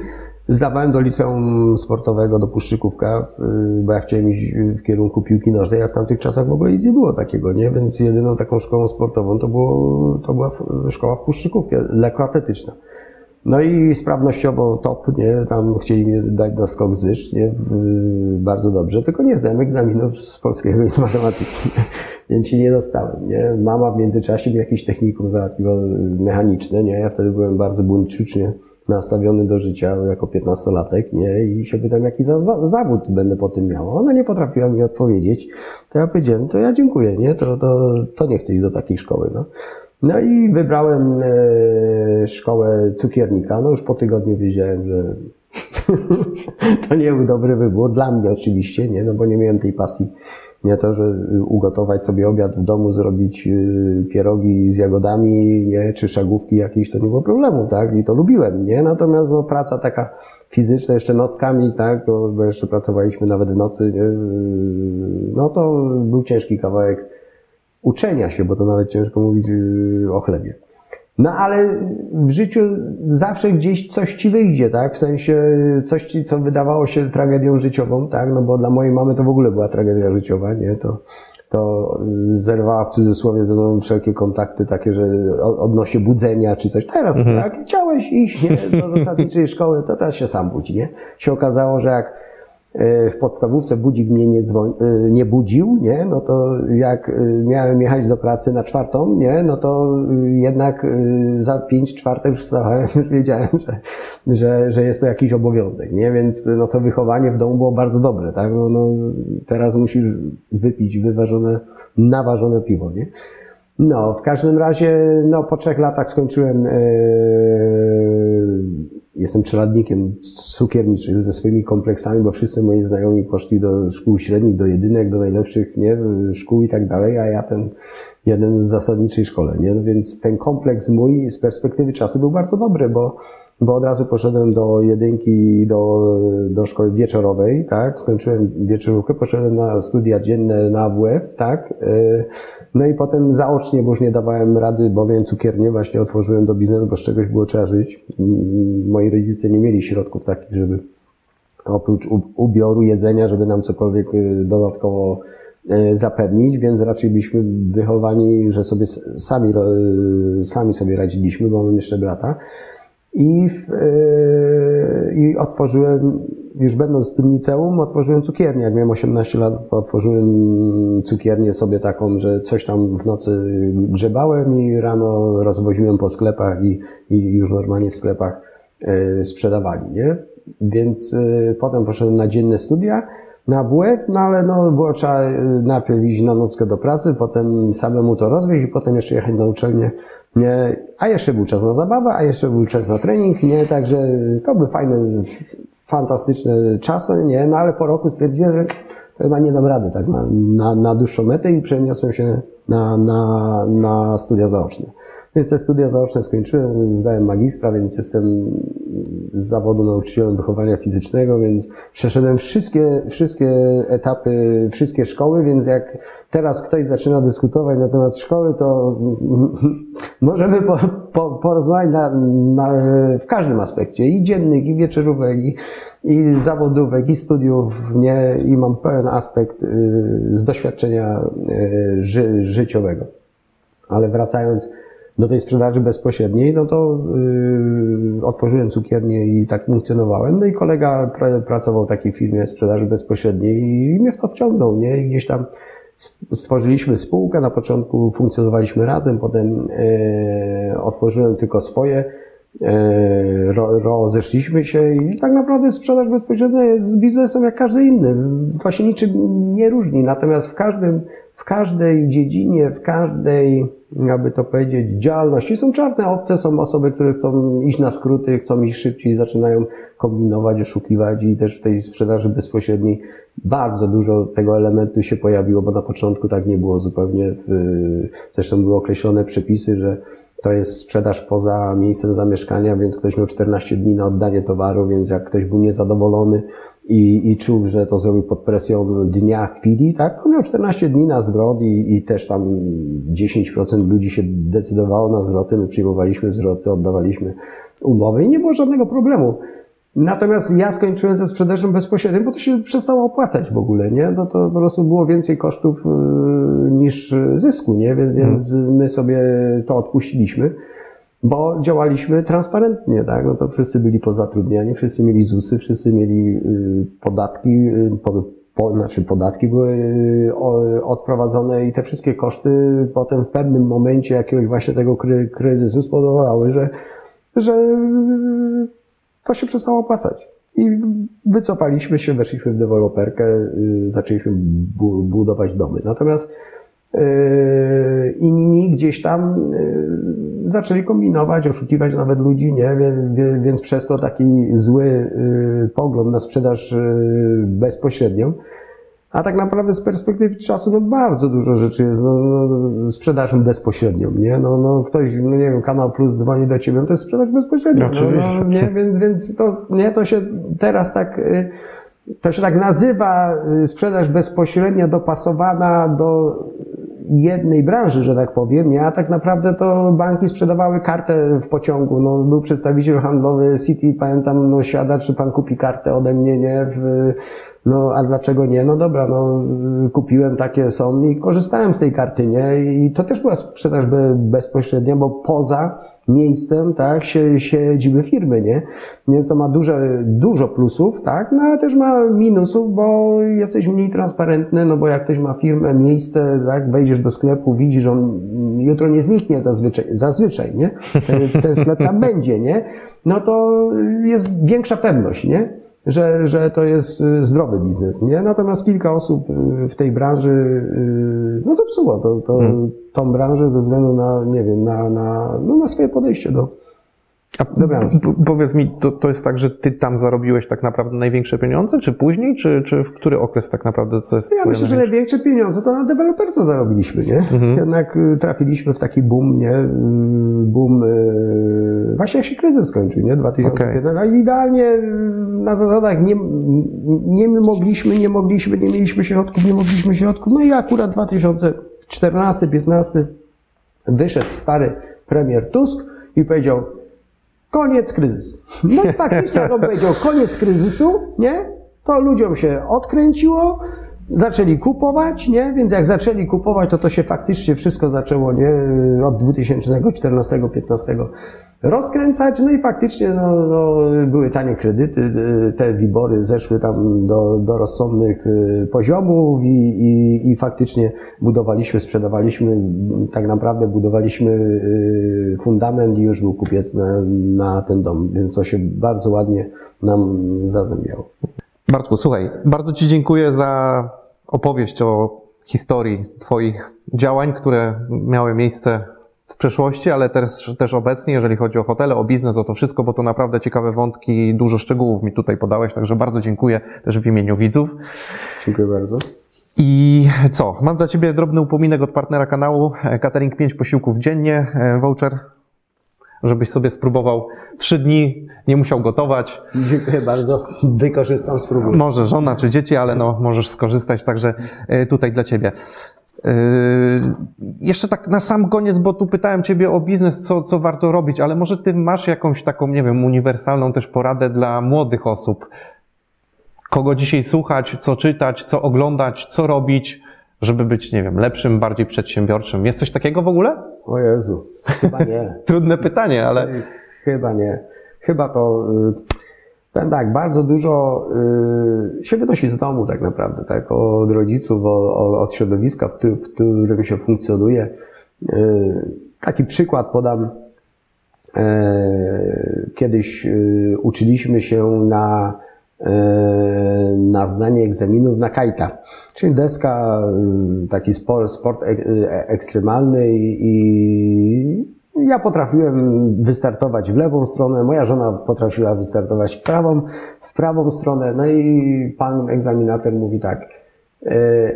S2: zdawałem do liceum sportowego, do Puszczykówka, w- bo ja chciałem iść w kierunku piłki nożnej, a w tamtych czasach w ogóle nic nie było takiego, nie? Więc jedyną taką szkołą sportową to, było, to była szkoła w Puszczykówkie, lekkoatletyczna. No i sprawnościowo top, nie? Tam chcieli mnie dać na skok z wyż, nie? Bardzo dobrze, tylko nie zdałem egzaminów z polskiego i z matematyki, [LAUGHS] więc się nie dostałem, nie? Mama w międzyczasie mi jakiś technikum załatwiła mechaniczne, nie? Ja wtedy byłem bardzo buntyczny nastawiony do życia jako piętnastolatek, nie? I się pytam, jaki za, zawód będę po tym miał. Ona nie potrafiła mi odpowiedzieć. To ja powiedziałem, to ja dziękuję, nie? To, to, to nie chcę iść do takiej szkoły, no. No i wybrałem e, szkołę cukiernika. No już po tygodniu wiedziałem, że [LAUGHS] to nie był dobry wybór. Dla mnie oczywiście, nie? No bo nie miałem tej pasji. Nie to, że ugotować sobie obiad w domu, zrobić y, pierogi z jagodami, nie? Czy szagówki jakieś, to nie było problemu, tak? I to lubiłem, nie? Natomiast no, praca taka fizyczna, jeszcze nockami, tak? Bo, bo jeszcze pracowaliśmy nawet w nocy, nie? Y, No to był ciężki kawałek uczenia się, bo to nawet ciężko mówić yy, o chlebie. No ale w życiu zawsze gdzieś coś ci wyjdzie, tak? W sensie coś ci, co wydawało się tragedią życiową, tak? No bo dla mojej mamy to w ogóle była tragedia życiowa, nie? To, to yy, zerwała w cudzysłowie ze mną wszelkie kontakty takie, że odnośnie budzenia czy coś. Teraz tak, chciałeś iść nie? do zasadniczej [LAUGHS] szkoły, to teraz się sam budzi, nie? Się okazało, że jak w podstawówce budzik mnie nie, dzwoń, y, nie budził, nie? no to jak y, miałem jechać do pracy na czwartą, nie? no to jednak za pięć czwartek wstawałem, [LAUGHS] już wiedziałem, że, że, że jest to jakiś obowiązek, nie? więc no to wychowanie w domu było bardzo dobre, tak? No, no, teraz musisz wypić wyważone, naważone piwo, nie? No, w każdym razie, no, po trzech latach skończyłem, e, jestem czeladnikiem cukierniczym ze swoimi kompleksami, bo wszyscy moi znajomi poszli do szkół średnich, do jedynek, do najlepszych, nie, szkół i tak dalej, a ja ten jeden z zasadniczej szkole, nie, no więc ten kompleks mój z perspektywy czasu był bardzo dobry, bo bo od razu poszedłem do jedynki, do, do szkoły wieczorowej, tak, skończyłem wieczorówkę, poszedłem na studia dzienne na AWF, tak, y, no i potem zaocznie, bo już nie dawałem rady, bo miałem cukiernię, właśnie otworzyłem do biznesu, bo z czegoś było trzeba żyć. Mm, Moi rodzice nie mieli środków takich, żeby oprócz ubioru, jedzenia, żeby nam cokolwiek y, dodatkowo y, zapewnić, więc raczej byliśmy wychowani, że sobie sami, y, sami sobie radziliśmy, bo mam jeszcze brata. I, yy, I otworzyłem, już będąc w tym liceum, otworzyłem cukiernię. Jak miałem 18 lat, otworzyłem cukiernię sobie taką, że coś tam w nocy grzebałem i rano rozwoziłem po sklepach i, i już normalnie w sklepach yy, sprzedawali, nie? Więc yy, potem poszedłem na dzienne studia na WF, no ale no, było trzeba y, najpierw iść na nockę do pracy, potem samemu to rozwieźć i potem jeszcze jechać na uczelnię, nie, a jeszcze był czas na zabawę, a jeszcze był czas na trening, nie, także to były fajne, fantastyczne czasy, nie, no ale po roku stwierdziłem, że chyba nie dam rady tak na, na, na dłuższą metę i przeniosłem się na, na, na studia zaoczne. Więc te studia zaoczne skończyłem, zdałem magistra, więc jestem z zawodu nauczycielem wychowania fizycznego, więc przeszedłem wszystkie, wszystkie etapy, wszystkie szkoły, więc jak teraz ktoś zaczyna dyskutować na temat szkoły, to [LAUGHS] możemy po, po, porozmawiać na, na, w każdym aspekcie, i dziennych, i wieczorówek, i, i zawodówek, i studiów, nie, i mam pełen aspekt y, z doświadczenia y, ży, życiowego. Ale wracając do tej sprzedaży bezpośredniej, no to yy, otworzyłem cukiernię i tak funkcjonowałem. No i kolega pra, pracował w takiej firmie sprzedaży bezpośredniej i mnie w to wciągnął, nie? I gdzieś tam stworzyliśmy spółkę, na początku funkcjonowaliśmy razem, potem yy, otworzyłem tylko swoje ro, rozeszliśmy się i tak naprawdę sprzedaż bezpośrednia jest biznesem jak każdy inny. To się niczym nie różni. Natomiast w każdym, w każdej dziedzinie, w każdej, jakby to powiedzieć, działalności są czarne owce, są osoby, które chcą iść na skróty, chcą iść szybciej, zaczynają kombinować, oszukiwać i też w tej sprzedaży bezpośredniej bardzo dużo tego elementu się pojawiło, bo na początku tak nie było zupełnie. Zresztą były określone przepisy, że to jest sprzedaż poza miejscem zamieszkania, więc ktoś miał 14 dni na oddanie towaru, więc jak ktoś był niezadowolony i, i czuł, że to zrobił pod presją dnia, chwili, tak, to miał 14 dni na zwrot i, i też tam 10% ludzi się decydowało na zwroty, my przyjmowaliśmy zwroty, oddawaliśmy umowy i nie było żadnego problemu. Natomiast ja skończyłem ze sprzedażą bezpośrednią, bo to się przestało opłacać w ogóle, nie? No to po prostu było więcej kosztów y, niż zysku, nie? Więc hmm. my sobie to odpuściliśmy, bo działaliśmy transparentnie, tak? No to wszyscy byli pozatrudniani, wszyscy mieli ZUSy, wszyscy mieli y, podatki, y, po, po, znaczy podatki były odprowadzone i te wszystkie koszty potem w pewnym momencie jakiegoś właśnie tego kryzysu spowodowały, że, że to się przestało opłacać. I wycofaliśmy się, weszliśmy w deweloperkę, y, zaczęliśmy budować domy. Natomiast y, inni gdzieś tam y, zaczęli kombinować, oszukiwać nawet ludzi, nie? Więc przez to taki zły pogląd na sprzedaż bezpośrednią a tak naprawdę z perspektywy czasu, no bardzo dużo rzeczy jest no, no, sprzedażą bezpośrednią, nie? No, no ktoś, no nie wiem, Kanał Plus dzwoni do ciebie, no to jest sprzedaż bezpośrednia. No,
S1: oczywiście.
S2: No, nie? Więc, więc to, nie, to się teraz tak, y, to się tak nazywa y, sprzedaż bezpośrednia dopasowana do jednej branży, że tak powiem, nie? A tak naprawdę to banki sprzedawały kartę w pociągu. No, był przedstawiciel handlowy City, pamiętam, no siada, czy pan kupi kartę ode mnie, nie? W, no, a dlaczego nie? No dobra, no, kupiłem, takie są i korzystałem z tej karty, nie? I to też była sprzedaż bezpośrednia, bo poza miejscem, tak, siedziby firmy, nie? Więc to ma dużo, dużo plusów, tak, no ale też ma minusów, bo jesteś mniej transparentny, no bo jak ktoś ma firmę, miejsce, tak, wejdziesz do sklepu, widzisz, on jutro nie zniknie zazwyczaj, zazwyczaj, nie? Ten, ten sklep tam będzie, nie? No to jest większa pewność, nie? Że, że to jest y, zdrowy biznes, nie? Natomiast kilka osób y, w tej branży, y, no zepsuło to, to, hmm. tą branżę ze względu na, nie wiem, na, na, no, na swoje podejście do,
S1: a powiedz mi, to, to jest tak, że ty tam zarobiłeś tak naprawdę największe pieniądze, czy później, czy, czy w który okres tak naprawdę to jest
S2: Ja myślę, że największe pieniądze to na deweloperce zarobiliśmy, nie? Mhm. Jednak y, trafiliśmy w taki boom, nie? Y, boom, y, właśnie jak się kryzys skończył, nie? 2015. Okay. No idealnie na zasadach nie, nie my mogliśmy, nie mogliśmy, nie mieliśmy środków, nie mogliśmy środków. No i akurat 2014-15 wyszedł stary premier Tusk i powiedział, Koniec kryzysu. No i faktycznie, jak on powiedział, koniec kryzysu, nie? To ludziom się odkręciło, zaczęli kupować, nie? Więc jak zaczęli kupować, to to się faktycznie wszystko zaczęło, nie? Od 2014-15 rozkręcać, no i faktycznie no, no, były tanie kredyty, te wibory zeszły tam do, do rozsądnych y, poziomów i, i, i faktycznie budowaliśmy, sprzedawaliśmy, tak naprawdę budowaliśmy y, fundament i już był kupiec na, na ten dom, więc to się bardzo ładnie nam zazębiało.
S1: Bartku, słuchaj, bardzo Ci dziękuję za opowieść o historii Twoich działań, które miały miejsce w przeszłości, ale też, też obecnie, jeżeli chodzi o hotele, o biznes, o to wszystko, bo to naprawdę ciekawe wątki, dużo szczegółów mi tutaj podałeś, także bardzo dziękuję też w imieniu widzów.
S2: Dziękuję bardzo.
S1: I co? Mam dla Ciebie drobny upominek od partnera kanału, catering 5 posiłków dziennie, e, voucher, żebyś sobie spróbował trzy dni, nie musiał gotować.
S2: Dziękuję bardzo, wykorzystam, spróbuję.
S1: Może żona czy dzieci, ale no, możesz skorzystać, także e, tutaj dla Ciebie. Yy, jeszcze tak na sam koniec, bo tu pytałem Ciebie o biznes, co, co warto robić, ale może Ty masz jakąś taką, nie wiem, uniwersalną też poradę dla młodych osób? Kogo dzisiaj słuchać, co czytać, co oglądać, co robić, żeby być, nie wiem, lepszym, bardziej przedsiębiorczym? Jest coś takiego w ogóle?
S2: O Jezu, chyba nie. [LAUGHS]
S1: Trudne pytanie, ale...
S2: Chyba nie. Chyba to... Y, powiem tak, bardzo dużo y, się wynosi z domu tak naprawdę, tak? Od rodziców, od środowiska, w którym się funkcjonuje. Y, taki przykład podam. Kiedyś uczyliśmy się na na zdanie egzaminów na kajta, czyli deska, y, taki sport, sport e, ekstremalny i ja potrafiłem wystartować w lewą stronę, moja żona potrafiła wystartować w prawą, w prawą stronę, no i pan egzaminator mówi tak, e,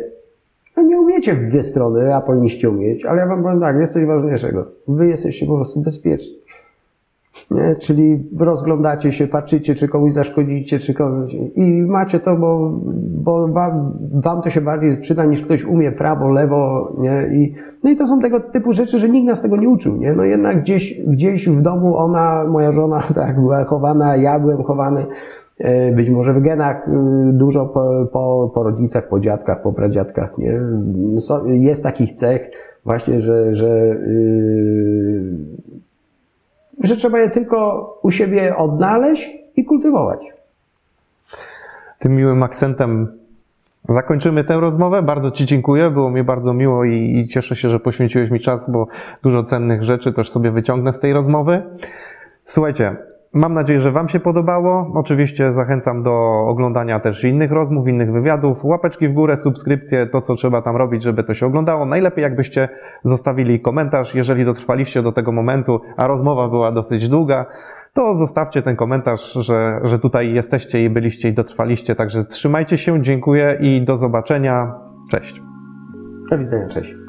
S2: no nie umiecie w dwie strony, a powinniście umieć, ale ja wam powiem tak, jest coś ważniejszego. Wy jesteście po prostu bezpieczni. Nie? Czyli rozglądacie się, patrzycie, czy komuś zaszkodzicie, czy komuś. I macie to, bo, bo wam, wam to się bardziej przyda niż ktoś umie prawo, lewo, nie? I, no i to są tego typu rzeczy, że nikt nas tego nie uczył, nie? No jednak gdzieś, gdzieś w domu ona, moja żona, [LAUGHS] tak, była chowana, ja byłem chowany. E, być może w genach y, dużo po, po, po rodzicach, po dziadkach, po pradziadkach, nie? Jest takich cech właśnie, że, że yy, że trzeba je tylko u siebie odnaleźć i kultywować.
S1: Tym miłym akcentem zakończymy tę rozmowę. Bardzo Ci dziękuję, było mi bardzo miło i, i cieszę się, że poświęciłeś mi czas, bo dużo cennych rzeczy też sobie wyciągnę z tej rozmowy. Słuchajcie, Mam nadzieję, że Wam się podobało. Oczywiście zachęcam do oglądania też innych rozmów, innych wywiadów. Łapeczki w górę, subskrypcje, to co trzeba tam robić, żeby to się oglądało. Najlepiej jakbyście zostawili komentarz, jeżeli dotrwaliście do tego momentu, a rozmowa była dosyć długa, to zostawcie ten komentarz, że, że tutaj jesteście i byliście i dotrwaliście. Także trzymajcie się, dziękuję i do zobaczenia. Cześć.
S2: Do widzenia, cześć.